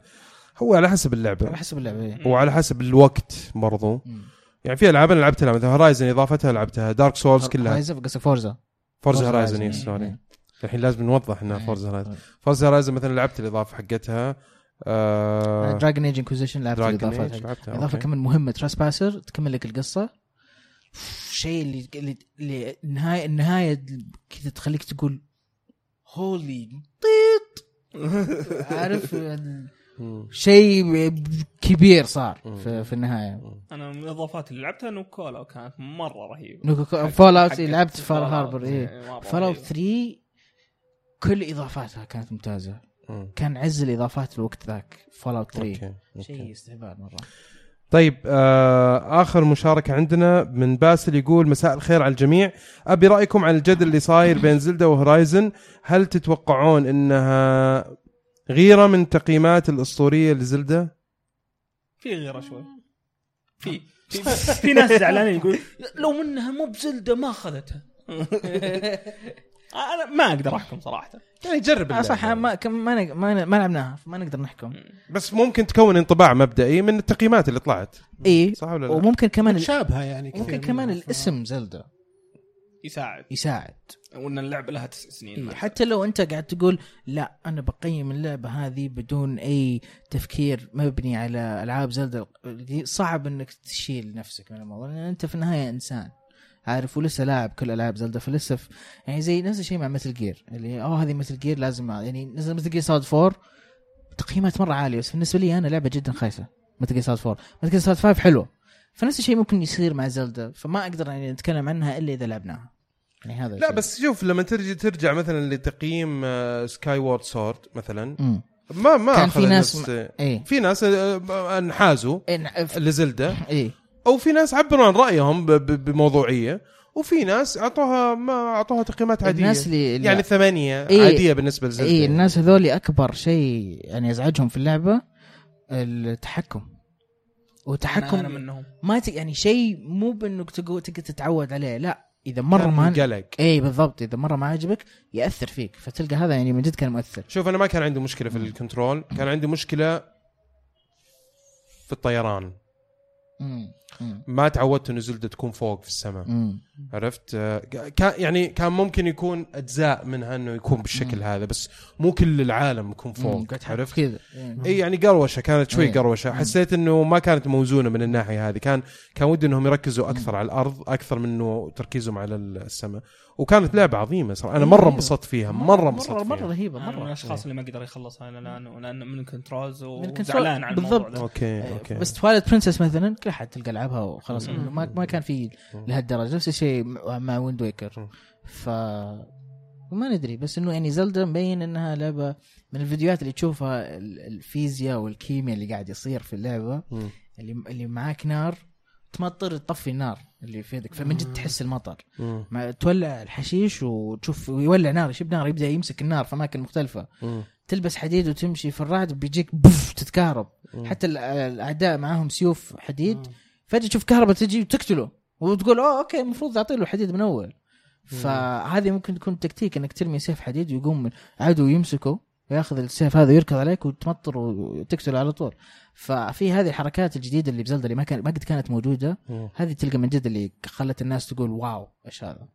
هو على حسب على اللعبه حسب اللعبة إيه. وعلى حسب الوقت برضو مم. يعني في ألعاب أنا لعبتها مثلا Horizon إضافتها لعبتها Dark Souls كلها Horizon قصدك Forza Forza Horizon. sorry إيه. الحين لازم نوضح إنها. Forza Horizon Forza Horizon مثلا لعبت الإضافة حقتها آه Dragon Age Inquisition لعبت حق- لعبتها، إضافة. كمان مهمة Trespasser تكمل لك القصة شيء اللي اللي, اللي النهايه النهاية كذا تخليك تقول holy طيط عارف. شيء كبير صار. في, في النهاية. أنا من الإضافات اللي لعبتها Nuka-World وكانت مرة رهيبة. Nuka حق- Fallout لعبت Far Harbor مرة Fallout رهيبة. 3 كل إضافاتها كانت ممتازة. مم. كان عز الإضافات الوقت ذاك Fallout 3 okay. شيء. استهبال مرة. طيب آه آخر مشاركة عندنا من باسل يقول مساء الخير على الجميع. أبي رأيكم عن الجدل اللي صاير بين Zelda و Horizon هل تتوقعون إنها غيرة من تقييمات الأسطورية ل Zelda في غيرة شوي. في. في, ناس زعلانين يقول لو إنها مو ب Zelda ما أخذتها. أنا ما أقدر أحكم صراحة. يعني جرب آه صح ما كم- ما ما ما لعبناها ما نقدر نحكم. بس ممكن تكون انطباع مبدئي من التقييمات اللي طلعت. اي صح ولا لا؟ وممكن كمان متشابهه يعني ممكن منها. كمان الاسم زلدا يساعد. يساعد. وإن اللعبة لها تسع سنين إيه. حتى. لو أنت قاعد تقول لا أنا بقيم اللعبة هذه بدون أي تفكير مبني على ألعاب زلدا دي صعب إنك تشيل نفسك من الموضوع لأن أنت في النهاية إنسان. عارف ولسه لاعب كل ألعاب زلدا فلسه في يعني زي نفس الشيء مع Metal Gear اللي آه هذه Metal Gear لازم يعني نزل Metal Gear Solid 4 تقييمات مرة عالية بس بالنسبة لي أنا لعبة جدا خايسة. Metal Gear Solid 4 Metal Gear Solid 5 حلوة. فنفس الشيء ممكن يصير مع زلدا فما أقدر يعني نتكلم عنها إلا إذا لعبناها. يعني هذا لا الشيء. بس شوف لما ترجع ترجع مثلا لتقييم Skyward Sword مثلا مم. ما ما كان في ناس نفس- إيه. في ناس آه، انحازوا إيه، لزلدة. إيه. أو في ناس عبروا عن رأيهم ب- ب- بموضوعية. وفي ناس اعطوها ما أعطوها تقييمات عادية. الناس اللي يعني ثمانية إيه. عادية بالنسبة لزلدة. إيه الناس هذول أكبر شيء يعني يزعجهم في اللعبة التحكم. وتحكم أنا منهم ما ت... يعني شيء مو بإنك تقول تقدر تتعود عليه لا. إذا مرة ما قلق اي بالضبط. إذا مرة ما عجبك يأثر فيك. فتلقى هذا يعني من جد كان مؤثر. شوف أنا ما كان عندي مشكلة في الكنترول. كان عندي مشكلة في الطيران. مم. مم. ما تعودت إنه زلدة تكون فوق في السماء مم. عرفت آه، كان يعني كان ممكن يكون أجزاء منها إنه يكون بالشكل هذا بس مو كل العالم يكون مم. فوق عرفت كذا. اي يعني قروشة كانت شوي إيه. قروشة حسيت إنه ما كانت موزونة من الناحية هذه كان كان ودي إنهم يركزوا أكثر على الأرض أكثر من إنه تركيزهم على السماء وكانت لعبة عظيمة صراحة أنا مرة أيوة. انبسطت فيها مرة مرة انبسطت مرة فيها رهيبة أنا من مره الاشخاص اللي ما قدر يخلصها إلى الان لأن من ال controls من ال control. وزعلان على الموضوع بالضبط. ده. okay okay بس Twilight Princess مثلا كل حد تلقى العبها وخلاص ما ما كان في لهالدرجة نفس الشيء مع- Wind Waker ف ما ندري بس إنه يعني زلدا مبين إنها لعبة من الفيديوهات اللي تشوفها ال- الفيزياء والكيمياء اللي قاعد يصير في اللعبة. اللي اللي معاك نار تمطر تطفي النار اللي في يدك فمن جد تحس المطر. مم. ما تولع الحشيش وتشوف ويولع نار يشب نار يبدأ يمسك النار في أماكن مختلفة. مم. تلبس حديد وتمشي في الرعد بيجيك بوف تتكهرب. مم. حتى ال- الأعداء معاهم سيوف حديد. فجأة تشوف كهرباء تجي وتقتله وتقول أوه okay المفروض اعطي له حديد من أول. فهذه ممكن تكون تكتيك إنك ترمي سيف حديد ويقوم عدو يمسكه وياخذ السيف هذا ويركض عليك وتمطر وتقتله على طول. ففي هذه الحركات الجديدة اللي بزلدا اللي ما كان ما قد كانت موجودة مم. هذه تلقى من جد اللي خلت الناس تقول wow إيش هذا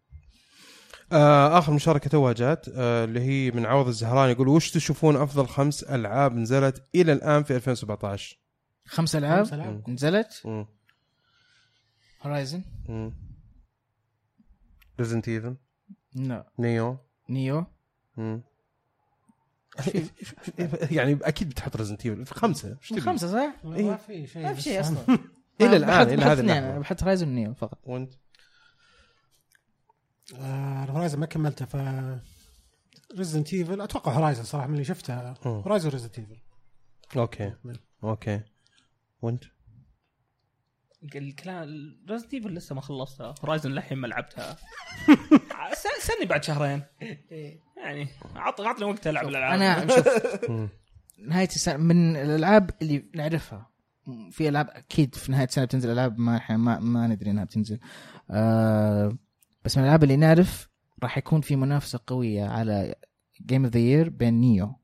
آه آخر مشاركة توها جات آه اللي هي من عوض الزهراني يقول وش تشوفون أفضل خمس ألعاب نزلت إلى الآن في 2017 خمس ألعاب؟ خمس ألعاب. نزلت. Horizon. Resident Evil لا Nioh Nioh. مم. يعني أكيد بتحط Resident Evil خمسة. إيش تبي؟ خمسة صح؟ ما في شيء ما في شيء أصلا. إلى الآن بحط- إلى اثنين اللحظه بحط Horizon و Nioh فقط. وانت؟ آه، ال Horizon ما كملته ف Resident Evil أتوقع Horizon صراحة من اللي شفتها. Horizon Resident Evil okay. okay. وانت؟ الكلام Resident Evil لسه ما خلصتها Horizon للحين ما لعبتها. س- استني بعد شهرين. يعني عط عطني وقت ألعب الألعاب. أنا شوف. نهاية السنة من الألعاب اللي نعرفها في ألعاب أكيد في نهاية السنة بتنزل ألعاب ما ما, ما ندري إنها بتنزل. آه بس من الألعاب اللي نعرف راح يكون في منافسة قوية على game of the year بين Nioh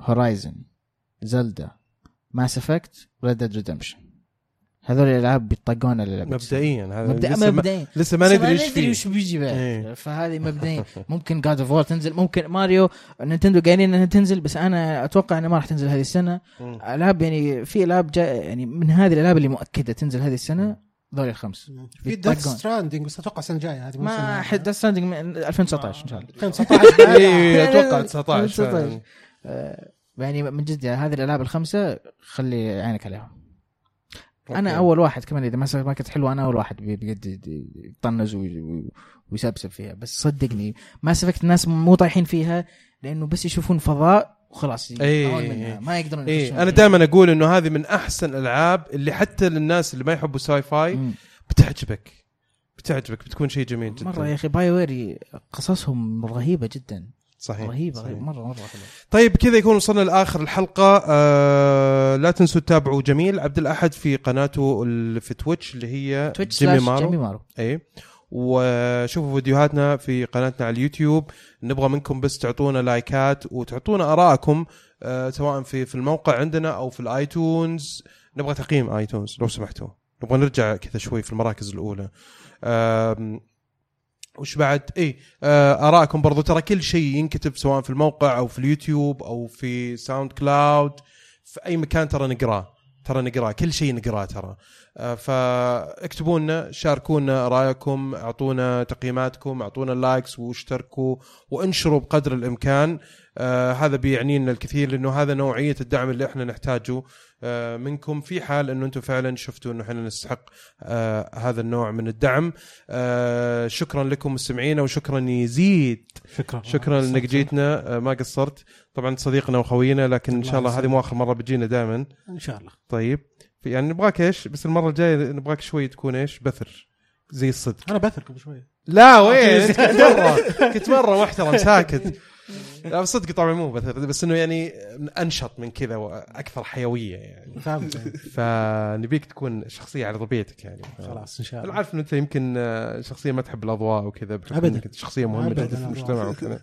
Horizon زلدا Mass Effect Red Dead Redemption هذول الألعاب بيطقون اللعبه مبدئيا هذا مبدأ لسه ما- مبدئيا لسه ما ندري إيش فيه وش بيجي بعد إيه. فهذه مبدئيا ممكن God of War تنزل ممكن ماريو نينتندو قايلين إنها تنزل بس أنا أتوقع إنها ما راح تنزل هذه السنة. ألعاب يعني في ألعاب جاء يعني من هذه الألعاب اللي مؤكدة تنزل هذه السنة ذول الخمس في. Death Stranding بس أتوقع السنة الجاية هذه ما. Death Stranding من 2019 إن شاء الله 2019 اي أتوقع 19 19. فعلاً. آه، يعني من جد يعني هذه الألعاب الخمسة خلي عينك عليهم أنا أوكي. أول واحد كمان إذا ما ما كانت حلوة أنا أول واحد بجد يطنز وي- وي- ويسبسب فيها بس صدقني Mass Effect الناس مو طايحين فيها لأنه بس يشوفون فضاء وخلاص يطلعون إيه. ما يقدرون يخشون أنا. دائما أقول إنه هذه من أحسن الألعاب اللي حتى للناس اللي ما يحبوا sci-fi مم. بتعجبك بتعجبك بتكون شيء جميل جدا مرة يا أخي BioWare قصصهم رهيبة جدا صحيح رهيبة صحيح. مرة مرة حلوة. طيب كذا يكون وصلنا لآخر الحلقة. آه لا تنسوا تتابعوا جميل عبد الأحد في قناته في Twitch اللي هي Twitch جيمي مارو. جيمي مارو. اي وشوفوا فيديوهاتنا في قناتنا على اليوتيوب. نبغى منكم بس تعطونا لايكات وتعطونا ارائكم آه سواء في في الموقع عندنا أو في ال iTunes. نبغى تقييم iTunes لو سمحتوا. نبغى نرجع كذا شوي في المراكز الأولى. آم، وش بعد؟ اي آه ارائكم برضو. ترى كل شيء ينكتب سواء في الموقع أو في اليوتيوب أو في SoundCloud في أي مكان ترى نقراه. ترى نقراه كل شيء نقراه ترى. آه، فاكتبوا لنا شاركونا رأيكم أعطونا تقييماتكم أعطونا likes واشتركوا وانشروا بقدر الإمكان. آه هذا بيعني لنا الكثير لأنه هذا نوعية الدعم اللي إحنا نحتاجه. منكم في حال إنه أنتم فعلا شفتوا إنه إحنا نستحق آه هذا النوع من الدعم. آه شكرا لكم مستمعينا وشكرا يزيد. شكرا. شكرا إنك جيتنا. آه ما قصرت. طبعا صديقنا وخوينا لكن إن شاء الله هذه مو آخر مرة بتجينا دائما. إن شاء الله. طيب. يعني نبغاك إيش؟ بس المرة الجاية نبغاك شوي تكون إيش؟ بثر. زي الصدق. أنا بثر قبل شوي. لا وين؟ كنت مرة. كنت مرة محترم ساكت. لا صدق طبعا مو بس إنه يعني أنشط من كذا وأكثر حيوية يعني. فهمت. فنبيك تكون شخصية على طبيعتك يعني. خلاص إن شاء أنا الله. عارف إنه أنت يمكن شخصية ما تحب الأضواء وكذا انت شخصية مهمة جدا في. المجتمع وكذا.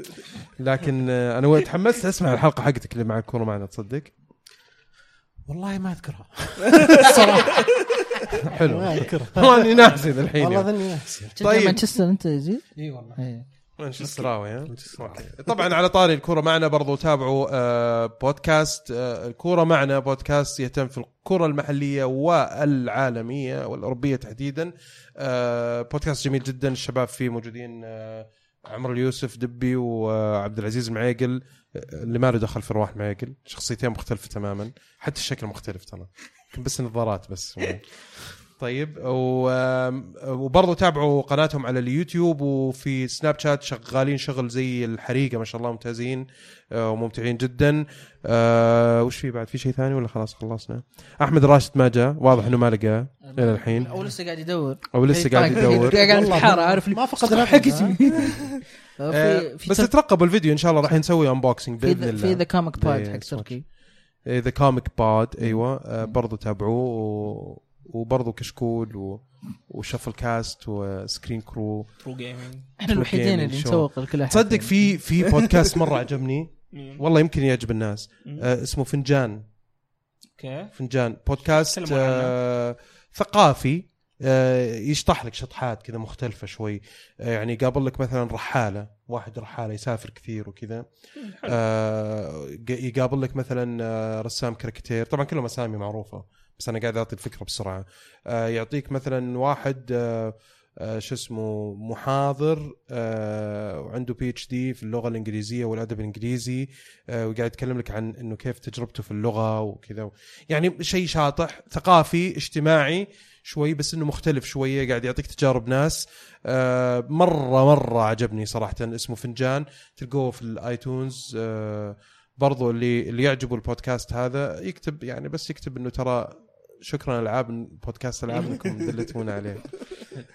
لكن أنا تحمست؟ أسمع الحلقة حقتك اللي مع الكوره معنا تصدق. والله ما أذكرها. حلو. ما أذكرها. والله اني ناسي الحين والله يعني. ظني ناسي. طيب. مانشستر أنت يزيد؟ إي والله. مانشستراوي. طبعا على طاري الكوره معنا برضو تابعوا آه، بودكاست. آه، الكوره معنا بودكاست يهتم في الكرة المحلية والعالمية والأوروبية تحديدا. آه، بودكاست جميل جدا الشباب فيه موجودين آه، عمر اليوسف دبي وعبد العزيز المعيقل اللي ما له دخل في رواح المعيقل شخصيتين مختلفة تماما. حتى الشكل مختلف ترى. بس نظارات بس. طيب وبرضه تابعوا قناتهم على اليوتيوب وفي Snapchat شغالين شغل زي الحريقة ما شاء الله ممتازين آه، وممتعين جدا. آه، وش في بعد؟ في شيء ثاني ولا خلاص خلصنا؟ أحمد راشد ما جاء واضح إنه ما لقاه إلى الحين. أو لسه قاعد يدور. أو لسه قاعد يدور. قاعد يتحارى عارف ما فقد حق اسمي. آه، بس ترقبوا الفيديو إن شاء الله راح نسوي unboxing في بإذن ذا- الله. في The Comic Pod ده حق. تركي The Comic Pod أيوه. آه، برضو تابعوه و... وبرضو كشكول و... و Shuffle Cast و Screen Crew. Pro Gaming إحنا الوحيدين اللي. نسوق لكل أحد تصدق في في بودكاست مرة عجبني. والله يمكن يعجب الناس. آه اسمه فنجان. okay. فنجان. بودكاست. آه ثقافي. آه يشطح لك شطحات كذا مختلفة شوي. آه يعني يقابل لك مثلا رحالة. واحد رحالة يسافر كثير وكذا. آه يقابل لك مثلا آه رسام كاريكاتير طبعا كلهم أسامي معروفة. بس أنا قاعد أعطي الفكرة بسرعة. آه يعطيك مثلا واحد آه آه شو اسمه محاضر آه وعنده PhD في اللغة الإنجليزية والأدب الإنجليزي آه وقاعد يتكلم لك عن إنه كيف تجربته في اللغة وكذا. يعني شيء شاطح ثقافي اجتماعي شوي بس إنه مختلف شوية قاعد يعطيك تجارب ناس. مرة مرة عجبني صراحة اسمه فنجان. تلقوه في ال iTunes برضو اللي اللي يعجبه البودكاست هذا يكتب يعني بس يكتب إنه ترى شكرا العاب بودكاست ألعاب إنكم دلتونا عليه.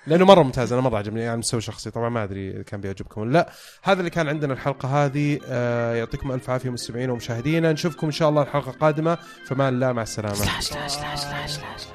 لأنه مرة ممتاز أنا مره عجبني يعني مستوى شخصي طبعا ما أدري إذا كان بيعجبكم ولا لا. هذا اللي كان عندنا الحلقة هذه. آه يعطيكم ألف عافية مستمعينا ومشاهدينا. نشوفكم إن شاء الله الحلقة القادمة. فمان الله مع السلامة.